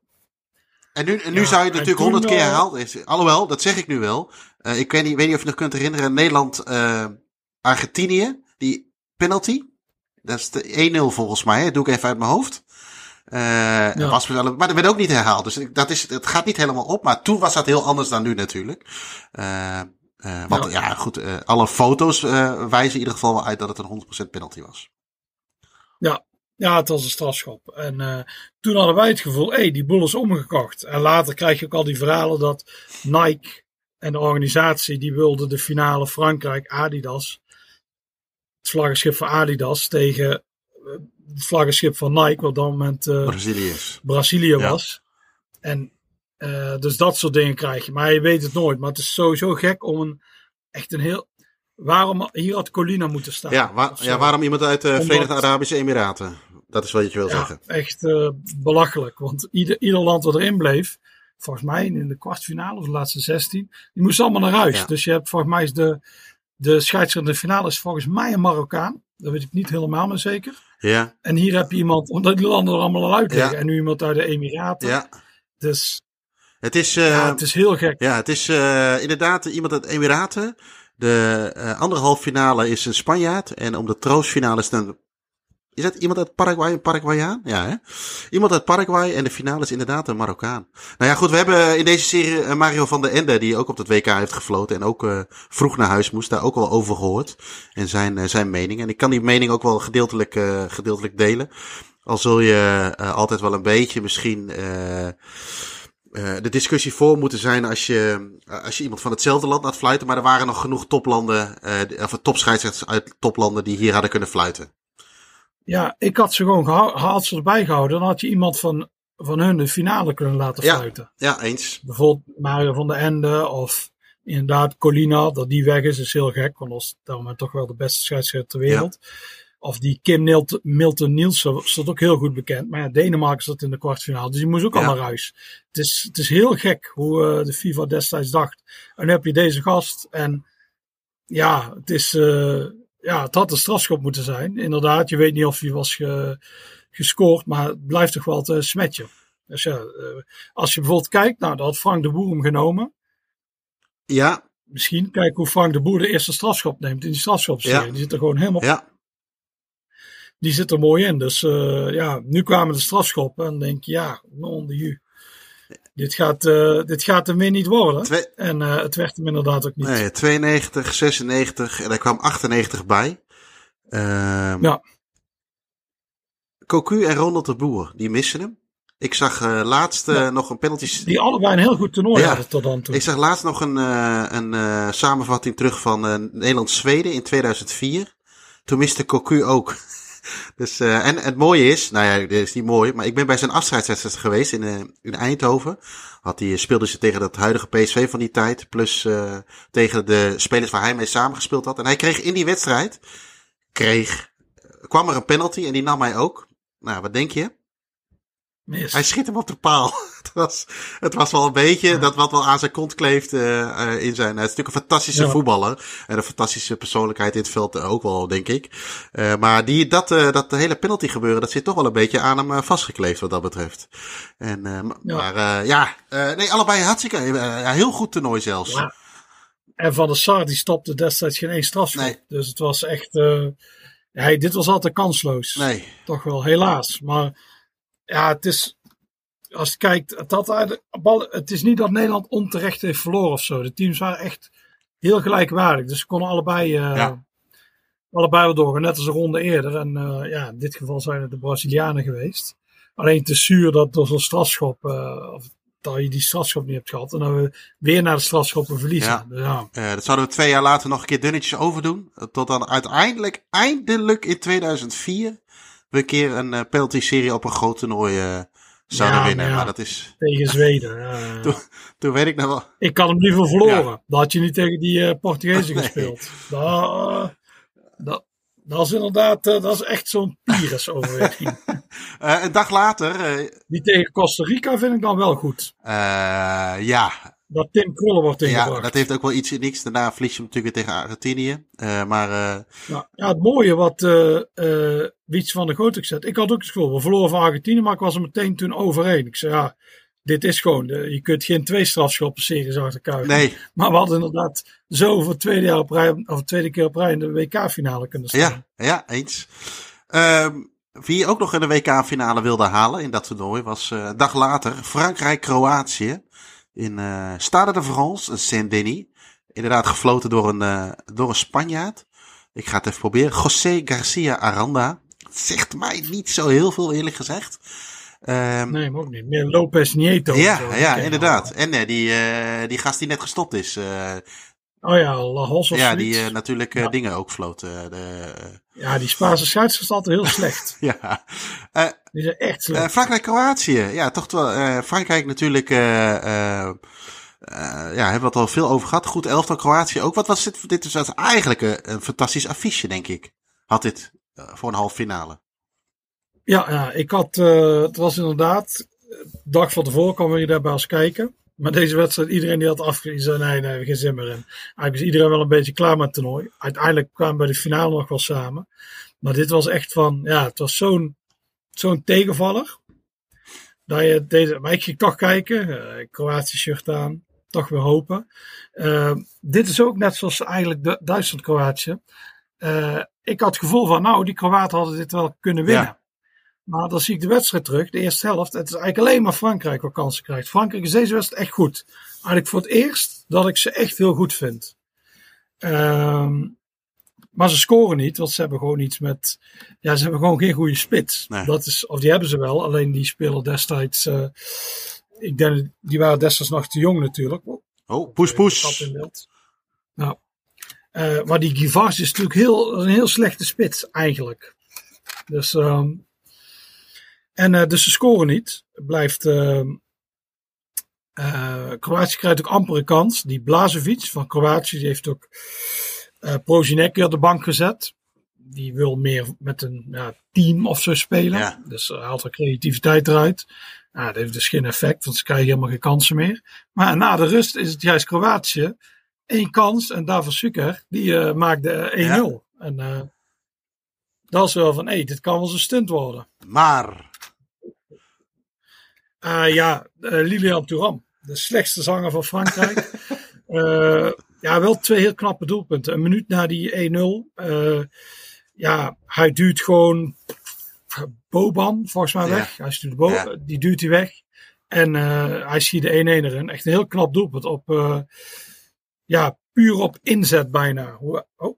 En nu, en nu ja, zou je het natuurlijk honderd keer herhaald. Is, alhoewel, dat zeg ik nu wel. ik weet niet, weet niet of je nog kunt herinneren, Nederland, Argentinië, die penalty. Dat is de 1-0 volgens mij, hè. doe ik even uit mijn hoofd. Uh, ja. was wel, maar dat werd ook niet herhaald. Dus dat is, het gaat niet helemaal op. Maar toen was dat heel anders dan nu natuurlijk. Uh, uh, want ja, ja goed, alle foto's wijzen in ieder geval wel uit dat het een 100% penalty was. Ja, ja, het was een strafschop. En toen hadden wij het gevoel, hé, hey, die boel is omgekocht. En later krijg je ook al die verhalen dat Nike en de organisatie die wilde de finale Frankrijk Adidas, het vlaggenschip van Adidas tegen het vlaggenschip van Nike, wat op dat moment Brazilië, Brazilië was. Ja. En uh, dus dat soort dingen krijg je. Maar je weet het nooit. Maar het is sowieso gek om een echt een heel. Waarom hier had Colina moeten staan? Ja, ja waarom iemand uit de Verenigde Arabische Emiraten? Dat is wat je wil ja, zeggen. Echt uh, belachelijk. Want ieder, ieder land wat erin bleef, volgens mij in de kwartfinale of de laatste 16, die moest allemaal naar huis. Ja. Dus je hebt volgens mij is de, de scheidsrechter in de finale is volgens mij een Marokkaan. Dat weet ik niet helemaal maar zeker. Ja. En hier heb je iemand, omdat die landen er allemaal al uit liggen. Ja. En nu iemand uit de Emiraten. Ja. Dus het is, uh, ja, het is heel gek. Ja, het is uh, inderdaad iemand uit Emiraten. De uh, andere halve finale is een Spanjaard. En om de troostfinale is dan is dat iemand uit Paraguay, een Paraguayaan? Ja, hè? Iemand uit Paraguay en de finale is inderdaad een Marokkaan. Nou ja, goed, we hebben in deze serie Mario van der Ende, die ook op het WK heeft gefloten en ook vroeg naar huis moest, daar ook wel over gehoord. En zijn, zijn mening. En ik kan die mening ook wel gedeeltelijk, gedeeltelijk delen. Al zul je altijd wel een beetje misschien de discussie voor moeten zijn als je, als je iemand van hetzelfde land laat fluiten. Maar er waren nog genoeg toplanden, of topscheidsrechters uit toplanden die hier hadden kunnen fluiten. Ja, ik had ze gewoon had ze erbij gehouden. Dan had je iemand van, van hun de finale kunnen laten fluiten. Ja, ja, eens. Bijvoorbeeld Mario van der Ende of inderdaad Colina. Dat die weg is, is heel gek. Want dat is daarom toch wel de beste scheidsrechter ter wereld. Ja. Of die Kim Milton, Milton Nielsen stond ook heel goed bekend. Maar ja, Denemarken zat in de kwartfinale. Dus die moest ook ja. al naar huis. Het is, het is heel gek hoe uh, de FIFA destijds dacht. En nu heb je deze gast. En ja, het is... Uh, ja, het had een strafschop moeten zijn. Inderdaad, je weet niet of hij was ge, gescoord, maar het blijft toch wel te smetje. Dus ja, als je bijvoorbeeld kijkt, nou, dat had Frank de Boer hem genomen. Ja. Misschien kijk hoe Frank de Boer de eerste strafschop neemt in die strafschopserie. Ja. Die zit er gewoon helemaal. Ja. Die zit er mooi in. Dus uh, ja, nu kwamen de strafschoppen en denk je, ja, non de ju. Dit gaat, uh, dit gaat hem weer niet worden. Twee... En uh, het werd hem inderdaad ook niet. Nee, 92, 96 en er kwam 98 bij. Uh, ja. Cocu en Ronald de Boer, die missen hem. Ik zag uh, laatst ja. nog een penalty. Die allebei een heel goed toernooi ja. hadden tot dan toe. Ik zag laatst nog een, een samenvatting terug van Nederland-Zweden in 2004. Toen miste Cocu ook. Dus, uh, en het mooie is, nou ja, dit is niet mooi, maar ik ben bij zijn afscheidswedstrijd geweest in, uh, in Eindhoven. Had hij, speelde ze tegen het huidige PSV van die tijd, plus uh, tegen de spelers waar hij mee samengespeeld had. En hij kreeg in die wedstrijd, kreeg, kwam er een penalty en die nam hij ook. Nou, wat denk je? Hij schiet hem op de paal. het, was, het was wel een beetje ja. dat wat wel aan zijn kont kleeft uh, uh, in zijn. Hij is natuurlijk een fantastische ja. voetballer. En een fantastische persoonlijkheid in het veld ook wel, denk ik. Uh, maar die, dat, dat hele penalty gebeuren, dat zit toch wel een beetje aan hem vastgekleefd wat dat betreft. En, ja. Maar ja, nee, allebei hartstikke. heel goed toernooi zelfs. En Van der Sar die stopte destijds geen één strafschop. Nee. Dus het was echt. ja, dit was altijd kansloos. Nee. Toch wel, helaas. Maar ja, het is. Als je kijkt, het, had, het is niet dat Nederland onterecht heeft verloren of zo. De teams waren echt heel gelijkwaardig. Dus ze konden allebei, uh, ja. allebei wel doorgaan. Net als een ronde eerder. En uh, ja, in dit geval zijn het de Brazilianen geweest. Alleen te zuur dat door zo'n strafschop. Uh, of dat je die strafschop niet hebt gehad. En dat we weer naar de strafschoppen verliezen. Ja. Dus ja. Eh, dat zouden we twee jaar later nog een keer dunnetjes overdoen. Tot dan uiteindelijk, eindelijk in 2004, we een keer een eh, penalty-serie op een groot toernooi eh, zouden Ja, winnen. maar ja. Maar dat is, Tegen Zweden. ja. toen, toen weet ik nog wel. Ik had hem liever verloren. Ja. Dat had je niet tegen die eh Portugezen Nee. gespeeld. Dat, dat, dat is inderdaad, dat is echt zo'n Pires-overweging. Eh, een dag later, die tegen Costa Rica vind ik dan wel goed. ja, Dat Tim Krullen wordt ja, ingebracht. dat heeft ook wel iets niks. Daarna verlies je hem natuurlijk weer tegen Argentinië. Maar Ja, ja, het mooie wat Wiets van der Goot zegt. Ik had ook het gevoel, we verloren van Argentinië, maar ik was er meteen toen overheen. Ik zei, ja, dit is gewoon, de, je kunt geen twee strafschoppen series achter elkaar. nee, Maar we hadden inderdaad zo voor tweede, jaar op rij, of tweede keer op rij in de WK-finale kunnen staan. ja, ja, eens. Ehm, wie ook nog in de WK-finale wilde halen in dat toernooi was eh, een dag later Frankrijk-Kroatië in eh Stade de France, Saint-Denis. Inderdaad gefloten door een, eh, door een Spanjaard. Ik ga het even proberen. José Garcia Aranda. Zegt mij niet zo heel veel eerlijk gezegd. Ehm, Nee, maar ook niet. Meer Lopez Nieto. ja, zo. ja, inderdaad. En eh, die, eh, die gast die net gestopt is. eh, Oh ja, La Hos of ja, die natuurlijk Ja. dingen ook floot. de, Ja, die Spaanse scheidsrechter is altijd heel slecht. ja. Die zijn echt slecht. Frankrijk-Kroatië. Ja, toch wel. Frankrijk natuurlijk. ja, hebben we het al veel over gehad. Goed elftal. Kroatië ook. Wat was dit? Dit is eigenlijk een, een fantastisch affiche, denk ik. Had dit voor een halve finale. Ja, ik had, eh, het was inderdaad, de dag van tevoren kwam je daar bij ons kijken. Maar deze wedstrijd, iedereen die had afgegeven, zei nee, nee, we geen zin meer in. Eigenlijk is iedereen wel een beetje klaar met het toernooi. Uiteindelijk kwamen we bij de finale nog wel samen. Maar dit was echt van, ja, het was zo'n zo'n tegenvaller. Dat je deze, maar ik ging toch kijken, eh Kroatië shirt aan, toch weer hopen. Eh, dit is ook net zoals eigenlijk Duitsland-Kroatië. Eh, ik had het gevoel van, nou, die Kroaten hadden dit wel kunnen winnen. Ja. Maar dan zie ik de wedstrijd terug, de eerste helft. Het is eigenlijk alleen maar Frankrijk wat kansen krijgt. Frankrijk is deze wedstrijd echt goed. Eigenlijk voor het eerst dat ik ze echt heel goed vind. Ehm, maar ze scoren niet, want ze hebben gewoon iets met. Ja, ze hebben gewoon geen goede spits. Nee. Dat is, of die hebben ze wel, alleen die spelen destijds. eh, ik denk, die waren destijds nog te jong natuurlijk. Oh, poes poes. in beeld. Nou, eh, maar die Givars is natuurlijk heel, een heel slechte spits eigenlijk. Dus, ehm, en uh, dus ze scoren niet. Blijft. ehm uh, Kroatië krijgt ook amper een kans. Die Blazevic van Kroatië die heeft ook uh, Prozinecki op de bank gezet. Die wil meer met een ja, team of zo spelen. Ja. Dus haalt er creativiteit eruit. Nou, dat heeft dus geen effect, want ze krijgen helemaal geen kansen meer. Maar na de rust is het juist Kroatië. Eén kans en Davor Suker, die uh, maakte 1-0. Ja. En uh, dat is wel van, hé, hey, dit kan wel eens een stunt worden. Maar. Uh, ja, Lilian Thuram, de slechtste zanger van Frankrijk. ja, wel twee heel knappe doelpunten. Een minuut na die 1-0. ja, hij duwt gewoon Boban volgens mij weg. Ja. Hij stuurt Bo ja. Die duwt hij weg. En hij schiet de 1-1 erin. Echt een heel knap doelpunt. Op, ja, puur op inzet bijna. Oh.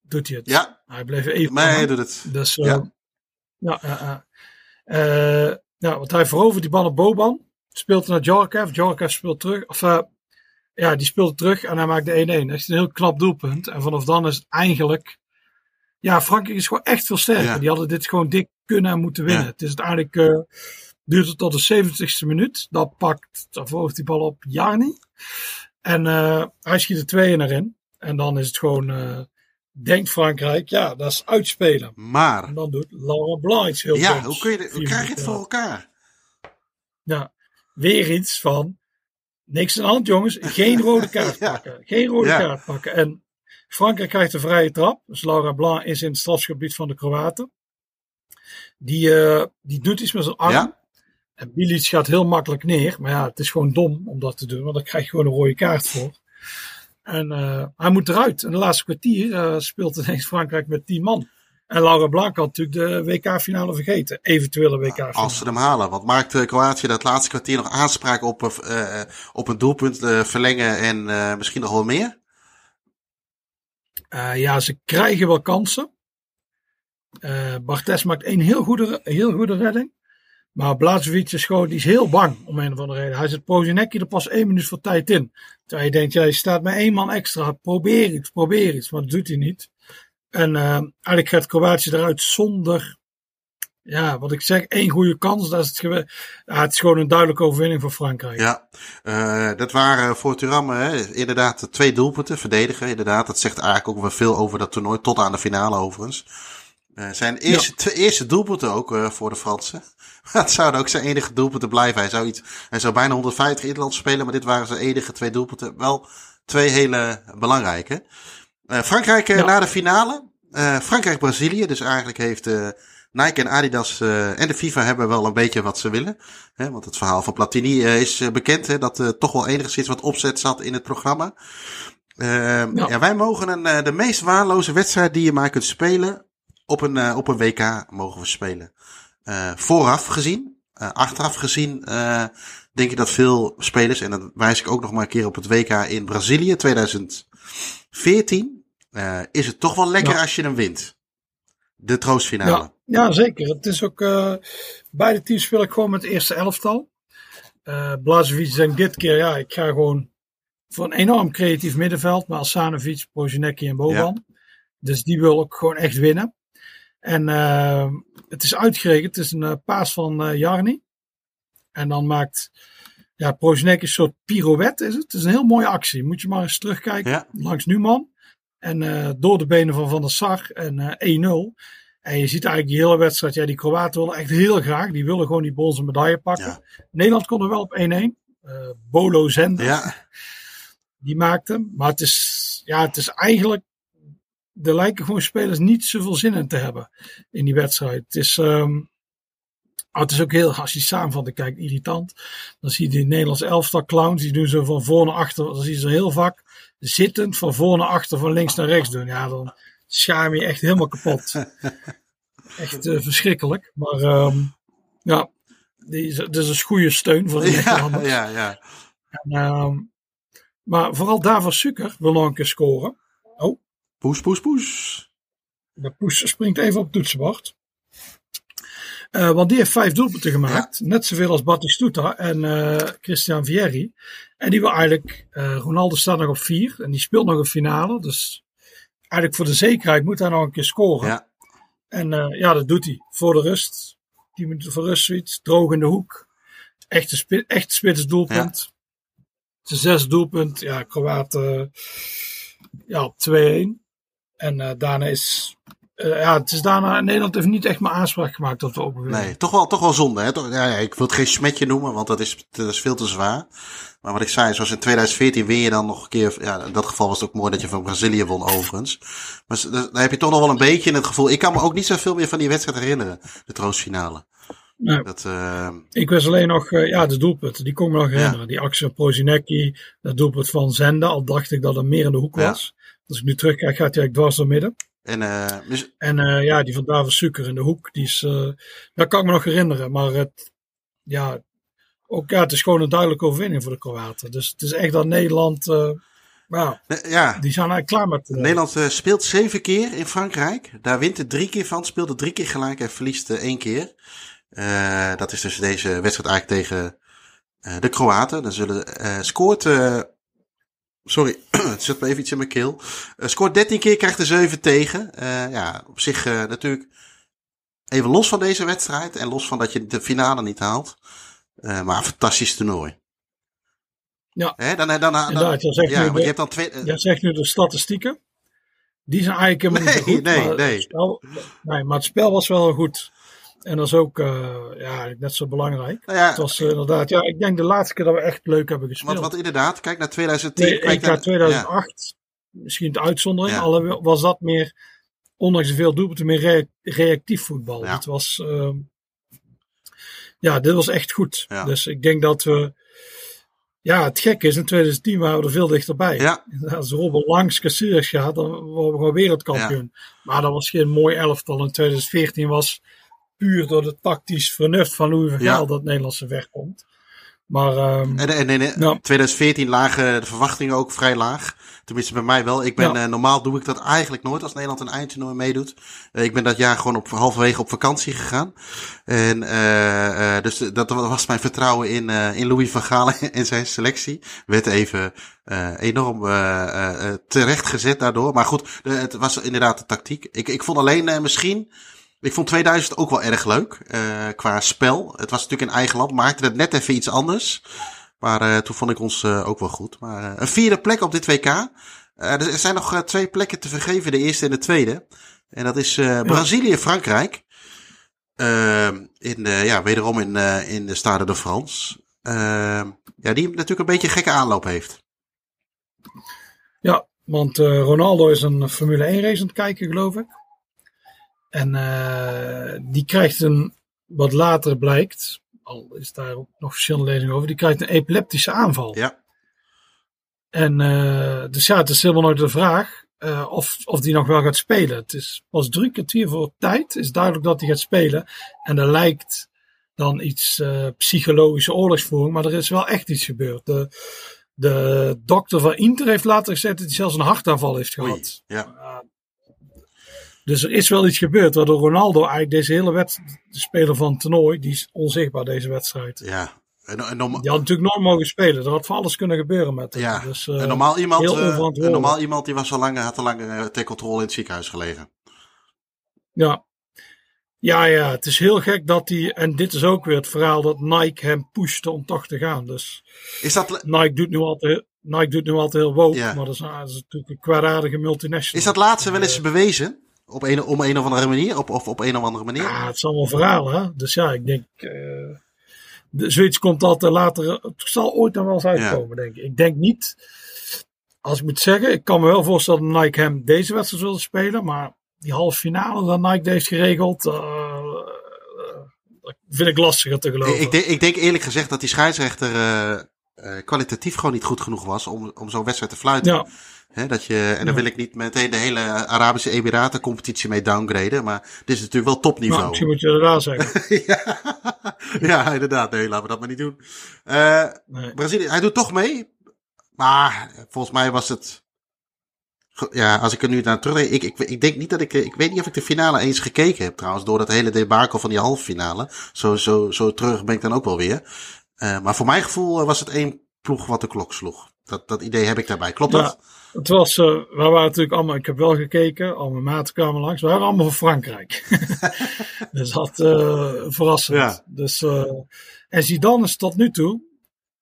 Doet hij het? Ja. Hij bleef even. Maar hij doet het. Dus, uh, ja. Ja, ja, ja. ja, want hij verovert die bal op Boban. Speelt naar Djorkaeff. Djorkaeff speelt terug. Of ja, die speelt terug en hij maakt de 1-1. Dat is een heel knap doelpunt. En vanaf dan is het eigenlijk ja, Frankrijk is gewoon echt veel sterker. Ja. Die hadden dit gewoon dik kunnen en moeten winnen. Ja. Het is uiteindelijk, duurt het tot de 70ste minuut. Dan pakt, volgt die bal op Jarni. En uh, hij schiet er twee erin. En dan is het gewoon, uh, denkt Frankrijk, ja, dat is uitspelen. Maar. En dan doet Laurent Blanc iets heel Ja, hoe, kun je, hoe krijg je het voor elkaar? Ja, weer iets van, niks aan de hand jongens, geen rode kaart ja. pakken. Geen rode kaart pakken. En Frankrijk krijgt een vrije trap. Dus Laura Blanc is in het strafgebied van de Kroaten. Die, uh, die doet iets met zijn arm. Ja. En Bilic gaat heel makkelijk neer. Maar ja, het is gewoon dom om dat te doen. Want daar krijg je gewoon een rode kaart voor. En uh, hij moet eruit. In de laatste kwartier uh, speelt ineens Frankrijk met 10 man. En Laura Blanc had natuurlijk de WK-finale vergeten. Eventuele WK-finale. Als ze hem halen. Want maakt Kroatië dat laatste kwartier nog aanspraak op, op een doelpunt verlengen en misschien nog wel meer? Ja, ze krijgen wel kansen. Bartes maakt een heel goede, heel goede redding. Maar Blazovic is gewoon, die is heel bang om een of andere reden. Hij zet Prozinecki er pas één minuut voor tijd in. Terwijl je denkt, ja, je staat met één man extra. Probeer iets, probeer iets. Maar dat doet hij niet. En uh, eigenlijk gaat Kroatië eruit zonder, ja, wat ik zeg, één goede kans. Dat is het, ja, het is gewoon een duidelijke overwinning voor Frankrijk. Ja, uh, dat waren voor Thuram hè, inderdaad twee doelpunten, verdedigen. Inderdaad, dat zegt eigenlijk ook wel veel over dat toernooi, tot aan de finale overigens. Uh, zijn eerste, ja. twee eerste doelpunten ook voor de Fransen. Het zouden ook zijn enige doelpunten blijven. Hij zou, iets, hij zou bijna 150 Interlands spelen, maar dit waren zijn enige twee doelpunten. Wel twee hele belangrijke. Uh, Frankrijk ja. na de finale. Frankrijk-Brazilië. Dus eigenlijk heeft Nike en Adidas en de FIFA hebben wel een beetje wat ze willen. Hè, want het verhaal van Platini is bekend. Hè, dat toch wel enigszins wat opzet zat in het programma. ja. ja. wij mogen een, de meest waardeloze wedstrijd die je maar kunt spelen op een, uh, op een WK mogen we spelen. Uh, vooraf gezien, uh, achteraf gezien, denk ik dat veel spelers, en dan wijs ik ook nog maar een keer op het WK in Brazilië 2014, is het toch wel lekker ja. als je hem wint. De troostfinale. Ja, ja zeker. Het is ook, beide teams spelen gewoon met het eerste elftal. Uh, Blazovic en dit keer, ja, ik ga gewoon voor een enorm creatief middenveld, maar Asanovic, Prozinecki en Boban. Ja. Dus die wil ook gewoon echt winnen. En uh, het is uitgerekend, het is een uh, paas van uh, Jarni. En dan maakt ja, Prozinek een soort pirouette is het. Het is een heel mooie actie. Moet je maar eens terugkijken ja. langs Numan. En door de benen van Van der Sar en 1-0. En je ziet eigenlijk die hele wedstrijd, ja, die Kroaten willen echt heel graag. Die willen gewoon die bronzen medaille pakken. Ja. Nederland kon er wel op 1-1. Bolo Zender. Ja. Die maakte. Maar het is, ja, het is eigenlijk er lijken gewoon spelers niet zoveel zin in te hebben in die wedstrijd. Het is, um, het is ook heel, als je samenvat, kijkt, irritant. Dan zie je die Nederlands elftal clowns, die doen zo van voor naar achter. Dan zie je ze heel vaak zittend van voor naar achter, van links naar rechts doen. Ja, dan schaam je echt helemaal kapot. Echt uh, verschrikkelijk. Maar um, ja, die, dat is een goede steun voor de Nederlanders. Ja, ja. En, um, maar vooral daarvoor Sukker wil nog een keer scoren. Oh. Poes, poes, poes. De poes springt even op toetsenbord. Uh, want die heeft vijf doelpunten gemaakt. Ja. Net zoveel als Batistuta en uh, Christian Vieri. En die wil eigenlijk, uh, Ronaldo staat nog op vier. En die speelt nog een finale. Dus eigenlijk voor de zekerheid moet hij nog een keer scoren. Ja. En ja, dat doet hij. Voor de rust. 10 minuten voor rust zoiets. Droog in de hoek. Echte, spi echt spits doelpunt. Ja. Zijn zes doelpunt. Ja, Kroaten ja, op 2-1. En uh, daarna is. Uh, ja, het is daarna. Nederland heeft niet echt meer aanspraak gemaakt dat we overwinnen. Nee, toch wel, toch wel zonde. Hè? Toch, ja, ik wil het geen smetje noemen, want dat is, dat is veel te zwaar. Maar wat ik zei, zoals in 2014 win je dan nog een keer. Ja, in dat geval was het ook mooi dat je van Brazilië won, overigens. Maar dan heb je toch nog wel een beetje in het gevoel. Ik kan me ook niet zoveel meer van die wedstrijd herinneren, de troostfinale. Nee. Dat, uh... Ik was alleen nog, uh, ja, de doelpunten, die kon ik me nog herinneren. Ja. Die actie van Prozinecki, dat doelpunt van Zende, al dacht ik dat het meer in de hoek was. Als ik nu terugkijk, gaat hij eigenlijk dwars door midden. En, uh, mis... en uh, ja, die van David Suker in de hoek, die is, uh, dat kan ik me nog herinneren. Maar het, ja, ook, ja, het is gewoon een duidelijke overwinning voor de Kroaten. Dus het is echt dat Nederland, ja. die zijn eigenlijk klaar met. Nederland speelt zeven keer in Frankrijk. Daar wint het drie keer van, speelt het drie keer gelijk en verliest één keer. dat is dus deze wedstrijd eigenlijk tegen de Kroaten. Dan zullen, scoort Sorry, het zit me even iets in mijn keel. Uh, scoort 13 keer, krijgt er 7 tegen. Uh, ja, op zich uh, natuurlijk even los van deze wedstrijd. En los van dat je de finale niet haalt. maar een fantastisch toernooi. Ja, Hè, dan, dan, dan, dan, inderdaad. Je zegt, ja, nu de, je hebt dan twee... je zegt nu de statistieken. Die zijn eigenlijk helemaal Nee, niet goed. nee, maar nee. Het spel, nee, maar het spel was wel goed. En dat is ook uh, ja, net zo belangrijk. Nou ja, Het was uh, inderdaad, ja, ik denk de laatste keer dat we echt leuk hebben gespeeld. want, want inderdaad, kijk naar 2010. Nee, kijk naar, 2008, misschien de uitzondering, Ja. was dat meer, ondanks de veel doelpunten, meer rea- reactief voetbal. Ja. Het was, uh, ja, dit was echt goed. Ja. Dus ik denk dat we, ja, het gekke is, in 2010 waren we er veel dichterbij. Ja. Als Robben langs Cassiers gaat, dan worden we gewoon wereldkampioen. Maar dat was geen mooi elftal. In 2014 was puur door de tactisch vernuft van Louis van Gaal Ja. dat Nederlandse weg komt. Maar, ehm, En, en, en in Ja. 2014 lagen de verwachtingen ook vrij laag. Tenminste bij mij wel. Ik ben, Ja. eh, normaal doe ik dat eigenlijk nooit als Nederland een eindtoernooi meedoet. Eh, ik ben dat jaar gewoon op halverwege op vakantie gegaan. En eh, eh, dus dat was mijn vertrouwen in, eh, in Louis van Gaal en zijn selectie. Werd even eh, enorm eh, eh, eh, terecht gezet daardoor. Maar goed, het was inderdaad de tactiek. Ik, ik vond alleen eh, misschien... Ik vond 2000 ook wel erg leuk eh, qua spel. Het was natuurlijk in eigen land, maakte het net even iets anders. Maar eh, toen vond ik ons eh, ook wel goed. Maar een vierde plek op dit WK. Er zijn nog twee plekken te vergeven, de eerste en de tweede. En dat is Brazilië Frankrijk. Ehm, in, ja, wederom in, in de Stade de France. Ehm, ja, die natuurlijk een beetje een gekke aanloop heeft. Ja, want Ronaldo is een Formule 1 race aan het kijken, geloof ik. En eh, die krijgt een, wat later blijkt, al is daar ook nog verschillende lezingen over, die krijgt een epileptische aanval. Ja, En eh, dus ja, het is helemaal nooit de vraag eh, of, of die nog wel gaat spelen. Het is pas drie kwartier voor tijd, is duidelijk dat hij gaat spelen. En er lijkt dan iets psychologische oorlogsvoering, maar er is wel echt iets gebeurd. De, de dokter van Inter heeft later gezegd dat hij zelfs een hartaanval heeft oei. gehad. Ja, Dus er is wel iets gebeurd, waardoor Ronaldo eigenlijk deze hele wedstrijd, de speler van het toernooi, die is onzichtbaar deze wedstrijd. ja. En, en, norma- Die had natuurlijk nooit mogen spelen. Er had van alles kunnen gebeuren met hem. ja. Dus, eh, en normaal iemand, heel eh, onverantwoordelijk. een normaal iemand die was al lang, had al lang eh, ter controle in het ziekenhuis gelegen. Ja. Ja, ja, het is heel gek dat hij, en dit is ook weer het verhaal dat Nike hem pushte om toch te gaan. Dus Is dat, Nike doet nu altijd, Nike doet nu altijd heel woke, Ja. maar dat is, dat is natuurlijk een kwaadaardige multinational. is dat laatste wel eens bewezen? Op een, om een of andere manier? Op, of op een of andere manier? Ja, het is allemaal verhalen, hè. Dus ja, ik denk, de, zoiets komt altijd later, het zal ooit nog wel eens uitkomen, denk ik. Ik denk niet, als ik moet zeggen, ik kan me wel voorstellen dat Nike hem deze wedstrijd wilde spelen, maar die halve finale dat Nike heeft geregeld, eh, eh, dat vind ik lastiger te geloven. Ik, denk, ik denk eerlijk gezegd dat die scheidsrechter kwalitatief gewoon niet goed genoeg was om, om zo'n wedstrijd te fluiten. ja, Hè, dat je, en dan wil ik niet meteen de hele Arabische Emiraten competitie mee downgraden, maar dit is natuurlijk wel nou, topniveau. misschien moet je dat daar zeggen. ja. ja, inderdaad. Nee, laten we dat maar niet doen. Nee. Brazilië, hij doet toch mee. Maar volgens mij was het. Ja, als ik er nu naar terugdenk. Ik, ik, ik denk niet dat ik. Ik weet niet of ik de finale eens gekeken heb trouwens. Door dat hele debakel van die halve finale. Zo, zo, zo terug ben ik dan ook wel weer. Eh, maar voor mijn gevoel eh, was het één ploeg wat de klok sloeg. Dat, dat idee heb ik daarbij. Klopt Ja. dat? Het was, eh, we waren natuurlijk allemaal, ik heb wel gekeken, al mijn maten kwamen langs, we waren allemaal van Frankrijk. dus dat eh verrassend. Ja. Dus, eh, en Zidane is tot nu toe,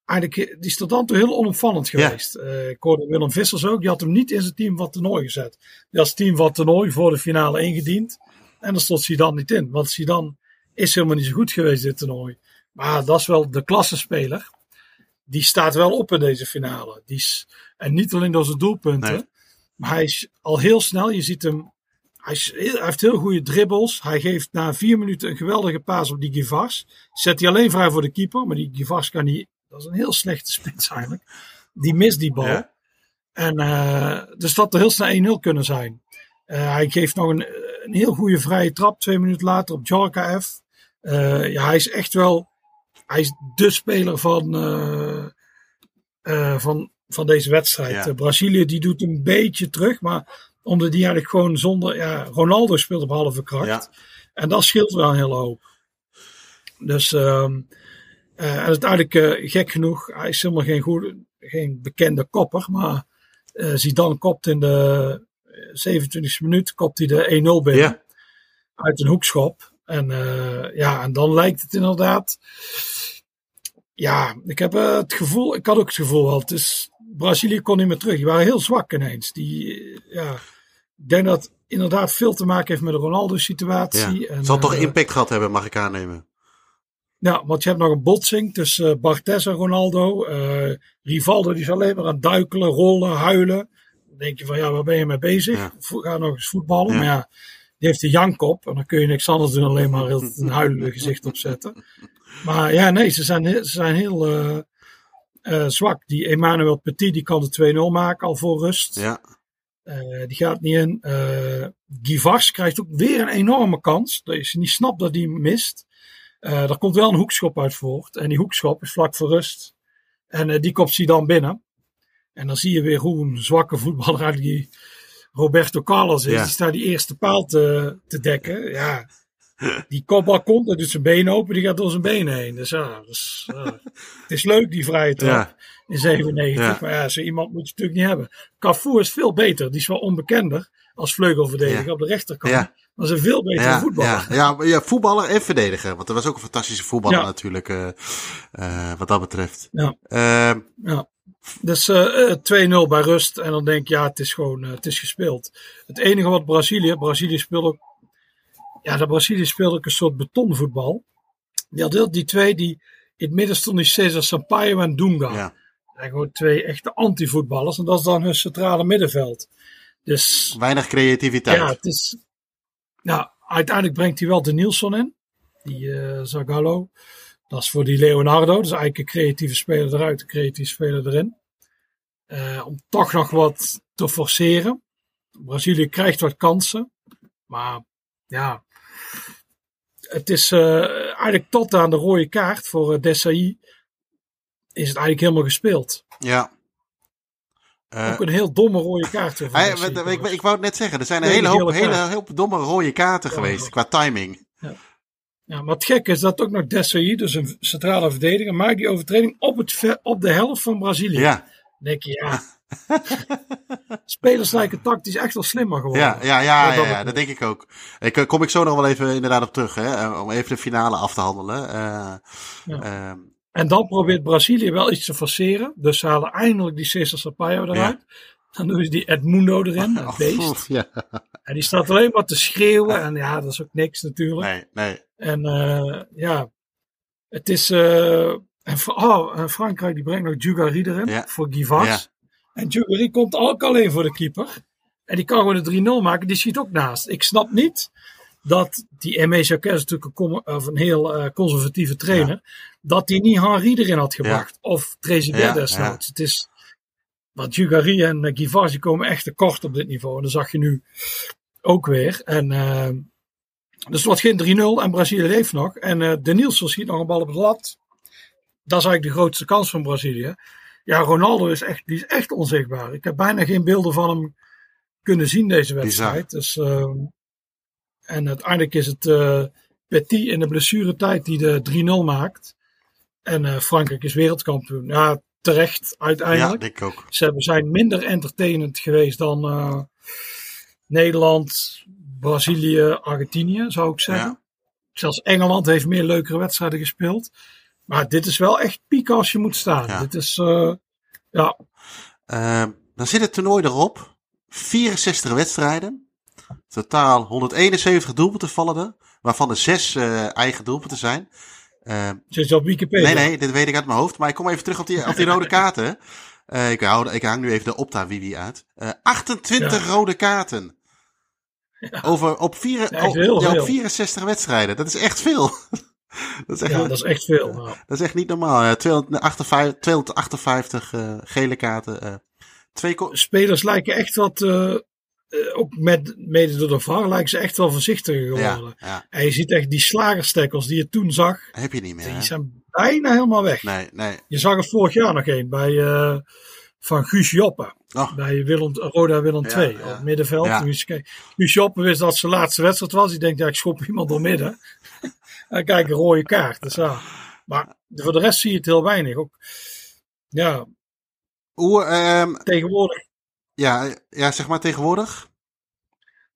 eigenlijk, die is tot dan toe heel onopvallend Ja. geweest. Eh, ik hoorde Willem Vissers ook, die had hem niet in zijn team van het toernooi gezet. Die had team van het toernooi voor de finale ingediend. En daar stond Zidane niet in, want Zidane is helemaal niet zo goed geweest dit toernooi. Maar dat is wel de klassenspeler. Die staat wel op in deze finale. Die is, en niet alleen door zijn doelpunten. Nee. Maar hij is al heel snel. Je ziet hem. Hij, is heel- hij heeft heel goede dribbles. Hij geeft na vier minuten een geweldige paas op die Givars. Zet hij alleen vrij voor de keeper. Maar die Givars kan niet. Dat is een heel slechte spits eigenlijk. Die mist die bal. Ja. En eh, dus dat er heel snel 1-0 kunnen zijn. Eh, hij geeft nog een, een heel goede vrije trap. Twee minuten later op Djorkaeff. Eh ja, hij is echt wel. Hij is de speler van, van, van deze wedstrijd. Ja. Eh, Brazilië die doet een beetje terug. Maar omdat die eigenlijk gewoon zonder. Ja, Ronaldo speelt op halve kracht. Ja. En dat scheelt wel een hele hoop. Dus ehm eh, en uiteindelijk eh, gek genoeg, hij is helemaal geen, goede, geen bekende kopper, maar eh Zidane kopt in de 27e minuut kopt hij de 1-0 binnen Ja. uit een hoekschop. En ja, en dan lijkt het inderdaad. Ja, ik heb het gevoel, ik had ook het gevoel wel, het is, Brazilië kon niet meer terug. Die waren heel zwak ineens. Die, eh, ja, ik denk dat inderdaad veel te maken heeft met de Ronaldo-situatie. Ja. En, Zal toch eh, impact gehad hebben, mag ik aannemen. ja, want je hebt nog een botsing tussen eh, Bartes en Ronaldo. Rivaldo die is alleen maar aan het duikelen, rollen, huilen. Dan denk je van ja, waar ben je mee bezig? Ja. Ga nog eens voetballen. Ja. Maar ja, die heeft de jankop. En dan kun je niks anders doen, alleen maar een huilende gezicht opzetten. Maar ja, nee, ze zijn, heel- ze zijn heel eh, zwak. Die Emmanuel Petit die kan de 2-0 maken al voor rust. Ja. Eh, die gaat niet in. Eh Givars krijgt ook weer een enorme kans. Dat je niet snapt dat hij mist. Uh, er komt wel een hoekschop uit voort. En die hoekschop is vlak voor rust. En uh, die kopt hij dan binnen. En dan zie je weer hoe een zwakke voetballer eigenlijk die Roberto Carlos is. Ja. Die staat die eerste paal te, te dekken. Ja, die kopbal komt, dan doet zijn been open, die gaat door zijn benen heen. Dus ja, dus, uh, het is leuk die vrije trap Ja. in 97. Ja. Maar ja, zo iemand moet je natuurlijk niet hebben. Cafu is veel beter. Die is wel onbekender als vleugelverdediger Ja. op de rechterkant. Ja. Maar ze is een veel betere Ja, voetballer. ja, ja, voetballer en verdediger. Want dat was ook een fantastische voetballer natuurlijk, eh, eh, wat dat betreft. Ja. Ehm, Ja. Dus eh, eh, 2-0 bij rust. En dan denk ik, ja, het is gewoon het is gespeeld. Het enige wat Brazilië, Brazilië speelde ook, ja, de Brazilië speelde ook een soort betonvoetbal. Die had die twee die in het midden stonden, die Cesar Sampaio en Dunga. ja. Dat zijn gewoon twee echte antivoetballers. En dat is dan hun centrale middenveld. Dus Weinig creativiteit. ja, het is. Ja, uiteindelijk brengt hij wel de Nielsen in. Die eh Zagallo. Dat is voor die Leonardo. Dus eigenlijk een creatieve speler eruit, een creatieve speler erin. Eh, om toch nog wat te forceren. Brazilië krijgt wat kansen. Maar ja. Het is eh, eigenlijk tot aan de rode kaart voor uh, Desailly. Is het eigenlijk helemaal gespeeld. Ja. Eh, Ook een heel domme rode kaart. ik, ik, ik wou het net zeggen, er zijn een hele hoop, hele, hoop domme rode kaarten Ja. geweest qua timing. Ja, maar het gekke is dat ook nog Desailly, dus een centrale verdediger, maakt die overtreding op, het, op de helft van Brazilië. Ja, Dan denk je, ja. Spelers lijken tactisch echt wel slimmer geworden. ja, ja, ja, ja, dat ja, dat denk ik ook. Ik eh, kom ik zo nog wel even inderdaad op terug, hè, eh, om even de finale af te handelen. Eh, Ja. ehm, En dan probeert Brazilië wel iets te forceren. Dus ze halen eindelijk die Cesar Sampaio eruit. Dan doen ze die Edmundo erin, het oh, beest. ja. En die staat alleen maar te schreeuwen. En ja, dat is ook niks natuurlijk. Nee, nee. En ja, het is. en, oh, en Frankrijk die brengt nog Dugarry erin Ja. voor Givas. En Dugarry komt ook alleen voor de keeper. En die kan gewoon de 3-0 maken. Die schiet ook naast. Ik snap niet dat die M.E. Jacquet is natuurlijk een, of een heel eh, conservatieve trainer. Dat die niet Henri erin had gebracht. Of Trezeguet Ja, desnoods. Het is. Want Dugarry en uh, Givas komen echt tekort op dit niveau. En dat zag je nu ook weer. En eh, dus het wordt geen 3-0 en Brazilië leeft nog. En eh de Nielsen schiet nog een bal op het lat. Dat is eigenlijk de grootste kans van Brazilië. Ja, Ronaldo is echt, die is echt onzichtbaar. Ik heb bijna geen beelden van hem kunnen zien deze wedstrijd. Dus, ehm, en uiteindelijk is het eh Petit in de blessuretijd die de 3-0 maakt. En eh, Frankrijk is wereldkampioen. Ja, terecht Ja, uiteindelijk. denk ik ook. Ze zijn minder entertainend geweest dan eh, Nederland, Brazilië, Argentinië, zou ik zeggen. Ja. Zelfs Engeland heeft meer leukere wedstrijden gespeeld. Maar dit is wel echt piek als je moet staan. Ja. Dit is, eh, ja, Ehm, dan zit het toernooi erop. 64 wedstrijden. Totaal 171 doelpunten vallen er. Waarvan er zes eh, eigen doelpunten zijn. Zit je op Wikipedia. nee, nee, dit weet ik uit mijn hoofd. Maar ik kom even terug op die, op die rode kaarten. Eh, ik, hou, ik hang nu even de Opta Wiwi uit. Eh 28 rode kaarten. Over, op, vier, Ja, echt op- heel ja, op veel. 64 wedstrijden. Dat is echt veel. dat, is echt, Ja, dat is echt veel. Nou, dat is echt niet normaal. Eh, 258, 258 eh, gele kaarten. eh twee spelers lijken echt wat, eh, ook met, mede door de VAR, lijken ze echt wel voorzichtiger ja, geworden. ja, En je ziet echt die slagerstekkels die je toen zag, heb je niet meer. die hè? zijn bijna helemaal weg. Nee, nee. Je zag er vorig jaar nog een bij van Guus Joppe. Oh, Bij Willem, Roda Willem Ja, 2 ja. op het middenveld. Ja. Guus, Joppe wist dat zijn laatste wedstrijd was. Die denkt, ja, ik schop iemand door midden. En kijk, een rode kaart. Dus ja. Maar voor de rest zie je het heel weinig. Ook, ja, hoe, ehm, tegenwoordig, ja, ja, zeg maar tegenwoordig.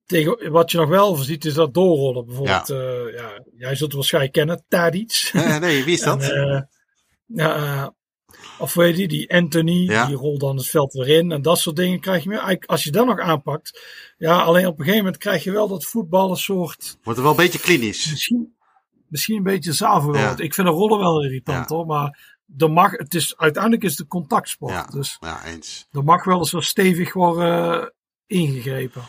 tegen, wat je nog wel ziet, is dat doorrollen. Bijvoorbeeld, ja. ja, jij zult het waarschijnlijk kennen, Tadic. Eh, nee, wie is dat? En, eh, eh, of weet je, die Anthony, Ja. die rolt dan het veld weer in. En dat soort dingen krijg je meer. Als je dat nog aanpakt. Ja, alleen op een gegeven moment krijg je wel dat voetbal een soort. Wordt er wel een beetje klinisch. Misschien, misschien een beetje Ja. wordt. Ik vind de rollen wel irritant Ja. hoor. Maar de mag, het is, uiteindelijk is het een contactsport. Ja, Dus ja, eens. er mag wel eens zo stevig worden eh, ingegrepen.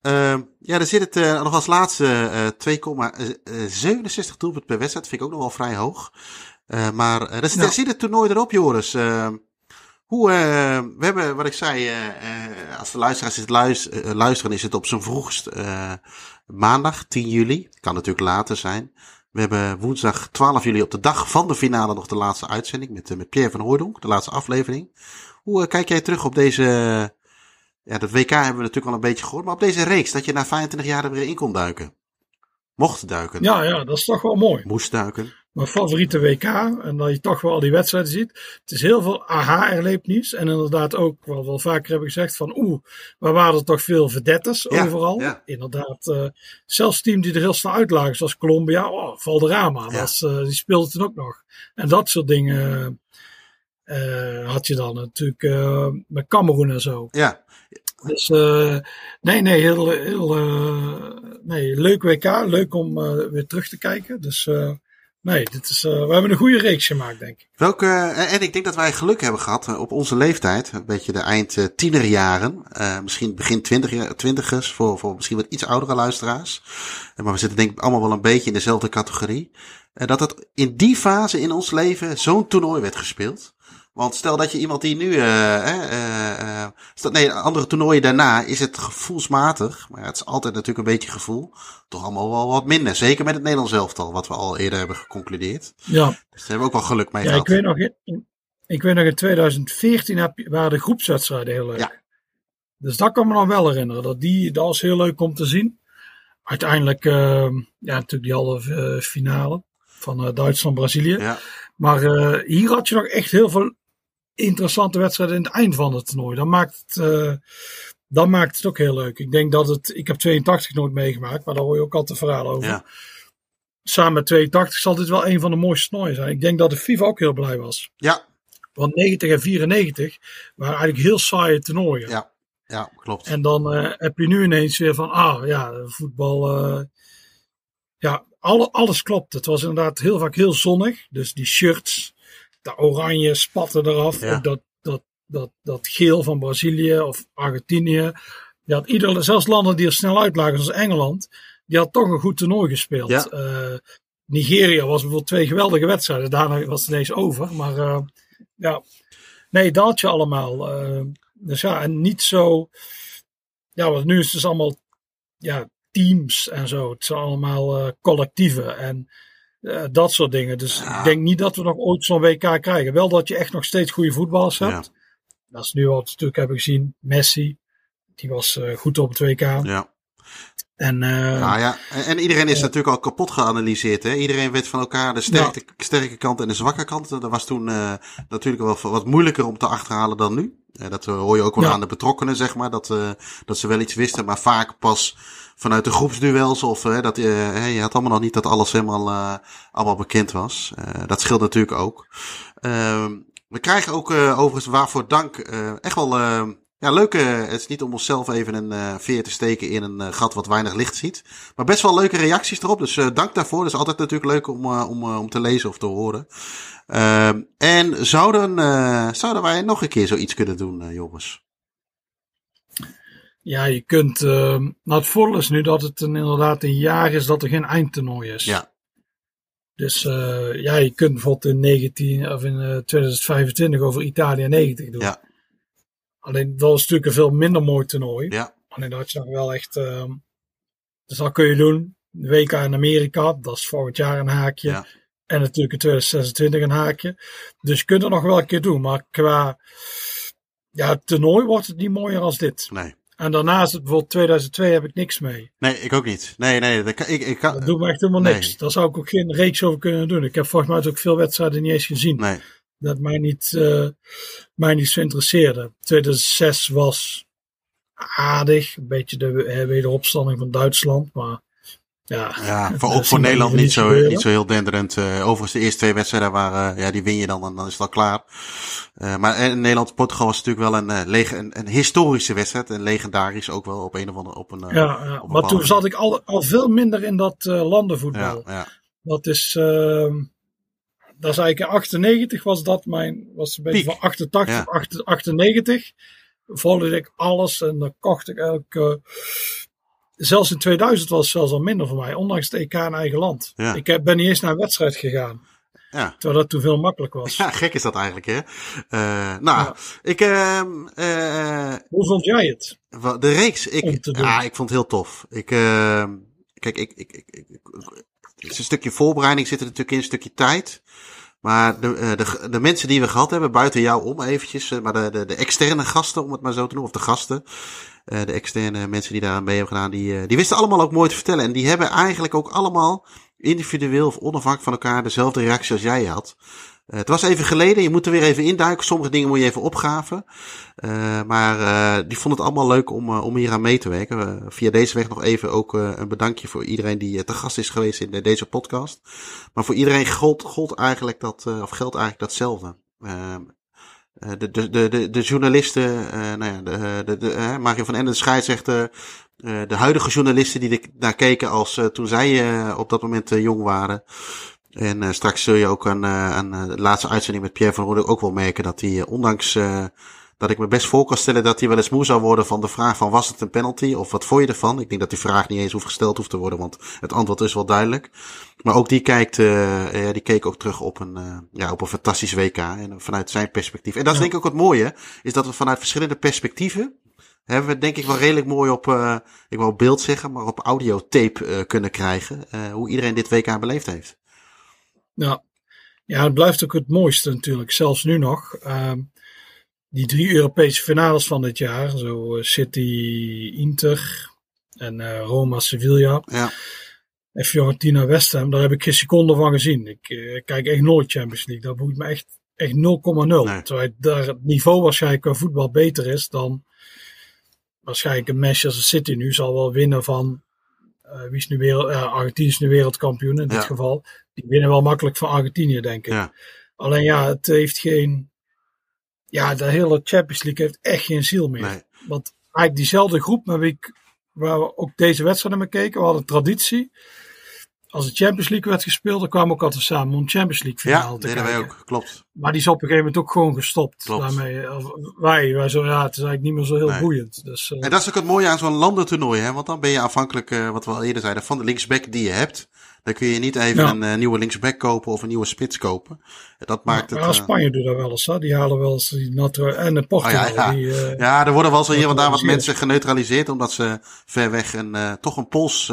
Ehm, ja, er zit het eh, nog als laatste eh 2,67 doelpunt per wedstrijd. Vind ik ook nog wel vrij hoog. Eh, maar eh, daar zit, Ja. daar zit het toernooi erop, Joris. Ehm, hoe, eh, we hebben, wat ik zei, eh, eh, als de luisteraars eh, luisteren, is het op zijn vroegst eh, maandag, 10 juli. Kan natuurlijk later zijn. We hebben woensdag 12 juli op de dag van de finale nog de laatste uitzending met, uh, met Pierre van Hooydonk, de laatste aflevering. Hoe uh, kijk jij terug op deze, ja, dat WK hebben we natuurlijk al een beetje gehoord, maar op deze reeks, dat je na 25 jaar er weer in kon duiken? Mocht duiken. Ja, ja, dat is toch wel mooi. Moest duiken mijn favoriete WK. En dat je toch wel al die wedstrijden ziet. Het is heel veel aha-erleepnieuws. En inderdaad ook, wat we wel vaker hebben gezegd, van oeh, waar waren er toch veel verdetters ja, overal. Ja. Inderdaad, uh, zelfs team die er heel snel uitlagen, zoals Colombia, oh, Valderrama, ja. was, uh, die speelde toen ook nog. En dat soort dingen uh, had je dan natuurlijk met Cameroen en zo. Ja. Dus nee, nee, heel, heel nee, leuk WK. Leuk om weer terug te kijken. Dus Nee, dit is, uh, we hebben een goede reeks gemaakt, denk ik. Welke, en ik denk dat wij geluk hebben gehad op onze leeftijd. Een beetje de eind tienerjaren. Misschien begin twintig, twintigers voor, voor misschien wat iets oudere luisteraars. Maar we zitten denk ik allemaal wel een beetje in dezelfde categorie. dat het in die fase in ons leven zo'n toernooi werd gespeeld. Want stel dat je iemand die nu, uh, uh, uh, nee, andere toernooien daarna is het gevoelsmatig, maar het is altijd natuurlijk een beetje gevoel, toch allemaal wel wat minder. Zeker met het Nederlands elftal, wat we al eerder hebben geconcludeerd. Ja. Dus daar hebben we ook wel geluk mee ja, gehad. Ik weet nog, in, ik weet nog in 2014 heb, waren de groepswedstrijden heel leuk. Ja. Dus dat kan me nog wel herinneren. Dat, die, dat was heel leuk om te zien. Uiteindelijk, ja, natuurlijk die halve finale van Duitsland-Brazilië. Ja. Maar hier had je nog echt heel veel interessante wedstrijden in het eind van het toernooi. Dan maakt het, uh, dan maakt het ook heel leuk. Ik denk dat het, ik heb 82 nooit meegemaakt, maar daar hoor je ook altijd verhalen over. Ja. Samen met 82 zal dit wel een van de mooiste toernooien zijn. Ik denk dat de FIFA ook heel blij was. Ja. Want 90 en 94 waren eigenlijk heel saaie toernooien. Ja, ja klopt. En dan uh, heb je nu ineens weer van, ah ja, voetbal. Uh, ja, alle, alles klopt. Het was inderdaad heel vaak heel zonnig. Dus die shirts, de oranje spatten eraf. Ja. Ook dat, dat, dat, dat geel van Brazilië of Argentinië. Had ieder, zelfs landen die er snel uitlagen, zoals Engeland, die had toch een goed toernooi gespeeld. Ja. Uh, Nigeria was bijvoorbeeld twee geweldige wedstrijden. Daarna was het ineens over. Maar uh, ja, nee, dat je allemaal. Uh, dus ja, en niet zo. Ja, want nu is het dus allemaal ja, teams en zo. Het zijn allemaal collectieven. En uh, dat soort dingen. Dus Ja. ik denk niet dat we nog ooit zo'n WK krijgen. Wel dat je echt nog steeds goede voetballers hebt. Dat is nu wat we natuurlijk hebben gezien. Messi, die was uh, goed op het WK. Ja. En, uh, Nou ja, en, en iedereen is natuurlijk al kapot geanalyseerd. Hè? Iedereen weet van elkaar de sterke, sterke kant en de zwakke kant. Dat was toen natuurlijk wel wat moeilijker om te achterhalen dan nu. Dat hoor je ook wel Ja. aan de betrokkenen, zeg maar. Dat, dat ze wel iets wisten, maar vaak pas vanuit de groepsduels. Of uh, dat, uh, je had allemaal nog niet dat alles helemaal uh, allemaal bekend was. Dat scheelt natuurlijk ook. Uh, we krijgen ook overigens waarvoor dank echt wel... Ja, leuke. Het is niet om onszelf even een veer te steken in een gat wat weinig licht ziet. Maar best wel leuke reacties erop. Dus dank daarvoor. Dat is altijd natuurlijk leuk om, om, om te lezen of te horen. Uh, en zouden, zouden wij nog een keer zoiets kunnen doen, jongens? Ja, je kunt. Uh, nou, het voordeel is nu dat het een, inderdaad een jaar is dat er geen eindtoernooi is. Ja. Dus uh, ja, je kunt bijvoorbeeld in 19 of in uh, 2025 over Italië 90 doen. Ja. Alleen dat is natuurlijk een veel minder mooi toernooi. Ja. Alleen dat je nog wel echt. Uh, dus dat kun je doen. De WK in Amerika, dat is volgend jaar een haakje. Ja. En natuurlijk in 2026 een haakje. Dus je kunt het nog wel een keer doen. Maar qua ja, toernooi wordt het niet mooier als dit. Nee. En daarnaast, bijvoorbeeld 2002, heb ik niks mee. Nee, ik ook niet. Nee, nee, dat, kan, ik, ik kan, Dat doet me echt helemaal nee. niks. Daar zou ik ook geen reeks over kunnen doen. Ik heb volgens mij ook veel wedstrijden niet eens gezien. Nee. Dat mij niet, uh, mij niet zo interesseerde. 2006 was aardig. Een beetje de eh, wederopstanding van Duitsland. Maar ja, Ja, voor, ook voor Nederland niet zo, niet zo heel denderend. Uh, overigens, de eerste twee wedstrijden waren, ja, die win je dan en dan is het al klaar. Uh, maar in Nederland-Portugal was natuurlijk wel een, uh, lege, een, een historische wedstrijd. En legendarisch ook wel op een of andere. Op een, Ja, ja. op een maar toen zat ik al, al veel minder in dat uh, landenvoetbal. Ja, ja. Dat is, uh, dat is eigenlijk in 98 was dat mijn, was een beetje Piek. van 88, Ja. 8 98. Volgde ik alles en dan kocht ik elke, uh, zelfs in 2000 was het zelfs al minder voor mij, ondanks het EK in eigen land. Ja. Ik heb- ben niet eens naar een wedstrijd gegaan. Ja. Terwijl dat toen veel makkelijk was. Ja, gek is dat eigenlijk, hè? Uh, nou, Ja. ik, ehm uh, Hoe vond jij het? de reeks, ik, ja, ik vond het heel tof. Ik, uh, kijk, ik, ik, ik, ik, ik- het is een stukje voorbereiding zit er natuurlijk in, een stukje tijd. Maar de, uh, de, de mensen die we gehad hebben, buiten jou om eventjes, uh, maar de, de, de externe gasten, om het maar zo te noemen, of de gasten, uh, de externe mensen die daar aan mee hebben gedaan, die, die wisten allemaal ook mooi te vertellen. En die hebben eigenlijk ook allemaal individueel of onafhankelijk van elkaar dezelfde reactie als jij had. Uh, het was even geleden, je moet er weer even induiken. Sommige dingen moet je even opgaven. Uh, maar uh, die vond het allemaal leuk om, om hier aan mee te werken. via deze weg nog even ook een bedankje voor iedereen die te gast is geweest in deze podcast. Maar voor iedereen gold, eigenlijk dat, of geldt eigenlijk datzelfde. De, de, de, de, de journalisten, nou ja, de, de, Mario van Ende, de scheidsrechter, de huidige journalisten die er naar keken als toen zij op dat moment jong waren. En uh, straks zul je ook aan, uh, aan uh, de laatste uitzending met Pierre van Rode ook wel merken dat hij, ondanks dat ik me best voor kan stellen dat hij wel eens moe zou worden van de vraag van was het een penalty of wat vond je ervan? Ik denk dat die vraag niet eens hoeft gesteld hoeft te worden, want het antwoord is wel duidelijk. Maar ook die kijkt, ja, die keek ook terug op een, ja, op een fantastisch WK en vanuit zijn perspectief. En dat is denk ik ook het mooie, is dat we vanuit verschillende perspectieven hebben we denk ik wel redelijk mooi op, ik wil beeld zeggen, maar op audiotape kunnen krijgen, hoe iedereen dit WK beleefd heeft. Ja. ja, het blijft ook het mooiste natuurlijk, zelfs nu nog. Uh, die drie Europese finales van dit jaar, zo uh, City, Inter en uh, Roma, Sevilla. Ja. En Fiorentina, West Ham, daar heb ik geen seconde van gezien. Ik uh, kijk echt nooit Champions League. Dat boeit me echt, echt 0,0. Nee. Terwijl daar het niveau waarschijnlijk qua voetbal beter is dan waarschijnlijk een Manchester City nu zal wel winnen van uh, wie is nu wereld, uh, Argentinië is nu wereldkampioen in dit geval. Die winnen wel makkelijk van Argentinië, denk ik. Ja. Alleen ja, het heeft geen. Ja, de hele Champions League heeft echt geen ziel meer. Nee. Want eigenlijk diezelfde groep met wie ik, waar we ook deze wedstrijd naar keken, we hadden traditie. Als de Champions League werd gespeeld, dan kwamen we ook altijd samen om Champions League Ja, finale dat te deden wij kijken. ook. Klopt. Maar die is op een gegeven moment ook gewoon gestopt. Klopt. Daarmee, of wij, wij zo, ja, het is eigenlijk niet meer zo heel Nee. boeiend. Dus, eh, En dat is ook het mooie aan zo'n landentoernooi, hè? Want dan ben je afhankelijk, eh, wat we al eerder zeiden, van de linksback die je hebt. Dan kun je niet even Ja. een eh, nieuwe linksback kopen of een nieuwe spits kopen. En Dat maakt het. maar eh, Spanje doet dat wel eens, hè. die halen wel eens die natu- En de Portugal, Oh ja, ja. die... eh, ja, er worden wel zo hier en daar wat mensen geneutraliseerd, omdat ze ver weg een, toch een Pools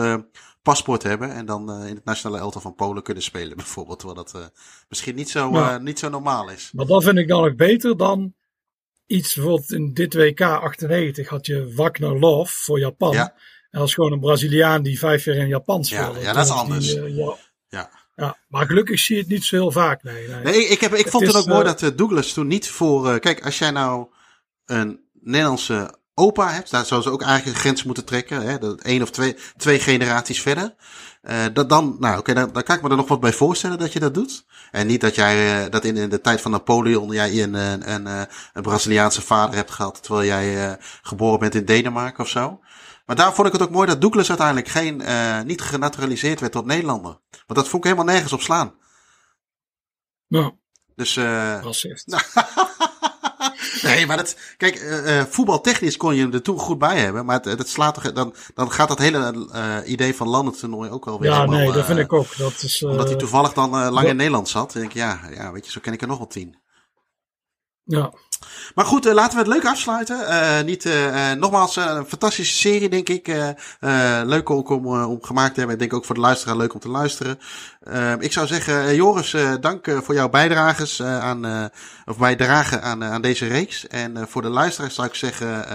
paspoort hebben. En dan in het nationale elftal van Polen kunnen spelen, bijvoorbeeld. Terwijl dat misschien niet zo, Ja. niet zo normaal is. Maar dat vind ik dan nog beter dan iets, bijvoorbeeld in dit WK 98 had je Wagner Love voor Japan. Ja. En dat is gewoon een Braziliaan die vijf jaar in Japan speelde. ja, dat is anders. Die, eh, ja. Ja. Ja, maar gelukkig zie je het niet zo heel vaak. Nee, nee. Nee, ik, heb, ik Het vond het ook mooi eh, dat eh, Douglas toen niet voor. kijk, als jij nou een Nederlandse opa hebt, daar zou ze ook eigenlijk een grens moeten trekken. Hè, dat één of twee, twee generaties verder. Dat dan, nou oké, dan, dan kan ik me er nog wat bij voorstellen dat je dat doet. En niet dat jij dat in, in de tijd van Napoleon jij een, een, een, een Braziliaanse vader hebt gehad, terwijl jij geboren bent in Denemarken of zo. Maar daar vond ik het ook mooi dat Douglas uiteindelijk geen, eh, niet genaturaliseerd werd tot Nederlander. Want dat vond ik helemaal nergens op slaan. Ja, Dus, eh racist. nee, maar dat, kijk, eh, voetbaltechnisch kon je hem er toen goed bij hebben. Maar het, het slaat toch, dan, dan gaat dat hele idee van landentoernooi ook alweer ja, helemaal, nee, dat vind ik ook. Dat is, Omdat hij toevallig dan lang in Nederland zat. denk ik, ja, ja, weet je, zo ken ik er nog wel tien. Ja. Maar goed, eh, laten we het leuk afsluiten. Eh, niet, eh, nogmaals, een fantastische serie, denk ik. Leuk om, om gemaakt te hebben. Ik denk ook voor de luisteraar leuk om te luisteren. Eh, ik zou zeggen, eh, Joris, eh, dank eh, voor jouw bijdrages aan, of bijdrage aan, aan deze reeks. En voor de luisteraars zou ik zeggen,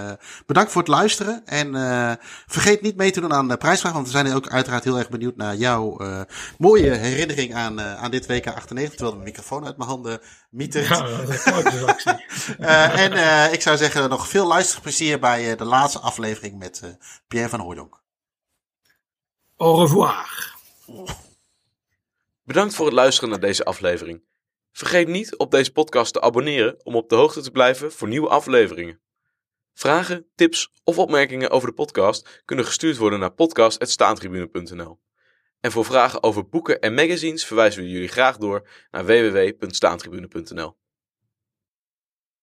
bedankt voor het luisteren. En vergeet niet mee te doen aan de prijsvraag, want we zijn ook uiteraard heel erg benieuwd naar jouw mooie herinnering aan, aan dit WK 98. Terwijl de microfoon uit mijn handen mietert. ja, dat is actie. Eh, en ik zou zeggen, nog veel luisterplezier bij de laatste aflevering met Pierre van Hooydonk. Au revoir. Bedankt voor het luisteren naar deze aflevering. Vergeet niet op deze podcast te abonneren om op de hoogte te blijven voor nieuwe afleveringen. Vragen, tips of opmerkingen over de podcast kunnen gestuurd worden naar podcast.staantribune.nl. En voor vragen over boeken en magazines verwijzen we jullie graag door naar www.staantribune.nl.